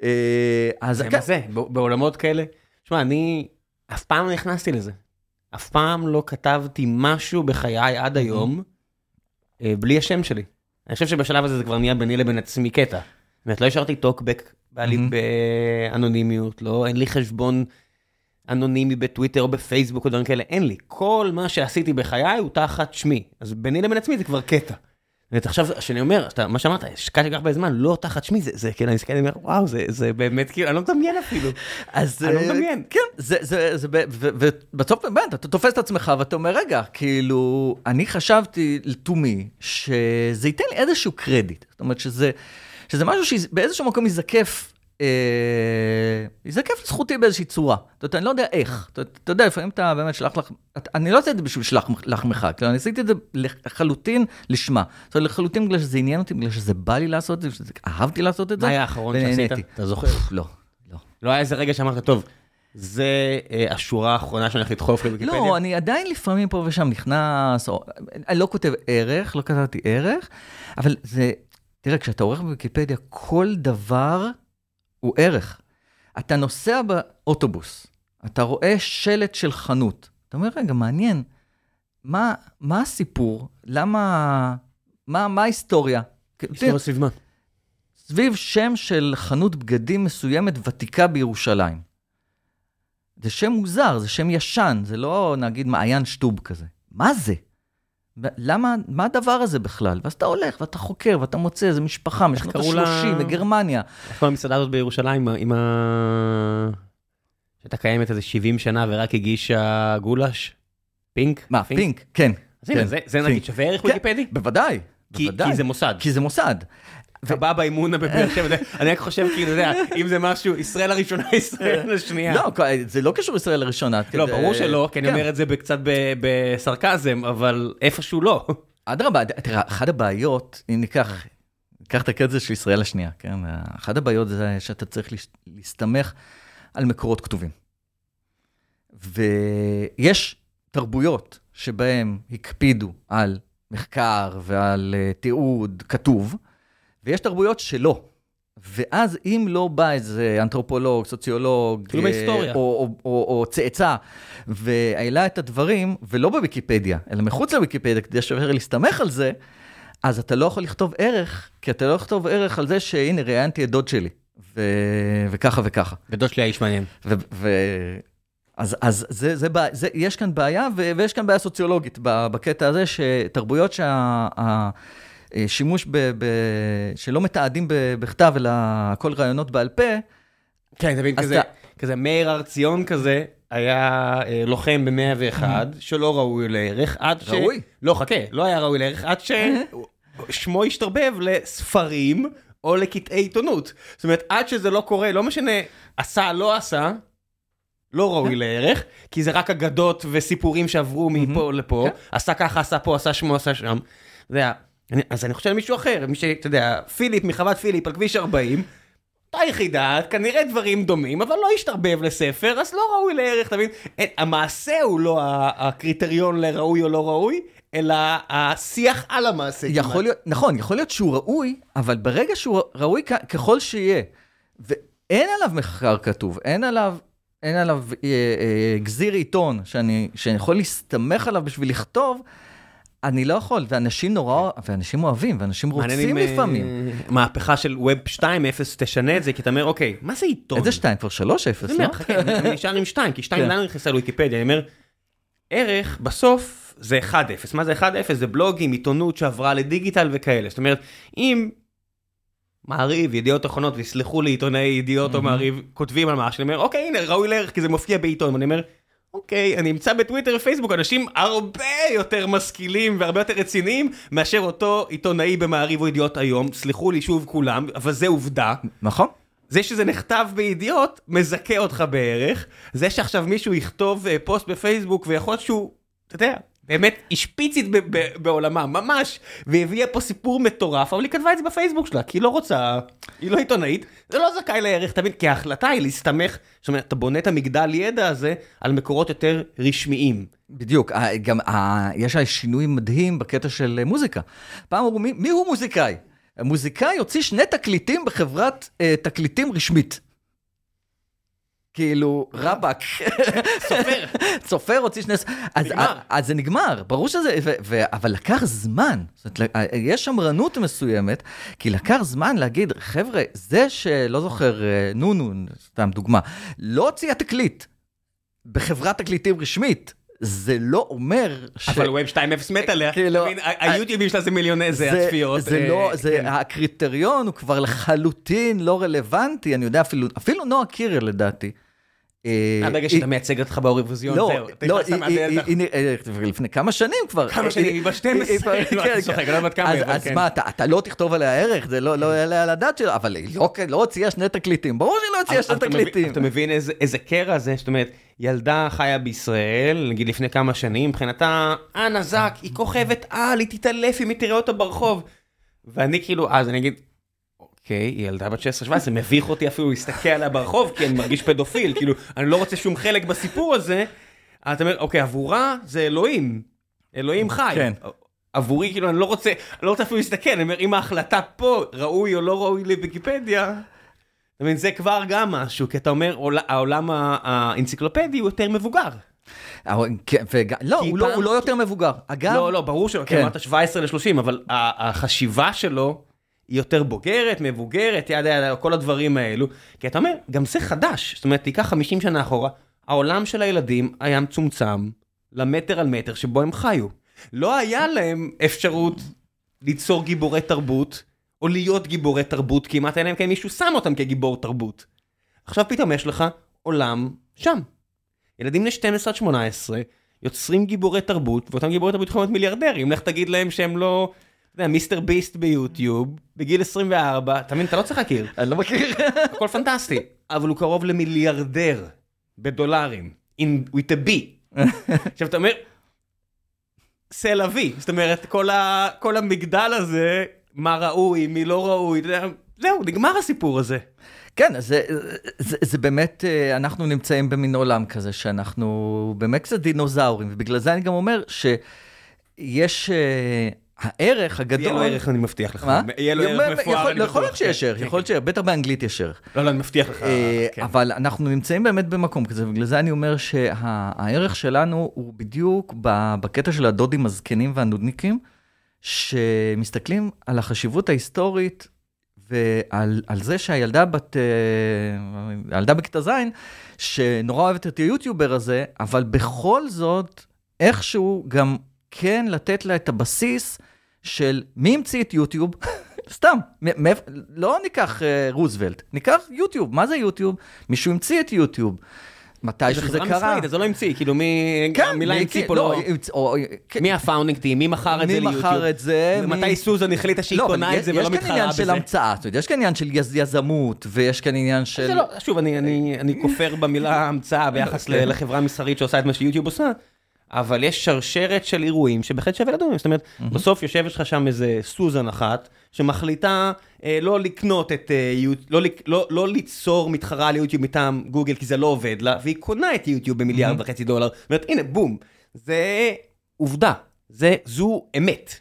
אה, אז זה כן. מה זה, בעולמות כאלה, שמע, אני אף פעם לא נכנסתי לזה. אף פעם לא כתבתי משהו בחיי עד היום, בלי השם שלי. אני חושב שבשלב הזה זה כבר נהיה ביני לבין עצמי קטע. זאת אומרת, לא השארתי טוקבק באנונימיות, לא, אין לי חשבון. אנונימי בטוויטר או בפייסבוק או דברים כאלה, אין לי. כל מה שעשיתי בחיי הוא תחת שמי. אז ביני לבין עצמי זה כבר קטע. עכשיו, כשאני אומר, שאתה, מה שאמרת, השקעתי כל כך הרבה זמן, לא תחת שמי, זה, זה כאילו, אני מסתכל, אני אומר, וואו, זה, זה באמת, כאילו, אני לא מדמיין אפילו.
אז
אני לא
אה,
מדמיין.
כן, זה, זה, זה, ובסוף, באמת, אתה תופס את עצמך ואתה אומר, רגע, כאילו, אני חשבתי לתומי שזה ייתן לי איזשהו קרדיט. זאת אומרת, שזה, שזה משהו שבאיזשהו מקום ייזקף, אה, ייזקף לזכותי באיזושהי צורה. זאת אומרת, אני לא יודע איך. אתה, אתה יודע, לפעמים אתה באמת שלח לך, אני לא עשיתי את זה בשביל שלח לחמך, כאילו, אני עשיתי את זה לחלוטין לשמה. זאת אומרת, לחלוטין בגלל שזה עניין אותי, בגלל שזה בא לי לעשות את זה, שזה- אהבתי לעשות את זה.
מה היה האחרון שעשית? אתה זוכר?
לא, לא.
לא היה איזה רגע שאמרת, טוב, זה אה, השורה האחרונה שאני הולך לדחוף לוויקיפדיה?
לא, אני עדיין לפעמים פה ושם נכנס, או, אני לא כותב ערך, לא כתבתי ערך, אבל זה, תראה, כשאתה עורך בוויקיפדיה, כל דבר הוא ערך. אתה נוסע באוטובוס, אתה רואה שלט של חנות, אתה אומר, רגע, מעניין, מה, מה הסיפור? למה, מה, מה ההיסטוריה?
היסטוריה סביב מה?
סביב שם של חנות בגדים מסוימת ותיקה בירושלים. זה שם מוזר, זה שם ישן, זה לא נגיד מעיין שטוב כזה. מה זה? למה, מה הדבר הזה בכלל? ואז אתה הולך ואתה חוקר ואתה מוצא, זה משפחה משנות
קראו לה?
ה-30, מגרמניה.
איך קוראים למסעדה הזאת בירושלים עם ה... שהייתה קיימת איזה 70 שנה ורק הגישה גולש? פינק?
מה, פינק? כן.
אז הנה,
כן,
זה-. נגיד שווה ערך
כן,
ויקיפדי?
בוודאי, בוודאי.
כי זה מוסד.
כי זה מוסד.
אתה בא באימונה בבאר שבע, אני רק חושב כאילו, אתה יודע, אם זה משהו, ישראל הראשונה, ישראל השנייה.
לא, זה לא קשור לישראל הראשונה.
לא, ברור שלא, כי אני
כן.
אומר את זה קצת בסרקזם, אבל איפשהו לא.
אדרבה, תראה, אחת הבעיות, אם ניקח, ניקח את הקטע של ישראל השנייה, כן? אחת הבעיות זה שאתה צריך להסתמך על מקורות כתובים. ויש תרבויות שבהן הקפידו על מחקר ועל אה, תיעוד כתוב, ויש תרבויות שלא. ואז אם לא בא איזה אנתרופולוג, סוציולוג,
אפילו
אה,
בהיסטוריה.
או, או, או, או צאצא, והעלה את הדברים, ולא בוויקיפדיה, אלא מחוץ לוויקיפדיה, כדי שווה להסתמך על זה, אז אתה לא יכול לכתוב ערך, כי אתה לא יכול לכתוב ערך על זה שהנה, ראיינתי את דוד שלי, ו... וככה וככה.
ודוד שלי האיש מעניין.
ו... ו... אז, אז זה, זה, בעיה- זה, יש כאן בעיה, ו, ויש כאן בעיה סוציולוגית בקטע הזה, שתרבויות שהשימוש ב, ב, שלא מתעדים ב- בכתב, אלא הכל רעיונות בעל פה,
כן, אתה מבין, כזה,
אתה-
כזה מאיר הר ציון כזה, היה אה, לוחם ב-101, שלא ראוי לערך, עד ש...
ראוי.
לא, חכה, לא היה ראוי לערך, עד ששמו השתרבב לספרים או לקטעי עיתונות. זאת אומרת, עד שזה לא קורה, לא משנה, עשה, לא עשה, לא ראוי לערך, כי זה רק אגדות וסיפורים שעברו מפה לפה,
כן.
עשה ככה, עשה פה, עשה שמו, עשה שם. זה היה... אני- אז אני חושב על מישהו אחר, מי שאתה יודע, פיליפ מחוות פיליפ על כביש 40, אותה יחידה, כנראה דברים דומים, אבל לא השתרבב לספר, אז לא ראוי לערך, אתה מבין? אין- המעשה הוא לא הקריטריון לראוי או לא ראוי, אלא השיח על המעשה.
יכול. להיות, נכון, יכול להיות שהוא ראוי, אבל ברגע שהוא ראוי ככל שיהיה, ואין עליו מחקר כתוב, אין עליו, אין עליו אה, אה, גזיר עיתון שאני, שאני יכול להסתמך עליו בשביל לכתוב, אני לא יכול, ואנשים נורא, ואנשים אוהבים, ואנשים רוצים
אה,
לפעמים.
מהפכה של ווב 2.0 תשנה את זה, כי אתה אומר, אוקיי, מה זה עיתון?
איזה שתיים? כבר שלוש אפס,
אני
לא?
אומר, חכה, אני נשאר עם 2, כי 2
כן.
לאן נכנסה לוויקיפדיה, אני אומר, ערך בסוף זה 1-0, מה זה 1-0? זה בלוגים, עיתונות שעברה לדיגיטל וכאלה, זאת אומרת, אם מעריב, ידיעות אחרונות, ויסלחו לי עיתונאי ידיעות או. מעריב, כותבים על משהו, אני אומר, אוקיי, הנה, ראוי לערך, כי זה מופיע בעיתון, ואני אומר, אוקיי, אני אמצא בטוויטר ופייסבוק אנשים הרבה יותר משכילים והרבה יותר רציניים מאשר אותו עיתונאי במעריב או ידיעות היום, סלחו לי שוב כולם, אבל זה עובדה.
נכון?
זה שזה נכתב בידיעות, מזכה אותך בערך. זה שעכשיו מישהו יכתוב אה, פוסט בפייסבוק ויכול שהוא, אתה יודע, באמת השפיצית בעולמה, ממש, והביאה פה סיפור מטורף, אבל היא כתבה את זה בפייסבוק שלה, כי היא לא רוצה, היא לא עיתונאית, זה לא זכאי לערך, תמיד, כי ההחלטה היא להסתמך, זאת אומרת, אתה בונה את המגדל ידע הזה על מקורות יותר רשמיים.
בדיוק, ה- גם ה- יש שינוי מדהים בקטע של אה, מוזיקה. פעם אמרו, מי, מי הוא מוזיקאי? המוזיקאי הוציא שני תקליטים בחברת אה, תקליטים רשמית. כאילו, רבאק.
סופר.
צופר הוציא שני... אז,
נגמר.
אז זה נגמר, ברור שזה... ו, ו, אבל לקח זמן. זאת אומרת, ל- יש שמרנות מסוימת, כי לקח זמן להגיד, חבר'ה, זה שלא זוכר, אה, נונו, סתם דוגמה, לא הוציאה תקליט. בחברת תקליטים רשמית. זה לא אומר ש...
אבל ווב 2.0 מת עליה,
כאילו,
היוטיובים שלה זה מיליוני זה הצפיות.
זה
אה,
לא, זה,
כן.
הקריטריון הוא כבר לחלוטין לא רלוונטי, אני יודע אפילו, אפילו נועה קירל לדעתי. אה,
עד רגע
היא-
שאתה מייצג אותך באירוויזיון,
לא,
זהו.
לא, היא- לפני כמה שנים כבר.
כמה שנים, היא בת 12,
היא- היא-
לא,
כן,
אני צוחק, לא יודעת כמה
אז-
אבל
אז
כן.
מה, אתה לא תכתוב עליה ערך, זה לא לא יעלה על הדעת שלו, אבל היא לא- לא הוציאה שני תקליטים, ברור שהיא לא הוציאה שני תקליטים.
אתה מבין איזה- קרע זה? זאת אומרת, ילדה חיה בישראל, נגיד לפני כמה שנים, מבחינתה, אה, נזק, היא כוכבת על, היא תתעלף אם היא תראה אותה ברחוב. ואני כאילו, אז אני אגיד, אוקיי, היא ילדה בת 16-17, מביך אותי אפילו להסתכל עליה ברחוב, כי אני מרגיש פדופיל, כאילו, אני לא רוצה שום חלק בסיפור הזה. אתה אומר, אוקיי, עבורה זה אלוהים, אלוהים חי.
כן.
עבורי, כאילו, אני לא רוצה, אני לא רוצה אפילו להסתכל, אני אומר, אם ההחלטה פה ראוי או לא ראוי לוויקיפדיה, אתה מבין, זה כבר גם משהו, כי אתה אומר, עול- העולם האנציקלופדי הוא יותר מבוגר.
כן, לא, הוא לא- הוא לא יותר מבוגר. אגב,
לא, לא, ברור שלא, כי
כן.
אמרת 17 ל-30, אבל החשיבה שלו היא יותר בוגרת, מבוגרת, ידה ידה, כל הדברים האלו. כי אתה אומר, גם זה חדש, זאת אומרת, תיקח 50 שנה אחורה, העולם של הילדים היה מצומצם למטר על מטר שבו הם חיו. לא היה להם אפשרות ליצור גיבורי תרבות, או להיות גיבורי תרבות כמעט, אלא אם כן מישהו שם אותם כגיבור תרבות. עכשיו פתאום יש לך עולם שם. ילדים בני 12 עד 18 יוצרים גיבורי תרבות, ואותם גיבורי תרבות יכולים להיות מיליארדרים. לך תגיד להם שהם לא, אתה יודע, מיסטר ביסט ביוטיוב, בגיל 24, אתה מבין, אתה לא צריך להכיר,
אני לא מכיר.
הכל פנטסטי. אבל הוא קרוב למיליארדר בדולרים, in, with a B. עכשיו אתה אומר, סל אבי, זאת אומרת, כל, ה, כל המגדל הזה, מה ראוי, מי לא ראוי, זהו, נגמר הסיפור הזה.
כן, אז זה, זה, זה באמת, אה, אנחנו נמצאים במין עולם כזה שאנחנו באמת קצת דינוזאורים, ובגלל זה אני גם אומר שיש אה, הערך הגדול...
יהיה לו ערך, אני מבטיח לך.
מה?
יהיה לו ערך מפואר, אני
יכול להיות
בטוח.
שיש
כן,
ערך,
כן,
יכול להיות שיש, בטח באנגלית יש ערך.
לא, לא, אני מבטיח לך.
אה,
כן.
אבל אנחנו נמצאים באמת במקום כזה, ובגלל זה אני אומר שהערך שלנו הוא בדיוק בקטע של הדודים הזקנים והנודניקים, שמסתכלים על החשיבות ההיסטורית ועל על זה שהילדה בת, אה, הילדה בכיתה ז', שנורא אוהבת את היוטיובר הזה, אבל בכל זאת, איכשהו גם כן לתת לה את הבסיס של מי המציא את יוטיוב, סתם, מאיפ- לא ניקח אה, רוזוולט, ניקח יוטיוב, מה זה יוטיוב? מישהו המציא את יוטיוב. מתי
זה
שזה
חברה
קרה.
מסחרית, אז זה לא המציא, כאילו מי...
כן,
המילה
מי-
המציא פה לא...
המצ- או-
מי ה founding team? מי מכר את זה
מי
ליוטיוב?
מכר את זה? מי-
ומתי סוזן החליטה שהיא
לא,
קונה את זה
יש
ולא
כאן
מתחרה
עניין של
בזה?
המצאה, זאת אומרת, יש כאן עניין של יז- יזמות, ויש כאן עניין של...
זה לא, שוב, אני- אני אני כופר במילה המצאה ביחס לחברה מסחרית שעושה את מה שיוטיוב עושה, אבל יש שרשרת של אירועים שבהחלט שווה לדון. זאת אומרת, בסוף יושבת לך שם איזה סוזן אחת, שמחליטה אה, לא לקנות את אה, יוטיוב, לא לא- לא ליצור מתחרה על יוטיוב מטעם גוגל, כי זה לא עובד לה, והיא קונה את יוטיוב במיליארד וחצי דולר. זאת אומרת, הנה, בום, זה עובדה, זה- זו אמת.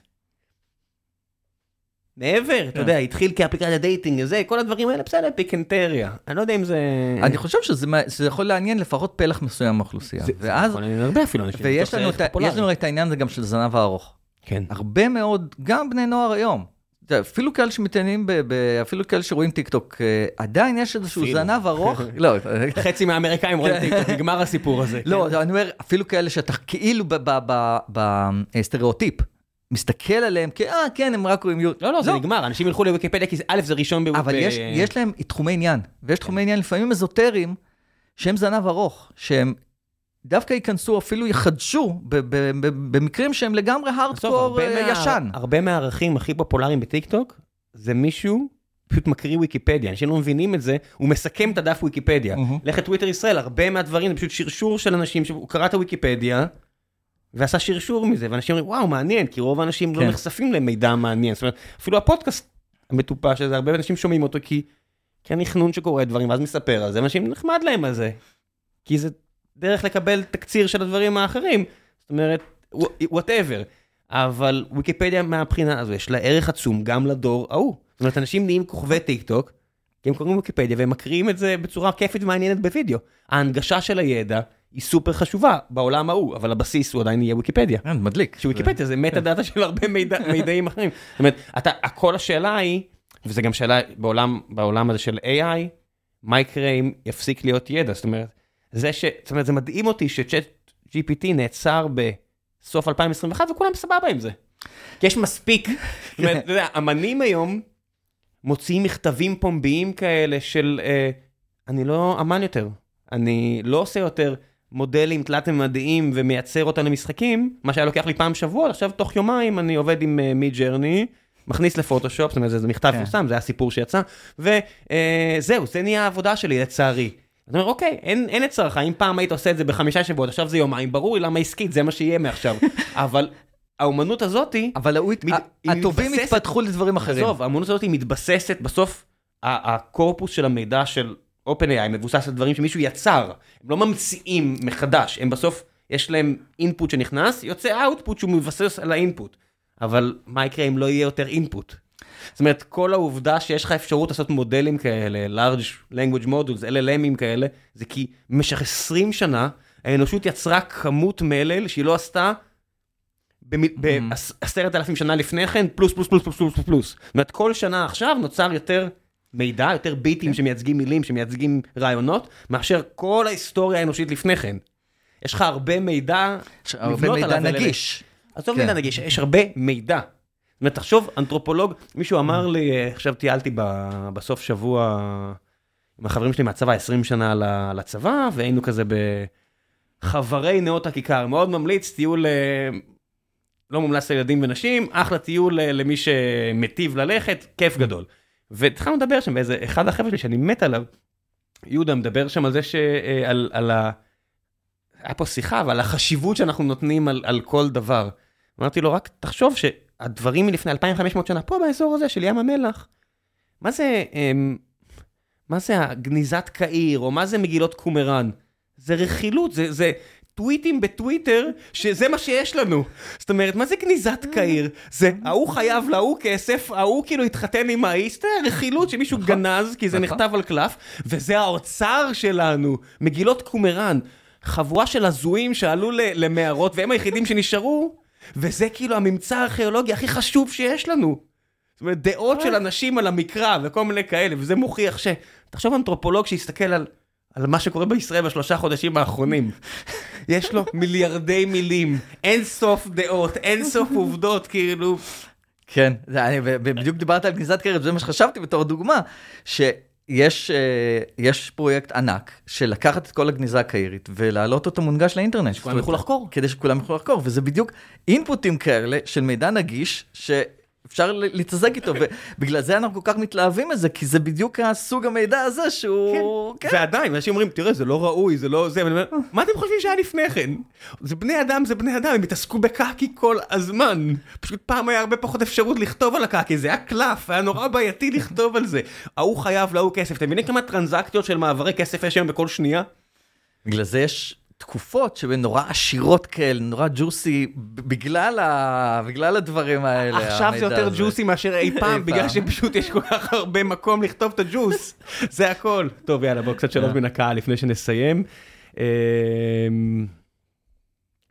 מעבר, אתה
כן.
יודע, התחיל כאפליקציית dating, זה, כל הדברים האלה, בסדר, פיקנטריה. אני לא יודע אם זה...
אני חושב שזה יכול לעניין לפחות פלח מסוים מהאוכלוסייה. ואז,
הרבה אפילו אנשים.
ויש לנו את העניין הזה גם של זנב הארוך.
כן.
הרבה מאוד, גם בני נוער היום, אפילו כאלה שמתעניינים, אפילו כאלה שרואים טיק טוק, אה, עדיין יש איזשהו. זנב ארוך, לא,
חצי מהאמריקאים רואים טיקטוק, נגמר הסיפור הזה.
לא,
כן.
אני אומר, אפילו כאלה שאתה כאילו בסטריאוטיפ, מסתכל עליהם, כי אה, כן, הם רק רואים יוטיוב.
לא, לא, זה נגמר, אנשים ילכו לוויקיפדיה, כי א', זה ראשון ב...
אבל יש, יש להם תחומי עניין, ויש תחומי עניין לפעמים אזוטריים, שהם זנב ארוך, שהם דווקא ייכנסו, אפילו יחדשו, במקרים שהם לגמרי הארדקור אה, ישן.
הרבה מהערכים הכי פופולריים בטיקטוק, זה מישהו פשוט מקריא ויקיפדיה, אנשים לא מבינים את זה, הוא מסכם את הדף ויקיפדיה. לך לטוויטר ישראל, הרבה מהדברים זה פשוט שרשור של אנשים, שהוא קרא את הוויקיפדיה, ועשה שרשור מזה, ואנשים אומרים, וואו, מעניין, כי רוב האנשים לא
כן.
נחשפים למידע מעניין. זאת אומרת, אפילו הפודקאסט המטופש הזה, הרבה אנשים שומעים אותו כי, כי אני חנון שקורא דברים, ואז מספר על זה, ואנשים נחמד להם על זה. כי זה דרך לקבל תקציר של הדברים האחרים, זאת אומרת, whatever. אבל ויקיפדיה מהבחינה הזו, יש לה ערך עצום גם לדור ההוא. זאת אומרת, אנשים נהיים כוכבי טיק טוק, כי הם קוראים ויקיפדיה והם מקריאים את זה בצורה כיפית ומעניינת בווידאו. ההנגשה של הידע היא סופר חשובה בעולם ההוא, אבל הבסיס הוא עדיין יהיה ויקיפדיה.
כן, מדליק.
שוויקיפדיה זה metadata של הרבה מידע, מידעים אחרים. זאת אומרת, אתה, כל השאלה היא, וזה גם שאלה בעולם, בעולם הזה של AI, מה יקרה אם יפסיק להיות ידע? זאת אומרת, זה ש... זאת אומרת, זה מדהים אותי שצ'אט GPT נעצר בסוף 2021 וכולם סבבה עם זה. כי יש מספיק, זאת אומרת, אתה יודע, אמנים היום מוציאים מכתבים פומביים כאלה של, אה, אני לא אמן יותר, אני לא עושה יותר מודלים תלת-ממדיים ומייצר אותם למשחקים, מה שהיה לוקח לי פעם שבוע, עכשיו תוך יומיים אני עובד עם מי uh, ג'רני, מכניס לפוטושופ, זאת אומרת, זה מכתב
כן.
פורסם, זה היה סיפור שיצא, וזהו, זה נהיה העבודה שלי, לצערי. אתה אומר, אוקיי, אין, אין אצלך, אם פעם היית עושה את זה בחמישה שבועות, עכשיו זה יומיים, ברור לי למה עסקית, זה מה שיהיה מעכשיו. אבל האומנות הזאתי,
אבל הוא-
מת- היא
הטובים
מתבססת-
התפתחו לדברים אחרים.
עזוב, האומנות הזאת היא מתבססת, בסוף ה- הקורפוס של המידע של OpenAI מבוסס על דברים שמישהו יצר, הם לא ממציאים מחדש, הם בסוף, יש להם אינפוט שנכנס, יוצא אאוטפוט שהוא מבסס על האינפוט. אבל מה יקרה אם לא יהיה יותר אינפוט? זאת אומרת, כל העובדה שיש לך אפשרות לעשות מודלים כאלה, large language models, LLMים כאלה, זה כי במשך 20 שנה האנושות יצרה כמות מלל שהיא לא עשתה בעשרת אלפים שנה לפני כן, פלוס פלוס פלוס פלוס פלוס פלוס. זאת אומרת, כל שנה עכשיו נוצר יותר מידע, יותר ביטים שמייצגים מילים, שמייצגים רעיונות, מאשר כל ההיסטוריה האנושית לפני כן. יש לך הרבה מידע
הרבה
לבנות
מידע
עליו, אלה-
נגיש.
עזוב
כן.
מידע נגיש, יש הרבה מידע. זאת אומרת, תחשוב, אנתרופולוג, מישהו אמר לי, אה, עכשיו טיילתי בסוף שבוע עם החברים שלי מהצבא, 20 שנה לצבא, והיינו כזה בחברי נאות הכיכר, מאוד ממליץ, טיול אה, לא מומלץ לילדים ונשים, אחלה טיול אה, למי שמטיב ללכת, כיף גדול. והתחלנו לדבר שם באיזה, אחד החבר'ה שלי שאני מת עליו, יהודה מדבר שם על זה ש... אה, על, על ה... היה פה שיחה, אבל החשיבות שאנחנו נותנים על, על כל דבר. אמרתי לו, רק תחשוב שהדברים מלפני 2,500 שנה, פה באזור הזה של ים המלח, מה זה, אמ, מה זה הגניזת קהיר, או מה זה מגילות קומראן? זה רכילות, זה, זה טוויטים בטוויטר, שזה מה שיש לנו. זאת אומרת, מה זה גניזת קהיר? זה ההוא חייב להוא כסף, ההוא כאילו התחתן עם זה רכילות שמישהו גנז, כי זה
נכון.
נכתב על קלף, וזה האוצר שלנו, מגילות קומראן. חבורה של הזויים שעלו למערות, והם היחידים שנשארו, וזה כאילו הממצא הארכיאולוגי הכי חשוב שיש לנו. זאת אומרת, דעות של אנשים על המקרא וכל מיני כאלה, וזה מוכיח ש... תחשוב אנתרופולוג שיסתכל על, על מה שקורה בישראל בשלושה חודשים האחרונים. יש לו מיליארדי מילים, אין סוף דעות, אין סוף עובדות, כאילו...
כן, זה, אני, ובדיוק דיברת על גניזת קרב, זה מה שחשבתי בתור דוגמה, שיש אה, יש פרויקט ענק של לקחת את כל הגניזה הקהירית ולהעלות אותו מונגש לאינטרנט.
שכולם יוכלו לחקור.
כדי שכולם יוכלו לחקור, וזה בדיוק אינפוטים כאלה של מידע נגיש, שאפשר ל- להתעסק איתו, ובגלל זה אנחנו כל כך מתלהבים מזה, כי זה בדיוק הסוג המידע הזה שהוא... כן.
ועדיין, אנשים אומרים, תראה, זה לא ראוי, זה לא זה, ואני אומר, מה אתם חושבים שהיה לפני כן? זה בני אדם, זה בני אדם, הם התעסקו בקקי כל הזמן. פשוט פעם היה הרבה פחות אפשרות לכתוב על הקקי, זה היה קלף, היה נורא בעייתי לכתוב על זה. ההוא חייב להוא כסף, אתם מבינים כמה טרנזקציות של מעברי כסף יש היום בכל שנייה?
בגלל זה יש תקופות שהן נורא עשירות כאלה, נורא ג'וסי, בגלל, ה... בגלל הדברים האלה.
עכשיו זה יותר
הזה.
ג'וסי מאשר אי
אי
פעם, בגלל. שפשוט יש כל כך הרבה מקום לכתוב את הג'וס. זה הכל. טוב, יאללה, בואו קצת שאלות מן הקהל לפני שנסיים. אמ,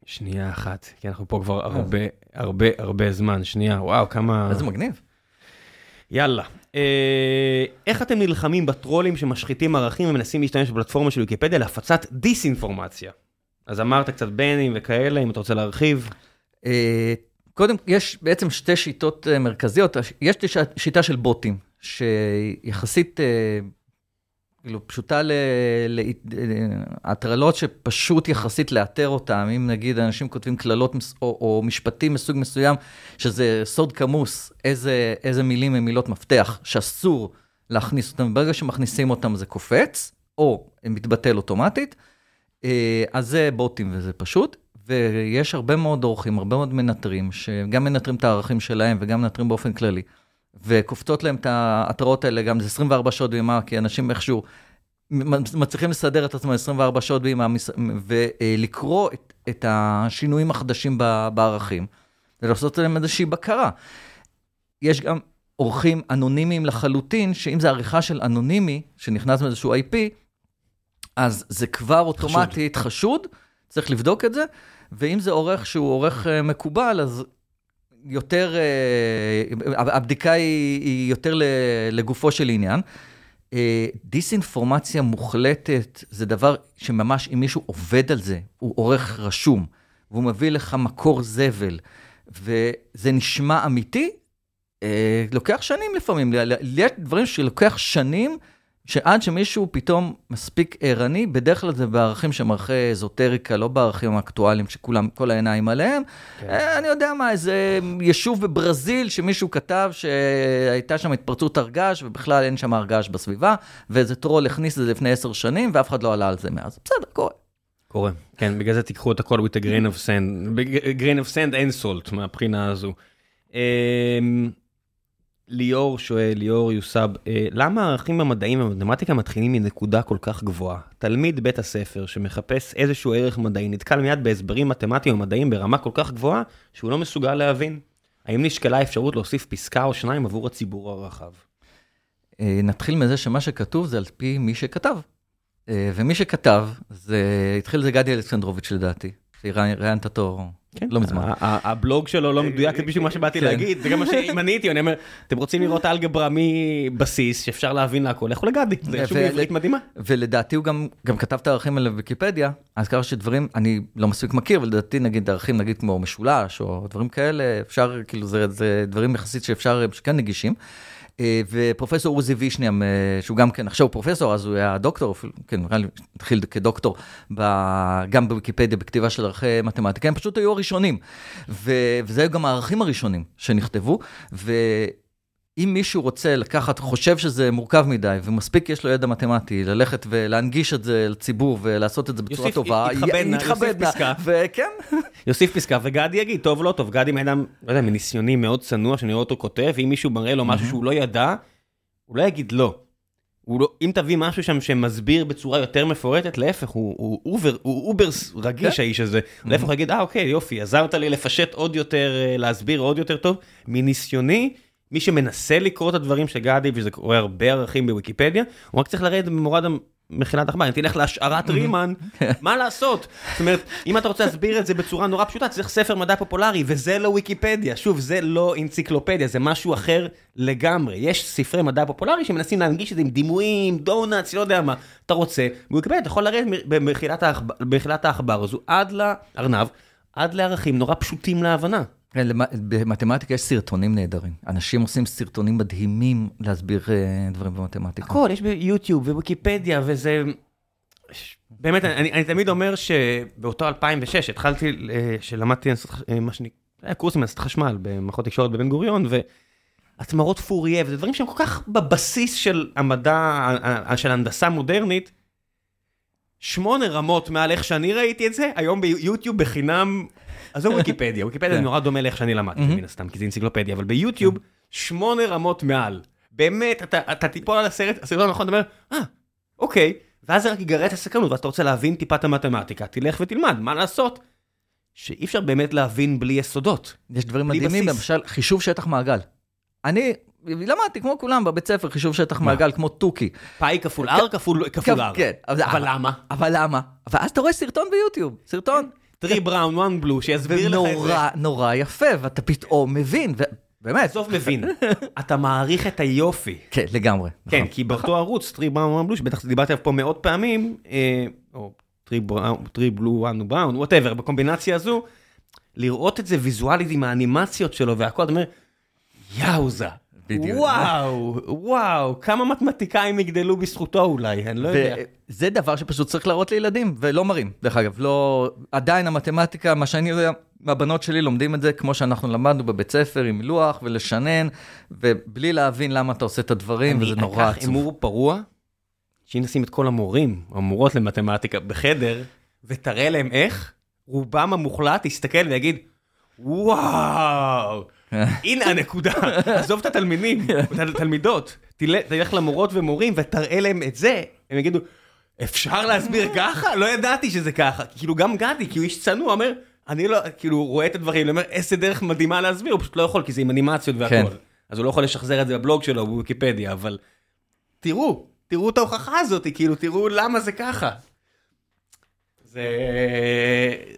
שנייה אחת, כי אנחנו פה כבר הרבה, הרבה, הרבה זמן. שנייה, וואו, כמה...
איזה מגניב.
יאללה. אה, איך אתם נלחמים בטרולים שמשחיתים ערכים ומנסים להשתמש בפלטפורמה של ויקיפדיה להפצת דיסאינפורמציה? אז אמרת קצת בנים וכאלה, אם אתה רוצה להרחיב.
אה, קודם, יש בעצם שתי שיטות אה, מרכזיות. יש שיטה של בוטים, שיחסית, כאילו, פשוטה ל- ל- אה, הטרלות שפשוט יחסית לאתר אותם. אם נגיד אנשים כותבים קללות או, או משפטים מסוג מסוים, שזה סוד כמוס, איזה, איזה מילים הם מילות מפתח, שאסור להכניס אותם, ברגע שמכניסים אותם זה קופץ, או מתבטל אוטומטית. אה, אז זה בוטים וזה פשוט, ויש הרבה מאוד אורחים, הרבה מאוד מנטרים, שגם מנטרים את הערכים שלהם וגם מנטרים באופן כללי. וקופצות להם את ההתראות האלה, גם זה 24 שעות בימה, כי אנשים איכשהו מצליחים לסדר את עצמם 24 שעות בימה, מס- ולקרוא את, את השינויים החדשים בערכים, ולעשות עליהם איזושהי בקרה. יש גם אורחים אנונימיים לחלוטין, שאם זה עריכה של אנונימי, שנכנס מאיזשהו IP, אז זה כבר אוטומטית חשוד. חשוד, צריך לבדוק את זה, ואם זה עורך שהוא עורך אה, מקובל, אז יותר, אה, הבדיקה היא, יותר לגופו של עניין. אה, דיסאינפורמציה מוחלטת זה דבר שממש, אם מישהו עובד על זה, הוא עורך רשום, והוא מביא לך מקור זבל, וזה נשמע אמיתי, אה, לוקח שנים לפעמים. יש דברים שלוקח שנים, שעד שמישהו פתאום מספיק ערני, בדרך כלל זה בערכים שהם ערכי אזוטריקה, לא בערכים האקטואליים שכולם, כל העיניים עליהם. כן. אה, אני יודע מה, איזה יישוב בברזיל שמישהו כתב שהייתה שם התפרצות הרגש, ובכלל אין שם הרגש בסביבה, ואיזה טרול הכניס את זה לפני עשר שנים, ואף אחד לא עלה על זה מאז. בסדר, קורה.
קורה, כן, בגלל זה תיקחו את הכל with a grain of sand. grain of sand אין סולט מהבחינה הזו. ליאור שואל, ליאור יוסב, אה, למה הערכים המדעיים והמתמטיקה מתחילים מנקודה כל כך גבוהה? תלמיד בית הספר שמחפש איזשהו ערך מדעי נתקל מיד בהסברים מתמטיים ומדעיים ברמה כל כך גבוהה שהוא לא מסוגל להבין. האם נשקלה אפשרות להוסיף פסקה או שניים עבור הציבור הרחב?
אה, נתחיל מזה שמה שכתוב זה על פי מי שכתב. אה, ומי שכתב, זה, התחיל זה גדי אלכסנדרוביץ' לדעתי, ראיינת אותו כן. לא מזמן.
הבלוג שלו לא מדויק, זה בדיוק מה שבאתי כן. להגיד, זה גם מה שאם אני הייתי, אני אומר, אתם רוצים לראות אלגברה מבסיס, שאפשר להבין להכל, לכו לגדי, זה שוב עברית מדהימה.
ולדעתי הוא גם כתב את הערכים האלה בוויקיפדיה, אז ככה שדברים, אני לא מספיק מכיר, אבל לדעתי נגיד ערכים נגיד כמו משולש, או דברים כאלה, אפשר, כאילו זה דברים יחסית שאפשר, שכן נגישים. אה, ופרופסור עוזי וישניאם, אה, שהוא גם כן, עכשיו הוא פרופסור, אז הוא היה דוקטור, כן, נראה לי, התחיל כדוקטור, גם בוויקיפדיה, בכתיבה של ערכי מתמטיקה, הם פשוט היו הראשונים. וזה היו גם הערכים הראשונים שנכתבו, ו... אם מישהו רוצה לקחת, חושב שזה מורכב מדי, ומספיק יש לו ידע מתמטי, ללכת ולהנגיש את זה לציבור ולעשות את זה בצורה טובה,
יתכבד יוסיף פסקה.
וכן.
יוסיף פסקה, וגדי יגיד, טוב, לא טוב, גדי מאדם, לא יודע, מניסיוני מאוד צנוע, שאני רואה אותו כותב, ואם מישהו מראה לו משהו שהוא לא ידע, הוא לא יגיד לא. לא, אם תביא משהו שם שמסביר בצורה יותר מפורטת, להפך, הוא, הוא, over, הוא over רגיש כן. האיש הזה. להפך הוא יגיד, אה אוקיי, יופי, עזרת לי לפשט עוד יותר, אה, להסביר עוד יותר טוב. מניסיוני, מי שמנסה לקרוא את הדברים של גדי, וזה קורה הרבה ערכים בוויקיפדיה, הוא רק צריך לרדת במורד מחילת עכבר, אם תלך להשערת רימן, מה לעשות? זאת אומרת, אם אתה רוצה להסביר את זה בצורה נורא פשוטה, צריך ספר מדע פופולרי, וזה לא ויקיפדיה. שוב, זה לא אנציקלופדיה, זה משהו אחר לגמרי. יש ספרי מדע פופולרי שמנסים להנגיש את זה עם דימויים, דונלדס, לא יודע מה. אתה רוצה, בוויקיפדיה אתה יכול לרדת במחילת העכבר הזו עד לארנב, עד לערכים נורא פשוטים להבנה.
כן, במתמטיקה יש סרטונים נהדרים. אנשים עושים סרטונים מדהימים להסביר אה, דברים במתמטיקה.
הכל, יש ביוטיוב וויקיפדיה, וזה... באמת, אני, אני תמיד אומר שבאותו 2006 התחלתי, אה, שלמדתי אה, מה שנקרא, קורסים לעשות חשמל במערכות תקשורת בבן גוריון, והצמרות פוריה, וזה דברים שהם כל כך בבסיס של המדע, של הנדסה מודרנית, שמונה רמות מעל איך שאני ראיתי את זה, היום ביוטיוב בחינם עזוב ויקיפדיה, ויקיפדיה זה כן. נורא דומה לאיך שאני למדתי, מן הסתם, כי זה אנציקלופדיה, אבל ביוטיוב, כן. שמונה רמות מעל. באמת, אתה תיפול על הסרט, הסרטון הנכון, אתה אומר, אה, אוקיי, ואז זה רק יגרה את הסקרנות, ואז אתה רוצה להבין טיפה את המתמטיקה, תלך ותלמד, מה לעשות? שאי אפשר באמת להבין בלי יסודות.
יש דברים מדהימים, למשל, חישוב שטח מעגל. אני למדתי כמו כולם בבית ספר חישוב שטח מעגל כמו תוכי.
פאי כפול R כפול R.
כן.
אבל למה?
אבל למה? ואז אתה רואה סרטון ביוטיוב, סרטון.
טרי בראון, וואן בלו, שיסביר לך את זה.
ונורא נורא יפה, ואתה פתאום מבין, באמת.
בסוף מבין, אתה מעריך את היופי.
כן, לגמרי.
כן, נכון. כי באותו ערוץ, Three Brown, One Blue, שבטח דיברתי עליו פה מאות פעמים, אה, או Three Blue, One Brown, whatever, בקומבינציה הזו, לראות את זה ויזואלית עם האנימציות שלו והכל, אתה אומר, yowza. בדיוק. וואו, וואו, כמה מתמטיקאים יגדלו בזכותו אולי, אני לא יודע.
זה דבר שפשוט צריך להראות לילדים, ולא מראים, דרך אגב. לא... עדיין המתמטיקה, מה שאני יודע, הבנות שלי לומדים את זה כמו שאנחנו למדנו בבית ספר, עם לוח ולשנן, ובלי להבין למה אתה עושה את הדברים, וזה נורא עצוב. אני אקח
הימור פרוע, שאם נשים את כל המורים, המורות למתמטיקה, בחדר, ותראה להם איך, רובם המוחלט יסתכל ויגיד, וואו. הנה הנקודה, עזוב את התלמידים, את התלמידות, תלך למורות ומורים ותראה להם את זה, הם יגידו, אפשר להסביר ככה? לא ידעתי שזה ככה. כאילו גם גדי, כי הוא איש צנוע, אומר, אני לא, כאילו, רואה את הדברים, אומר, איזה דרך מדהימה להסביר, הוא פשוט לא יכול, כי זה עם אנימציות והכל. כן. אז הוא לא יכול לשחזר את זה בבלוג שלו, בוויקיפדיה, אבל תראו, תראו את ההוכחה הזאת, כאילו, תראו למה זה ככה. זה,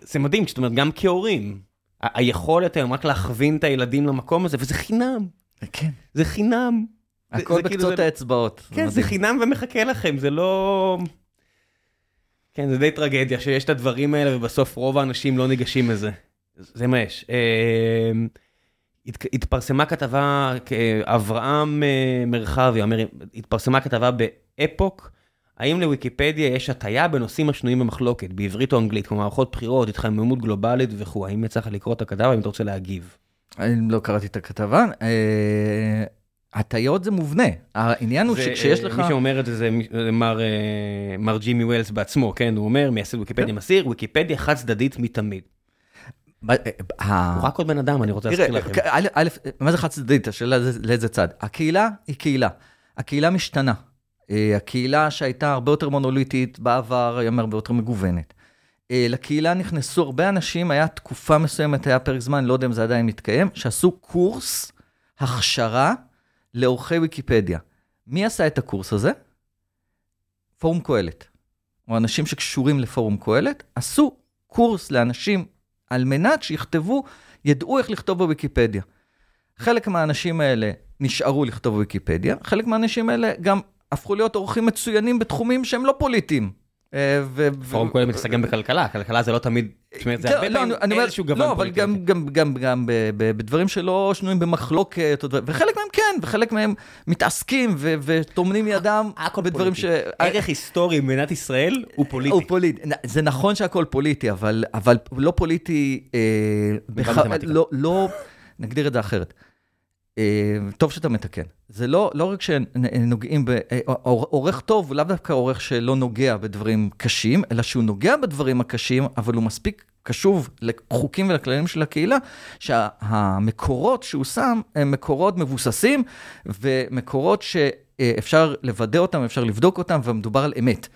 זה מדהים, זאת אומרת, גם כהורים, היכולת היום רק להכווין את הילדים למקום הזה, וזה חינם.
כן.
זה חינם.
הכל
כאילו
בקצות האצבעות.
כן, זה. חינם ומחכה לכם, זה לא... כן, זה די טרגדיה שיש את הדברים האלה ובסוף רוב האנשים לא ניגשים לזה. זה מה יש. אה, הת- התפרסמה כתבה, אברהם אה, מרחבי אומר, התפרסמה כתבה באפוק, האם לוויקיפדיה יש הטיה בנושאים השנויים במחלוקת, בעברית או אנגלית, כמו מערכות בחירות, התחממות גלובלית וכו', האם יצא לך לקרוא את הכתבה, אם אתה רוצה להגיב.
אני לא קראתי את הכתבה. אה, הטיות זה מובנה. העניין הוא שכשיש
אה,
לך...
מי שאומר את זה זה מר, אה, מר ג'ימי ווילס בעצמו, כן? הוא אומר, מייסד ויקיפדיה
כן.
מסיר, ויקיפדיה חד צדדית מתמיד. הוא רק עוד בן אדם, אני רוצה להזכיר לכם.
א', מה זה חד צדדית? השאלה זה- לאיזה צד. הקהילה היא קהילה. הקהילה משתנה. אה, הקהילה שהייתה הרבה יותר מונוליטית בעבר, היום הרבה יותר מגוונת. אה, לקהילה נכנסו הרבה אנשים, היה תקופה מסוימת, היה פרק זמן, לא יודע אם זה עדיין מתקיים, שעשו קורס הכשרה לעורכי ויקיפדיה. מי עשה את הקורס הזה? פורום קהלת. או אנשים שקשורים לפורום קהלת, עשו קורס לאנשים על מנת שיכתבו, ידעו איך לכתוב בוויקיפדיה. חלק מהאנשים האלה נשארו לכתוב בוויקיפדיה, חלק מהאנשים האלה גם הפכו להיות עורכים מצוינים בתחומים שהם לא פוליטיים. אה,
פורום כהן מתעסק גם בכלכלה, כלכלה זה לא תמיד, זאת אומרת, זה
כן,
הרבה
לא,
פעמים
אומר-
איזשהו גוון
לא, אבל
פוליטי.
גם, גם, גם, גם ב- ב- בדברים שלא שנויים במחלוקת, וחלק מהם כן, וחלק מהם מתעסקים וטומנים ידם בדברים ש...
פוליטי. ערך היסטורי במדינת ישראל הוא פוליטי.
הוא פוליטי. זה נכון שהכל פוליטי, אבל, אבל לא פוליטי... אה. לא, לא, נגדיר את זה אחרת. אה, טוב שאתה מתקן. זה לא, לא רק שנוגעים ב... אה, עורך טוב הוא לאו דווקא עורך שלא נוגע בדברים קשים, אלא שהוא נוגע בדברים הקשים, אבל הוא מספיק קשוב לחוקים ולכללים של הקהילה, שהמקורות שהוא שם הם מקורות מבוססים, ומקורות שאפשר לוודא אותם, אפשר לבדוק אותם, ומדובר על אמת.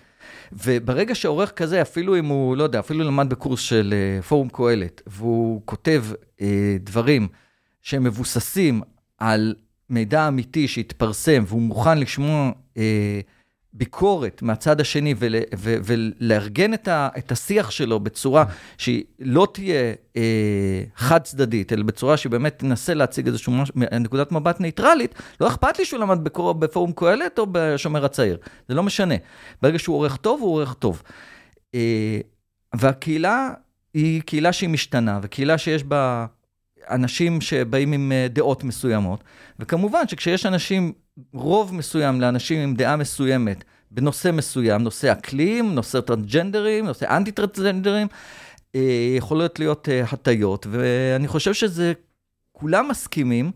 וברגע שעורך כזה, אפילו אם הוא, לא יודע, אפילו למד בקורס של אה, פורום קהלת, והוא כותב אה, דברים שהם מבוססים על מידע אמיתי שהתפרסם, והוא מוכן לשמוע אה, ביקורת מהצד השני ול, ו, ולארגן את, ה, את השיח שלו בצורה שהיא לא תהיה אה, חד צדדית, אלא בצורה שבאמת תנסה להציג איזושהי נקודת מבט ניטרלית, לא אכפת לי שהוא למד בקור, בפורום קהלת או בשומר הצעיר, זה לא משנה. ברגע שהוא עורך טוב, הוא עורך טוב. אה, והקהילה היא קהילה שהיא משתנה, וקהילה שיש בה אנשים שבאים עם אה, דעות מסוימות, וכמובן שכשיש אנשים, רוב מסוים לאנשים עם דעה מסוימת בנושא מסוים, נושא אקלים, נושא טרנסג'נדרים, נושא אנטי טרנסג'נדרים, אה, יכולות להיות אה, הטיות, ואני חושב שזה, כולם מסכימים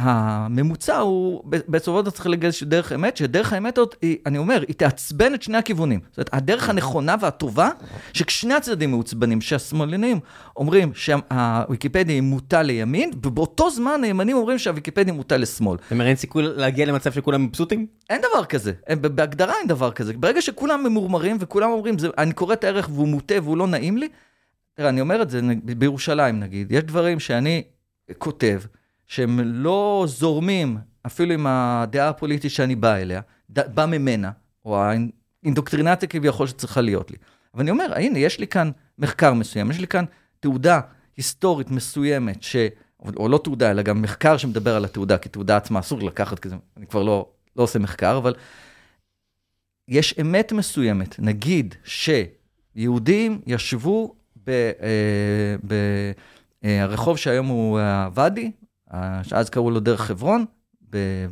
שהממוצע הוא, בסופו של דבר צריך איזושהי דרך אמת, שדרך האמת הזאת, היא, אני אומר, היא תעצבן את שני הכיוונים. זאת אומרת, הדרך הנכונה והטובה, שכשני הצדדים מעוצבנים, שהשמאלנים אומרים שהוויקיפדיה היא מוטה לימין, ובאותו זמן הימנים אומרים שהוויקיפדיה מוטה לשמאל.
זאת אומרת, אין סיכוי להגיע למצב שכולם מבסוטים?
אין דבר כזה, בהגדרה אין דבר כזה. ברגע שכולם ממורמרים וכולם אומרים, זה, אני קורא את הערך והוא מוטה והוא לא נעים לי, תראה, אני אומר את זה בירושלים נגיד, יש דברים שאני כותב, שהם לא זורמים אפילו עם הדעה הפוליטית שאני בא אליה, ד, בא ממנה, או האינדוקטרינציה כביכול שצריכה להיות לי. אבל אני אומר, הנה, יש לי כאן מחקר מסוים, יש לי כאן תעודה היסטורית מסוימת, ש... או לא תעודה, אלא גם מחקר שמדבר על התעודה, כי תעודה עצמה אסור לקחת כזה, אני כבר לא, לא עושה מחקר, אבל יש אמת מסוימת, נגיד שיהודים ישבו ברחוב שהיום הוא הוואדי, אה, שאז קראו לו דרך חברון,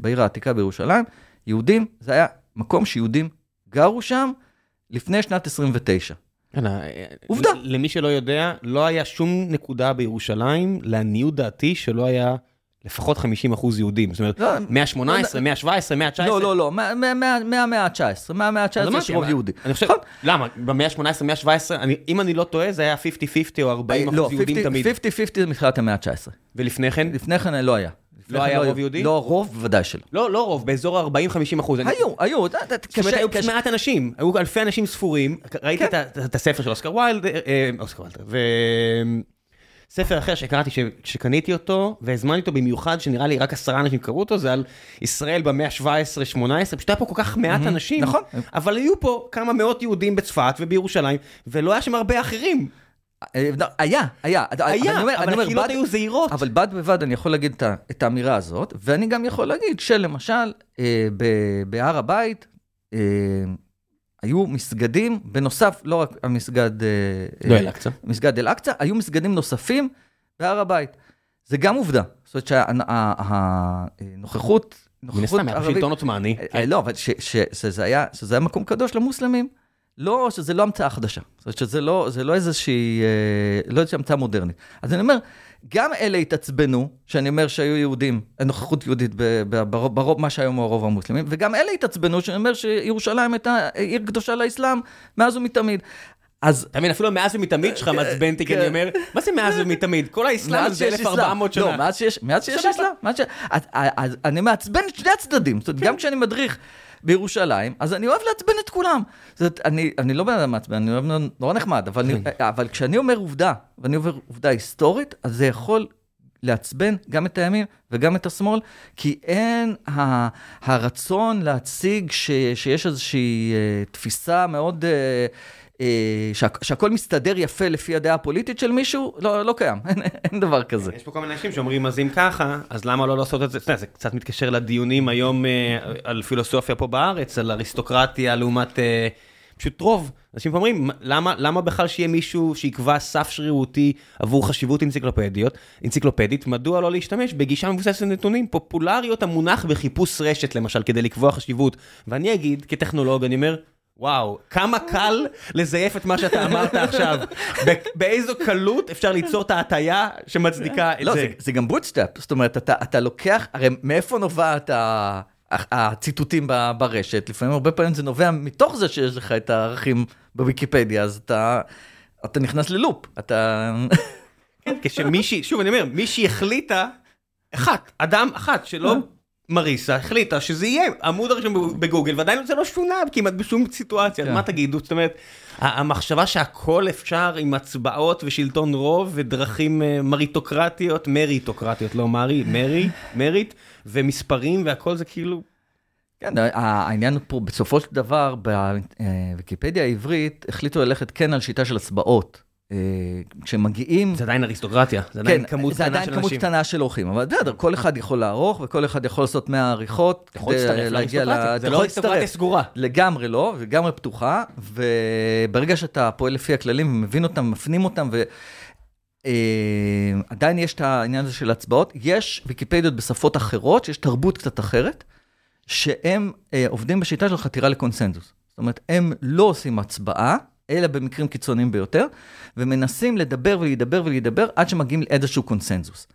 בעיר העתיקה בירושלים, יהודים, זה היה מקום שיהודים גרו שם לפני שנת 29.
כן, אה,
עובדה.
למי שלא יודע, לא היה שום נקודה בירושלים, לעניות דעתי, שלא היה לפחות 50 אחוז יהודים. זאת אומרת,
לא,
מאה ה-18, מאה ה-17, מאה ה-19.
לא, לא, לא, מה- מה- מה- מהמאה ה-19, מהמאה
אז
ה-19 יש רוב יהודי.
אני חושב,
נכון.
למה? במאה ה-18, מאה ה-17, אם אני לא טועה, זה היה 50-50 או 40
לא,
אחוז יהודים תמיד.
50-50 זה מתחילת המאה ה-19.
ולפני כן?
לפני כן לא היה.
לא
כן
היה רוב. יהודי?
לא, רוב בוודאי שלא.
לא, לא רוב, באזור ה-40-50 אחוז.
היו, היו,
זאת אומרת, היו. מעט אנשים, היו אלפי אנשים ספורים, ראיתי
כן.
את הספר של אוסקר ויילד, אה, אוסקר ויילד, וספר אחר שקראתי, שקניתי אותו, והזמנתי אותו במיוחד, שנראה לי רק עשרה אנשים קראו אותו, זה על ישראל במאה ה-17-18, פשוט היה פה כל כך מעט אנשים,
נכון.
אבל היו פה כמה מאות יהודים בצפת ובירושלים, ולא היה שם הרבה אחרים.
אה, לא, היה, היה.
היה,
אומר-
אבל הקהילות
בד-
היו זהירות.
אבל בד בבד אני יכול להגיד את האמירה הזאת, ואני גם יכול להגיד שלמשל, אה, ב- בהר הבית, אה, היו מסגדים, בנוסף, לא רק המסגד... אה,
לא,
אה,
אל-אקצא.
מסגד אל-אקצא, היו מסגדים נוספים בהר הבית. זה גם עובדה. זאת אומרת שהנוכחות,
מן הסתם, היה שלטון עות'מאני.
אה, לא, אבל שזה היה שזה היה מקום קדוש למוסלמים, לא, שזה לא המצאה חדשה. זאת אומרת שזה לא, זה לא איזושהי, אה, לא איזושהי המצאה מודרנית. אז אני אומר, גם אלה התעצבנו, שאני אומר שהיו יהודים, נוכחות יהודית ברוב, ברוב מה שהיום הוא הרוב המוסלמים, וגם אלה התעצבנו, שאני אומר שירושלים הייתה עיר קדושה לאסלאם מאז ומתמיד. אז
אתה מבין, אפילו מאז ומתמיד שלך מעצבן אותי, כי אני
כן.
אומר, מה זה מאז ומתמיד? כל האסלאם הזה
שיש
1400
אסלאם.
שנה.
לא, מאז שיש. אסלאם. אני מעצבן את שני הצדדים. זאת אומרת, גם כשאני מדריך בירושלים, אז אני אוהב לעצבן את כולם. זאת אני, אני לא בן אדם מעצבן, אני אוהב נורא נחמד, אבל, אני, אבל כשאני אומר עובדה, ואני אומר עובדה היסטורית, אז זה יכול לעצבן גם את הימין וגם את השמאל, כי אין ה, הרצון להציג ש, שיש איזושהי אה, תפיסה מאוד... אה, שהכל מסתדר יפה לפי הדעה הפוליטית של מישהו, לא, לא קיים, אין, דבר כזה.
יש פה כל מיני אנשים שאומרים, אז אם ככה, אז למה לא לעשות את זה? זה קצת מתקשר לדיונים היום אה, על פילוסופיה פה בארץ, על אריסטוקרטיה לעומת אה, פשוט רוב. אנשים אומרים, למה, למה בכלל שיהיה מישהו שיקבע סף שרירותי עבור חשיבות אנציקלופדיות, אנציקלופדית, מדוע לא להשתמש בגישה מבוססת נתונים? פופולריות המונח בחיפוש רשת, למשל, כדי לקבוע חשיבות. ואני אגיד, כטכנולוג, אני אומר, וואו, כמה קל לזייף את מה שאתה אמרת עכשיו. באיזו קלות אפשר ליצור את ההטייה שמצדיקה את
לא,
זה.
זה, זה גם bootstrap, זאת אומרת, אתה, אתה לוקח, הרי מאיפה נובעת ה- הציטוטים ברשת? לפעמים, הרבה פעמים זה נובע מתוך זה שיש לך את הערכים בוויקיפדיה, אז אתה, אתה נכנס ללופ, אתה...
כן, כשמישהי, שוב אני אומר, מישהי החליטה, אחת, אדם אחת שלא מריסה, החליטה שזה יהיה עמוד הראשון בגוגל, ועדיין זה לא שונה כמעט בשום סיטואציה,
כן.
מה תגידו? זאת אומרת, המחשבה שהכל אפשר עם הצבעות ושלטון רוב ודרכים אה, מריטוקרטיות, מריטוקרטיות, לא מרי, מרי, מריט, ומספרים והכל זה כאילו...
כן, העניין פה, בסופו של דבר, בוויקיפדיה העברית, החליטו ללכת כן על שיטה של הצבעות. אה, כשמגיעים...
זה עדיין אריסטוקרטיה, זה עדיין כמות
זה
קטנה
עדיין
של
כמות
אנשים.
קטנה של אורחים, אבל בסדר, כל אחד יכול לערוך וכל אחד יכול לעשות 100 עריכות.
יכול להצטרף לאריסטוקרטיה, זה לא אריסטוקרטיה. סגורה.
לגמרי לא, לגמרי פתוחה, וברגע שאתה פועל לפי הכללים ומבין אותם, מפנים אותם, ועדיין יש את העניין הזה של הצבעות, יש ויקיפדיות בשפות אחרות, שיש תרבות קצת אחרת, שהם אה, עובדים בשיטה של חתירה לקונסנזוס. זאת אומרת, הם לא עושים הצבעה, אלא במקרים קיצוניים ביותר, ומנסים לדבר ולהידבר ולהידבר עד שמגיעים לאיזשהו קונסנזוס.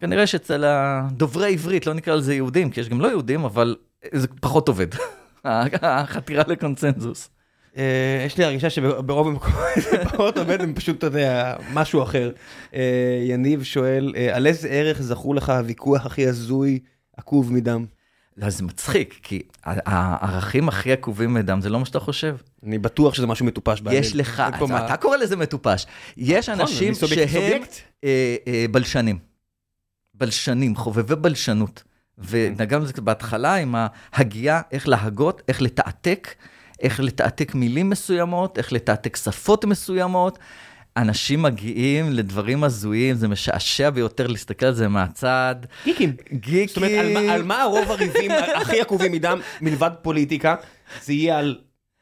כנראה שאצל הדוברי עברית, לא נקרא לזה יהודים, כי יש גם לא יהודים, אבל זה פחות עובד. החתירה לקונסנזוס.
אה, יש לי הרגשה שברוב המקומות זה פחות עובד, הם פשוט, אתה יודע, משהו אחר. אה, יניב שואל, אה, על איזה ערך זכור לך הוויכוח הכי הזוי, עקוב מדם?
לא, זה מצחיק, כי הערכים הכי עקובים מדם זה לא מה שאתה חושב.
אני בטוח שזה משהו מטופש בעליל.
יש לך, אתה קורא לזה מטופש. יש
נכון,
אנשים שהם. אה, אה, בלשנים. בלשנים, חובבי בלשנות. ונגענו בזה בהתחלה עם ההגייה, איך להגות, איך לתעתק, איך לתעתק מילים מסוימות, איך לתעתק שפות מסוימות. אנשים מגיעים לדברים הזויים, זה משעשע ביותר להסתכל על זה מהצד.
גיקים.
גיקים.
זאת אומרת, על מה- על מה הרוב הריבים הכי עקובים מדם, מלבד פוליטיקה? זה יהיה על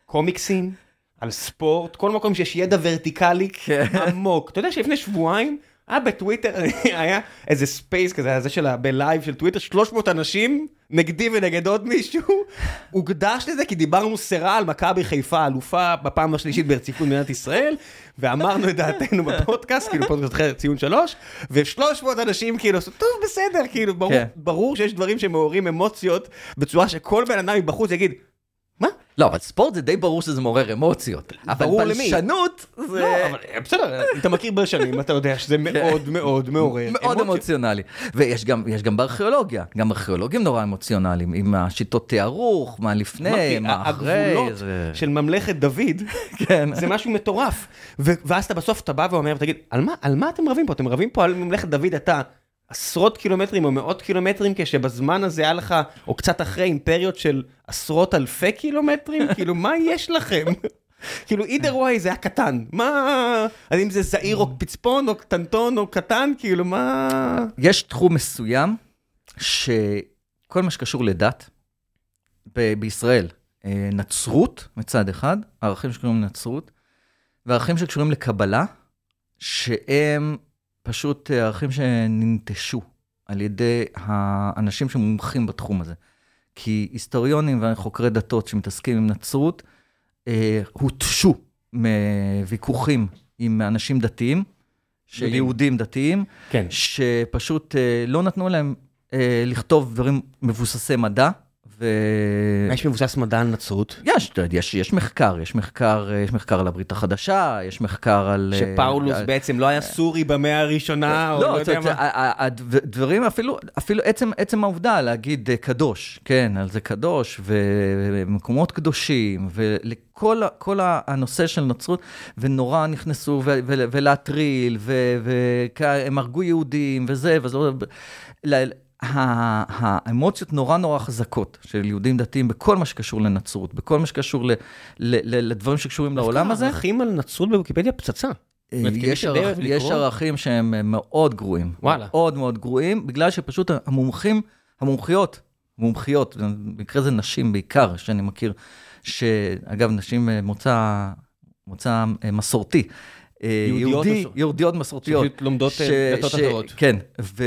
קומיקסים, על ספורט, כל מקום שיש ידע ורטיקלי
כן.
עמוק. אתה יודע שלפני שבועיים, היה בטוויטר, היה איזה space כזה, היה זה של ב live של טוויטר, 300 אנשים, נגדי ונגד עוד מישהו, הוקדש לזה כי דיברנו סרה על מכבי חיפה, אלופה בפעם השלישית ברציפות במדינת ישראל, ואמרנו את דעתנו בפודקאסט, כאילו פודקאסט אחר ציון שלוש, ו-300 אנשים כאילו עשו, טוב בסדר, כאילו ברור,
כן.
ברור שיש דברים שמעוררים אמוציות, בצורה שכל בן אדם מבחוץ יגיד?
לא, אבל ספורט זה די ברור שזה מעורר אמוציות. אבל. בלשנות זה...
לא, אבל בסדר, אם אתה מכיר בשנים, אתה יודע שזה מאוד מאוד מעורר
מאוד
אמוציות.
אמוציונלי. ויש גם, בארכיאולוגיה, גם ארכיאולוגים נורא אמוציונליים, עם השיטות תיארוך, מה לפני, מה אחרי.
הגבולות של ממלכת דוד,
כן.
זה משהו מטורף. ואז אתה בסוף אתה בא ואומר, תגיד, על מה אתם רבים פה? אתם רבים פה על ממלכת דוד, אתה עשרות קילומטרים או מאות קילומטרים, כשבזמן הזה היה לך, או קצת אחרי, אימפריות של עשרות אלפי קילומטרים? כאילו, מה יש לכם? כאילו, either way זה היה קטן. מה... אז אם זה זעיר או פצפון או קטנטון או קטן, כאילו, מה...
יש תחום מסוים שכל מה שקשור לדת ב- בישראל, אה, נצרות מצד אחד, ערכים שקשורים לנצרות, וערכים שקשורים לקבלה, שהם פשוט אה, ערכים שננטשו על ידי האנשים שמומחים בתחום הזה. כי היסטוריונים וחוקרי דתות שמתעסקים עם נצרות, אה, הותשו מוויכוחים עם אנשים דתיים,
יהודים.
יהודים דתיים,
כן.
שפשוט אה, לא נתנו להם אה, לכתוב דברים מבוססי מדע. ו...
יש מבוסס מדע על נצרות.
יש, יש, יש מחקר, יש מחקר, אה, יש מחקר על הברית החדשה, יש מחקר על... אה,
שפאולוס
על-
בעצם לא היה סורי במאה הראשונה, או לא
לא,
יודע מה.
הדברים, אפילו, אפילו עצם, עצם העובדה להגיד אה, קדוש, כן, על זה קדוש, ומקומות קדושים, ולכל כל הנושא של נצרות, ונורא נכנסו ו- ו- ולהטריל, והם הרגו יהודים, וזה, וזה, האמוציות נורא נורא חזקות של יהודים דתיים בכל מה שקשור לנצרות, בכל מה שקשור ל- ל- ל- לדברים שקשורים לעולם הזה.
ערכים על נצרות בוויקיפדיה פצצה. כי
יש, ערכ... יש ערכים שהם אה, מאוד גרועים.
וואלה.
מאוד מאוד גרועים, בגלל שפשוט המומחים, המומחיות, מומחיות, במקרה זה נשים בעיקר, שאני מכיר, שאגב, נשים אה, מוצא, מוצא אה, מסורתי. אה,
יהודיות
יהודי,
מסור-
יהודיות מסורתיות.
שפשוט לומדות, אה, דתות אחרות.
כן, ו,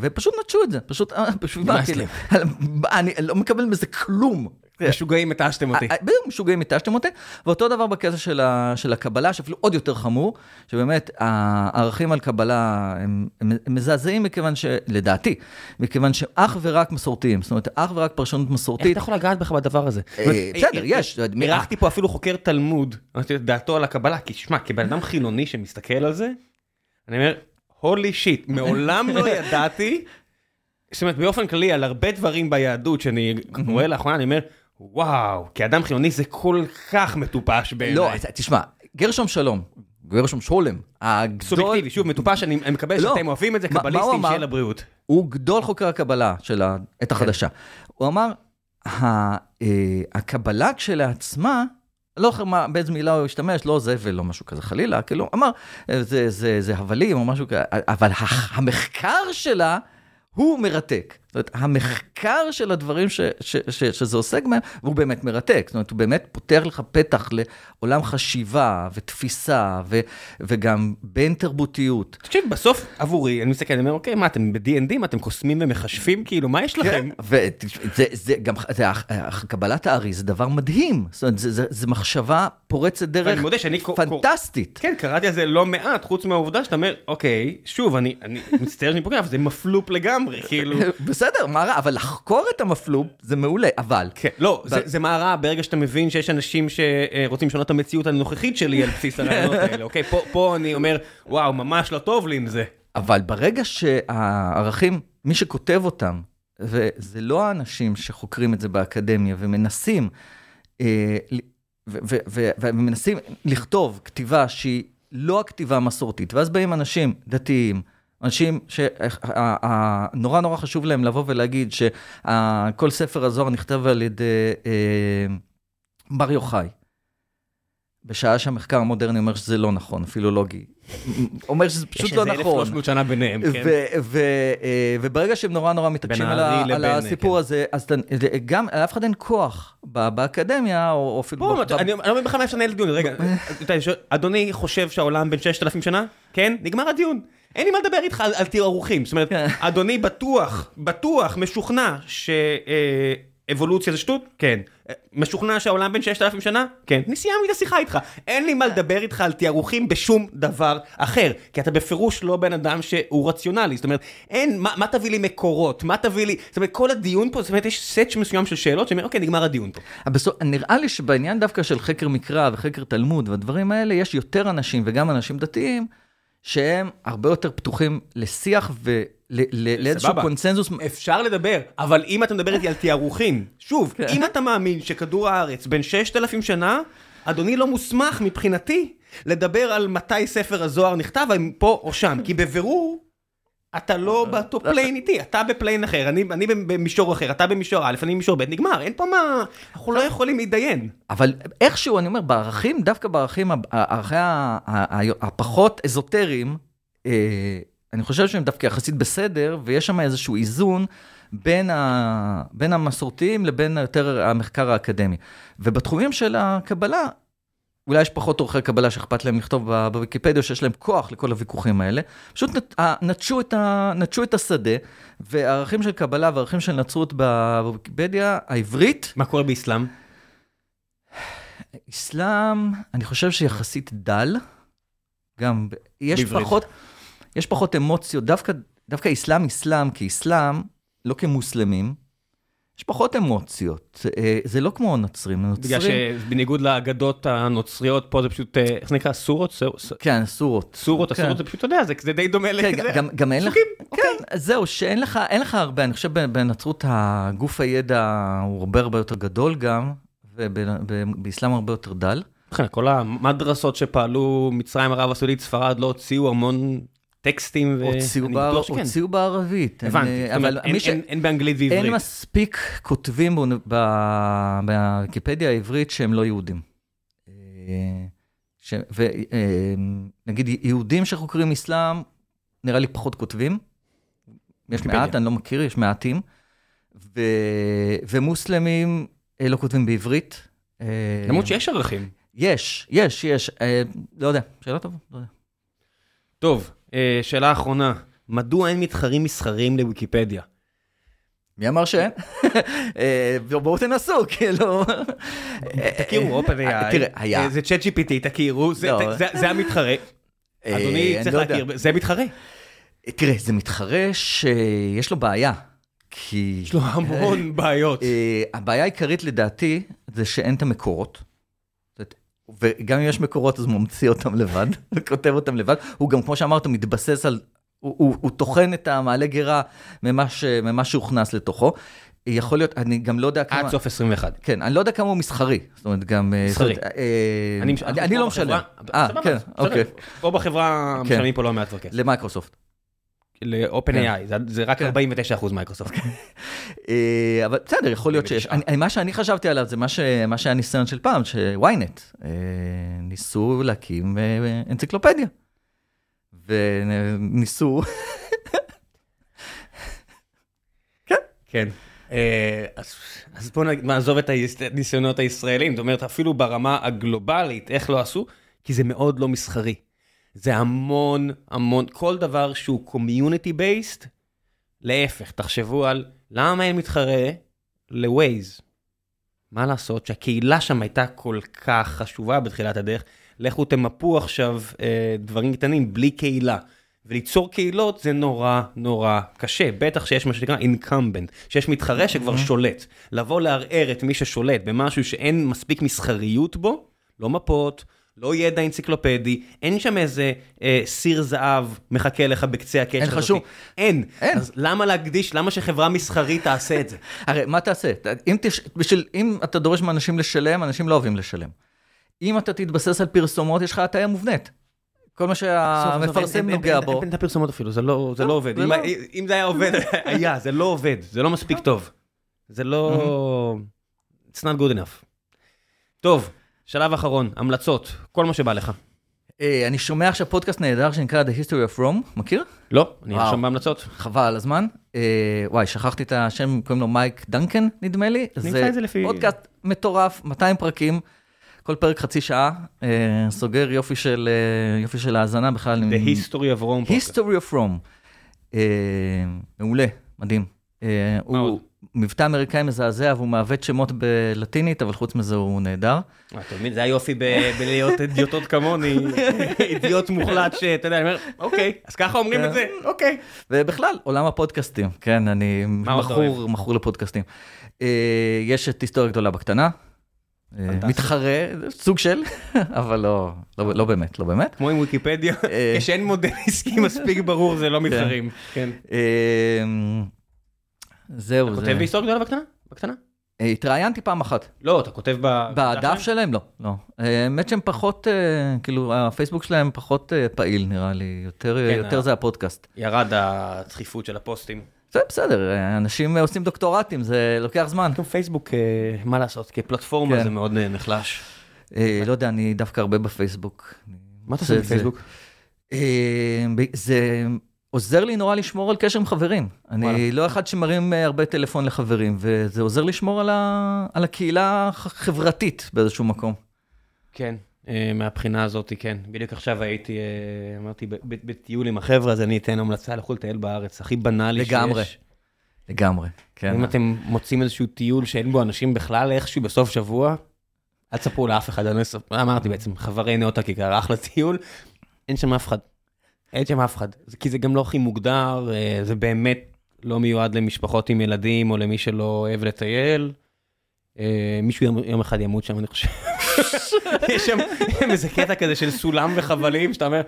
ופשוט נטשו את זה, פשוט, אה, פשוט, מה, כאילו. אני לא מקבל מזה כלום.
משוגעים, התשתם אותי.
אה, בדיוק, משוגעים התשתם אותי. ואותו דבר בקטע של, ה, של הקבלה, שאפילו עוד יותר חמור, שבאמת הערכים על קבלה הם, הם הם מזעזעים מכיוון ש... לדעתי, מכיוון שאך ורק מסורתיים, זאת אומרת, אך ורק פרשנות
איך
מסורתית.
אתה יכול לגעת בך בדבר הזה?
אה, בסדר,
אה,
יש.
אה, אירחתי פה אפילו חוקר תלמוד, דעתו על הקבלה, כי שמע, כבן אדם חילוני שמסתכל על זה, אני אומר, הולי שיט, מעולם לא ידעתי, זאת אומרת, באופן כללי, על הרבה דברים ביהדות שאני רואה לאחרונה, אני אומר, וואו, כאדם חילוני זה כל כך מטופש בעיניי.
לא, תשמע, גרשום שלום, גרשום שולם, הגדול,
סובייקטיבי, שוב, מטופש, אני מקבל
לא.
שאתם אוהבים את זה, קבליסטים
אמר?
שיהיה לבריאות.
הוא גדול חוקרי הקבלה של העת החדשה. הוא אמר, אה, הקבלה כשלעצמה, לא זוכר מה- באיזה מילה הוא השתמש, לא זה ולא משהו כזה חלילה, כאילו, אמר, אה, זה, זה, זה הבלים או משהו כזה, אבל המחקר שלה הוא מרתק. זאת אומרת, המחקר של הדברים ש, ש, ש, שזה עוסק בהם, הוא באמת מרתק. זאת אומרת, הוא באמת פותח לך פתח לעולם חשיבה ותפיסה, ו, וגם בין תרבותיות.
תקשיב, בסוף עבורי, אני מסתכל, אני אומר, אוקיי, מה, אתם ב-D&D, מה, אתם קוסמים ומחשבים, כאילו, מה יש לכם?
וזה זה גם, זה, קבלת הארי זה דבר מדהים, זאת אומרת, זה, זה, זה מחשבה פורצת דרך
מודה שאני
פנטסטית.
כן, קראתי על זה לא מעט, חוץ מהעובדה שאתה אומר, אוקיי, שוב, אני אני מצטער שאני פוגע, אבל זה מפלופ לגמרי, כאילו.
בסדר, מה רע, אבל לחקור את המפלופ זה מעולה, אבל...
כן, לא, זה-
ב-
זה מה רע ברגע שאתה מבין שיש אנשים שרוצים לשנות את המציאות הנוכחית שלי על בסיס הרעיונות האלה, אוקיי? פה- פה אני אומר, וואו, ממש לא טוב לי עם זה.
אבל ברגע שהערכים, מי שכותב אותם, וזה לא האנשים שחוקרים את זה באקדמיה ומנסים, אה, ל- ו- ו- ו- ומנסים לכתוב כתיבה שהיא לא הכתיבה המסורתית, ואז באים אנשים דתיים, אנשים שנורא נורא חשוב להם לבוא ולהגיד שכל ספר הזוהר נכתב על ידי אה, בר יוחאי. בשעה שהמחקר המודרני אומר שזה לא נכון, פילולוגי. אומר שזה פשוט לא
יש
נכון.
איזה 1,300 שנה ביניהם, כן?
אה, וברגע שהם נורא נורא מתעקשים על, הסיפור
כן.
הזה, אז גם לאף אחד אין כוח באקדמיה, או אפילו...
אני לא מבין בכלל מה אפשר לנהל דיון, רגע, אדוני חושב שהעולם בן 6,000 שנה? כן? נגמר הדיון. אין לי מה לדבר איתך על- על תיארוכים, זאת אומרת,
כן.
אדוני בטוח, בטוח, משוכנע שאבולוציה זה שטות? כן. משוכנע שהעולם בן 6,000 שנה? כן. אני סיימתי את השיחה איתך. אין לי מה לדבר איתך על תיארוכים בשום דבר אחר, כי אתה בפירוש לא בן אדם שהוא רציונלי, זאת אומרת, אין, מה מה תביא לי מקורות? מה תביא לי, זאת אומרת, כל הדיון פה, זאת אומרת, יש סט מסוים של שאלות, שאומר, אוקיי, נגמר הדיון פה.
בסוף, נראה לי שבעניין דווקא של חקר מקרא וחקר תלמוד והדברים האלה, יש יותר אנשים וגם אנשים דתיים, שהם הרבה יותר פתוחים לשיח ולאיזשהו
סבבה.
קונצנזוס.
אפשר לדבר, אבל אם אתה מדבר איתי על תיארוכים, שוב, אם אתה מאמין שכדור הארץ בן 6,000 שנה, אדוני לא מוסמך מבחינתי לדבר על מתי ספר הזוהר נכתב, האם פה או שם, כי בבירור, אתה לא באותו plane איתי, אתה ב-plane אחר, אני אני במישור אחר, אתה במישור א', אני במישור ב', נגמר, אין פה מה, אנחנו לא יכולים להתדיין.
אבל איכשהו, אני אומר, בערכים, דווקא בערכים, הערכי הפחות אזוטריים, אה, אני חושב שהם דווקא יחסית בסדר, ויש שם איזשהו איזון בין, ה, בין המסורתיים לבין יותר המחקר האקדמי. ובתחומים של הקבלה, אולי יש פחות עורכי קבלה שאכפת להם לכתוב בוויקיפדיה, שיש להם כוח לכל הוויכוחים האלה. פשוט נת- ה- נטשו את, ה, נטשו את השדה, וערכים של קבלה וערכים של נצרות בוויקיפדיה העברית,
מה קורה באסלאם?
אסלאם, אני חושב שיחסית דל. גם, יש
בעברית.
פחות, יש פחות אמוציות, דווקא, דווקא אסלאם, אסלאם, כאסלאם, לא כמוסלמים, יש פחות אמוציות. אה, זה לא כמו הנוצרים,
בגלל
הנוצרים,
שבניגוד לאגדות הנוצריות, פה זה פשוט, אה, איך נקרא? סורות?
כן, סורות.
סורות,
כן.
הסורות זה פשוט, אתה יודע, זה די דומה
כן,
לזה.
גם, אין לך, כן, זהו, שאין לך, אין לך הרבה, אני חושב בנצרות הגוף הידע הוא הרבה הרבה יותר גדול גם, ובאסלאם הרבה יותר דל.
לכן, כל המדרסות שפעלו, מצרים, ערב הסעודית, ספרד, לא הוציאו המון טקסטים. ו-
הוציאו בער-
שכן.
הוציאו בערבית. אין,
הבנתי,
אה,
זאת אומרת,
אבל
אין-
ש...
אין- אין באנגלית
אין
ועברית.
מספיק כותבים בוויקיפדיה העברית שהם לא יהודים. ונגיד יהודים שחוקרים אסלאם, נראה לי פחות כותבים. יש. מעט, אני לא מכיר, יש מעטים. ו... ומוסלמים אה, לא כותבים בעברית. אה,
למרות שיש ערכים.
יש, יש, יש. אה, לא יודע, שאלה טובה, לא יודע.
טוב, אה, שאלה אחרונה, מדוע אין מתחרים מסחריים לוויקיפדיה?
מי אמר שאין? אה, בואו תנסו, כאילו.
תכירו, OpenAI,
אה, תראה, היה.
אה, זה צ'אט GPT, תכירו, זה-
לא.
המתחרה.
אה,
אדוני צריך
לא.
להכיר, זה מתחרה.
תראה, זה מתחרה שיש לו בעיה. כי...
יש לו המון בעיות.
אה, הבעיה העיקרית לדעתי זה שאין את המקורות. וגם אם יש מקורות אז הוא ממציא אותם לבד, כותב אותם לבד. הוא גם, כמו שאמרת, מתבסס על... הוא, הוא, הוא טוחן את המעלה גרה ממה, ש, ממה שהוכנס לתוכו. יכול להיות, אני גם לא יודע כמה...
עד סוף 21.
כן, אני לא יודע כמה הוא מסחרי. זאת אומרת, גם... אה,
מסחרי.
זאת אה,
אני-
אני, לא משלם. אה, כן. אוקיי.
פה בחברה
כן.
משלמים פה לא מעט כבר כסף.
למייקרוסופט.
ל-OpenAI, זה- זה רק
כן.
49% מייקרוסופט.
אה, אבל בסדר, יכול להיות שיש.
49.
אני- מה שאני חשבתי עליו זה מה שהיה ניסיון של פעם, ש-ynet אה, ניסו להקים אה, אנציקלופדיה. וניסו,
כן. אז- אז בואו נעזוב את הניסיונות הישראלים, זאת אומרת, אפילו ברמה הגלובלית, איך לא עשו? כי זה מאוד לא מסחרי. זה המון המון, כל דבר שהוא קומיוניטי בייסט, להפך, תחשבו על למה אין מתחרה ל-Waze. מה לעשות שהקהילה שם הייתה כל כך חשובה בתחילת הדרך, לכו תמפו עכשיו אה, דברים קטנים בלי קהילה. וליצור קהילות זה נורא נורא קשה, בטח שיש מה שנקרא incumbent, שיש מתחרה שכבר שולט. לבוא לערער את מי ששולט במשהו שאין מספיק מסחריות בו, לא מפות, לא ידע אנציקלופדי, אין שם איזה אה, סיר זהב מחכה לך בקצה הקשר.
אין לך. שום-
אין.
אין.
אז למה להקדיש, למה שחברה מסחרית תעשה את זה?
הרי מה תעשה? אם, תש... בשביל... אם אתה דורש מאנשים לשלם, אנשים לא אוהבים לשלם. אם אתה תתבסס על פרסומות, יש לך הטעיה מובנית. כל מה שהמפרסם
אין-
נוגע בו.
אין את הפרסומות אפילו, זה לא זה
לא,
לא עובד. אם
לא.
אם זה היה עובד, היה, זה לא עובד, זה לא מספיק טוב. זה לא... It's not good enough. טוב, שלב אחרון, המלצות, כל מה שבא לך.
אה, אני שומע עכשיו פודקאסט נהדר שנקרא The History of Rome, מכיר?
לא, אני. ארשום בהמלצות.
חבל על הזמן. אה, וואי, שכחתי את השם, קוראים לו מייק דנקן, נדמה לי.
נמצא את זה לפי-
פודקאסט מטורף, 200 פרקים, כל פרק חצי שעה, אה, סוגר יופי של, יופי של האזנה בכלל.
The History of Rome.
History of Rome. אה, מעולה, מדהים.
מה עוד?
הוא מבטא אמריקאי מזעזע והוא מעוות שמות בלטינית, אבל חוץ מזה הוא נהדר.
אה, אתה מבין, זה היופי בלהיות אידיוטות כמוני, אידיוט מוחלט שאתה יודע, אני אומר, אוקיי, אז ככה אומרים את זה, אוקיי.
ובכלל, עולם הפודקאסטים, כן, אני מכור, מכור לפודקאסטים. אה, יש את היסטוריה גדולה בקטנה. אה. מתחרה, סוג של, אבל לא, לא, לא באמת, לא באמת.
כמו עם ויקיפדיה,
אה.
כשאין מודל עסקי מספיק ברור זה לא מתחרים. כן.
זהו,
אתה
זה...
כותב בהיסטוריה גדולה בקטנה? בקטנה?
אה, התראיינתי פעם אחת.
לא, אתה כותב ב...
בדף שלהם? לא, לא. האמת שהם פחות, אה, כאילו, הפייסבוק שלהם פחות אה, פעיל, נראה לי. יותר
כן,
יותר
ה-
זה הפודקאסט.
ירד הדחיפות של הפוסטים.
זה בסדר, אנשים עושים דוקטורטים, זה לוקח זמן.
גם פייסבוק, מה לעשות, כפלטפורמה
כן.
זה מאוד נחלש.
אה, לא יודע, אני דווקא הרבה בפייסבוק.
מה אתה עושה
זה-
בפייסבוק?
ב- זה עוזר לי נורא לשמור על קשר עם חברים.
וואלה.
אני לא אחד שמרים אה, הרבה טלפון לחברים, וזה עוזר לשמור על ה- על הקהילה החברתית באיזשהו מקום.
כן, אה, מהבחינה הזאת, כן. בדיוק עכשיו הייתי, אה, אמרתי, בטיול עם החבר'ה, אז אני אתן המלצה לכו לטייל בארץ, הכי בנאלי שיש.
לגמרי. לגמרי, כן.
אם אתם מוצאים איזשהו טיול שאין בו אנשים בכלל איכשהו בסוף שבוע, אל תספרו לאף אחד, אני לא אמרתי בעצם, חברי נאות הכיכר, אחלה טיול, אין שם אף אחד. אין שם אף אחד. כי זה גם לא הכי מוגדר, אה, זה באמת לא מיועד למשפחות עם ילדים או למי שלא אוהב לטייל. אה, מישהו יום אחד ימות שם, אני חושב. יש שם איזה קטע כזה של סולם וחבלים, שאתה אומר,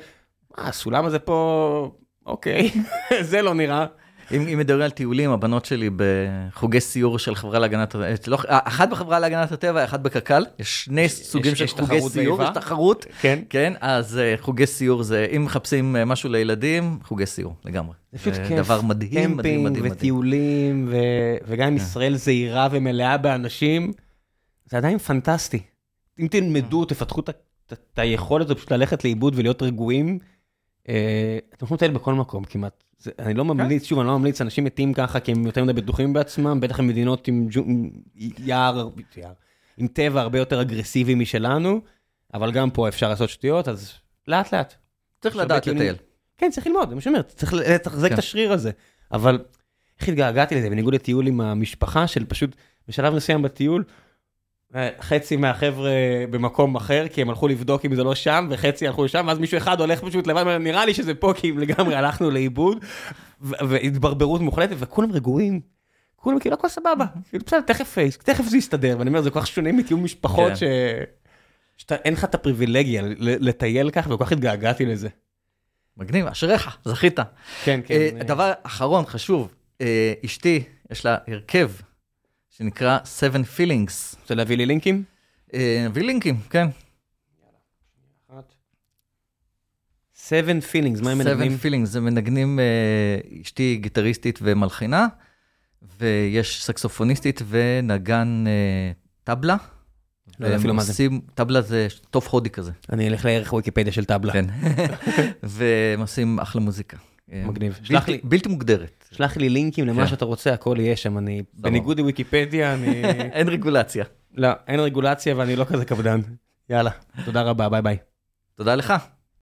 מה, הסולם הזה פה, אוקיי, זה לא נראה.
אם אם מדברים על טיולים, הבנות שלי בחוגי סיור של חברה להגנת, אה, לא, אחת בחברה להגנת הטבע, אחת בקק"ל, יש שני סוגים של
יש
חוגי סיור,
באיבה?
יש תחרות,
כן.
כן, אז אה, חוגי סיור זה, אם מחפשים אה, משהו לילדים, חוגי סיור, לגמרי.
זה פשוט כיף.
דבר מדהים, מדהים, מדהים, מדהים.
וטיולים, ו- וגם אם ישראל זהירה ומלאה באנשים, זה עדיין פנטסטי. אם תלמדו, תפתחו את היכולת פשוט ללכת לאיבוד ולהיות רגועים, אתם יכולים לטייל בכל מקום כמעט. זה- אני לא ממליץ, שוב, אני לא ממליץ, אנשים מתים ככה כי הם יותר מדי בטוחים בעצמם, בטח עם מדינות עם ג'ו- עם יער, יער, עם טבע הרבה יותר אגרסיבי משלנו, אבל גם פה אפשר לעשות שטויות, אז לאט לאט.
צריך לדעת. לטייל.
כן, צריך ללמוד, זה מה שאני אומר, צריך לתחזק
כן.
את השריר הזה. אבל איך התגעגעתי לזה, בניגוד לטיול עם המשפחה, של פשוט בשלב מסוים בטיול, חצי מהחבר'ה במקום אחר, כי הם הלכו לבדוק אם זה לא שם, וחצי הלכו לשם, ואז מישהו אחד הולך פשוט לבד, נראה לי שזה פה, כי לגמרי הלכנו לאיבוד, והתברברות מוחלטת, וכולם רגועים. כולם כאילו הכל סבבה, כאילו בסדר, תכף, תכף זה יסתדר, ואני אומר, זה כל כך שונה מטיול משפחות,
כן.
ש... שאתה, אין לך את הפריבילגיה לטייל ככה, וכל כך התגעגעתי לזה.
מגניב, אשריך, זכית.
כן, כן.
אה, דבר אחרון, חשוב, אה, אשתי, יש לה הרכב שנקרא Seven Feelings.
רוצה להביא לי לינקים?
אה, נביא לינקים, כן.
Seven feelings, מה הם מנגנים?
Seven Feelings, זה מנגנים, אה, אשתי גיטריסטית ומלחינה, ויש סקסופוניסטית ונגן אה, טבלה.
לא יודע אפילו מה זה.
טבלה זה טוב הודי כזה,
אני אלך לערך וויקיפדיה של טבלה.
כן. והם עושים אחלה מוזיקה. אה,
מגניב.
בלתי-
שלח לי-
בלתי מוגדרת.
שלח לי לינקים למה
כן.
שאתה רוצה, הכל יהיה שם. אני, בניגוד לוויקיפדיה, אני...
אין רגולציה.
לא, אין רגולציה ואני לא כזה קפדן. יאללה, תודה רבה, ביי ביי.
תודה לך.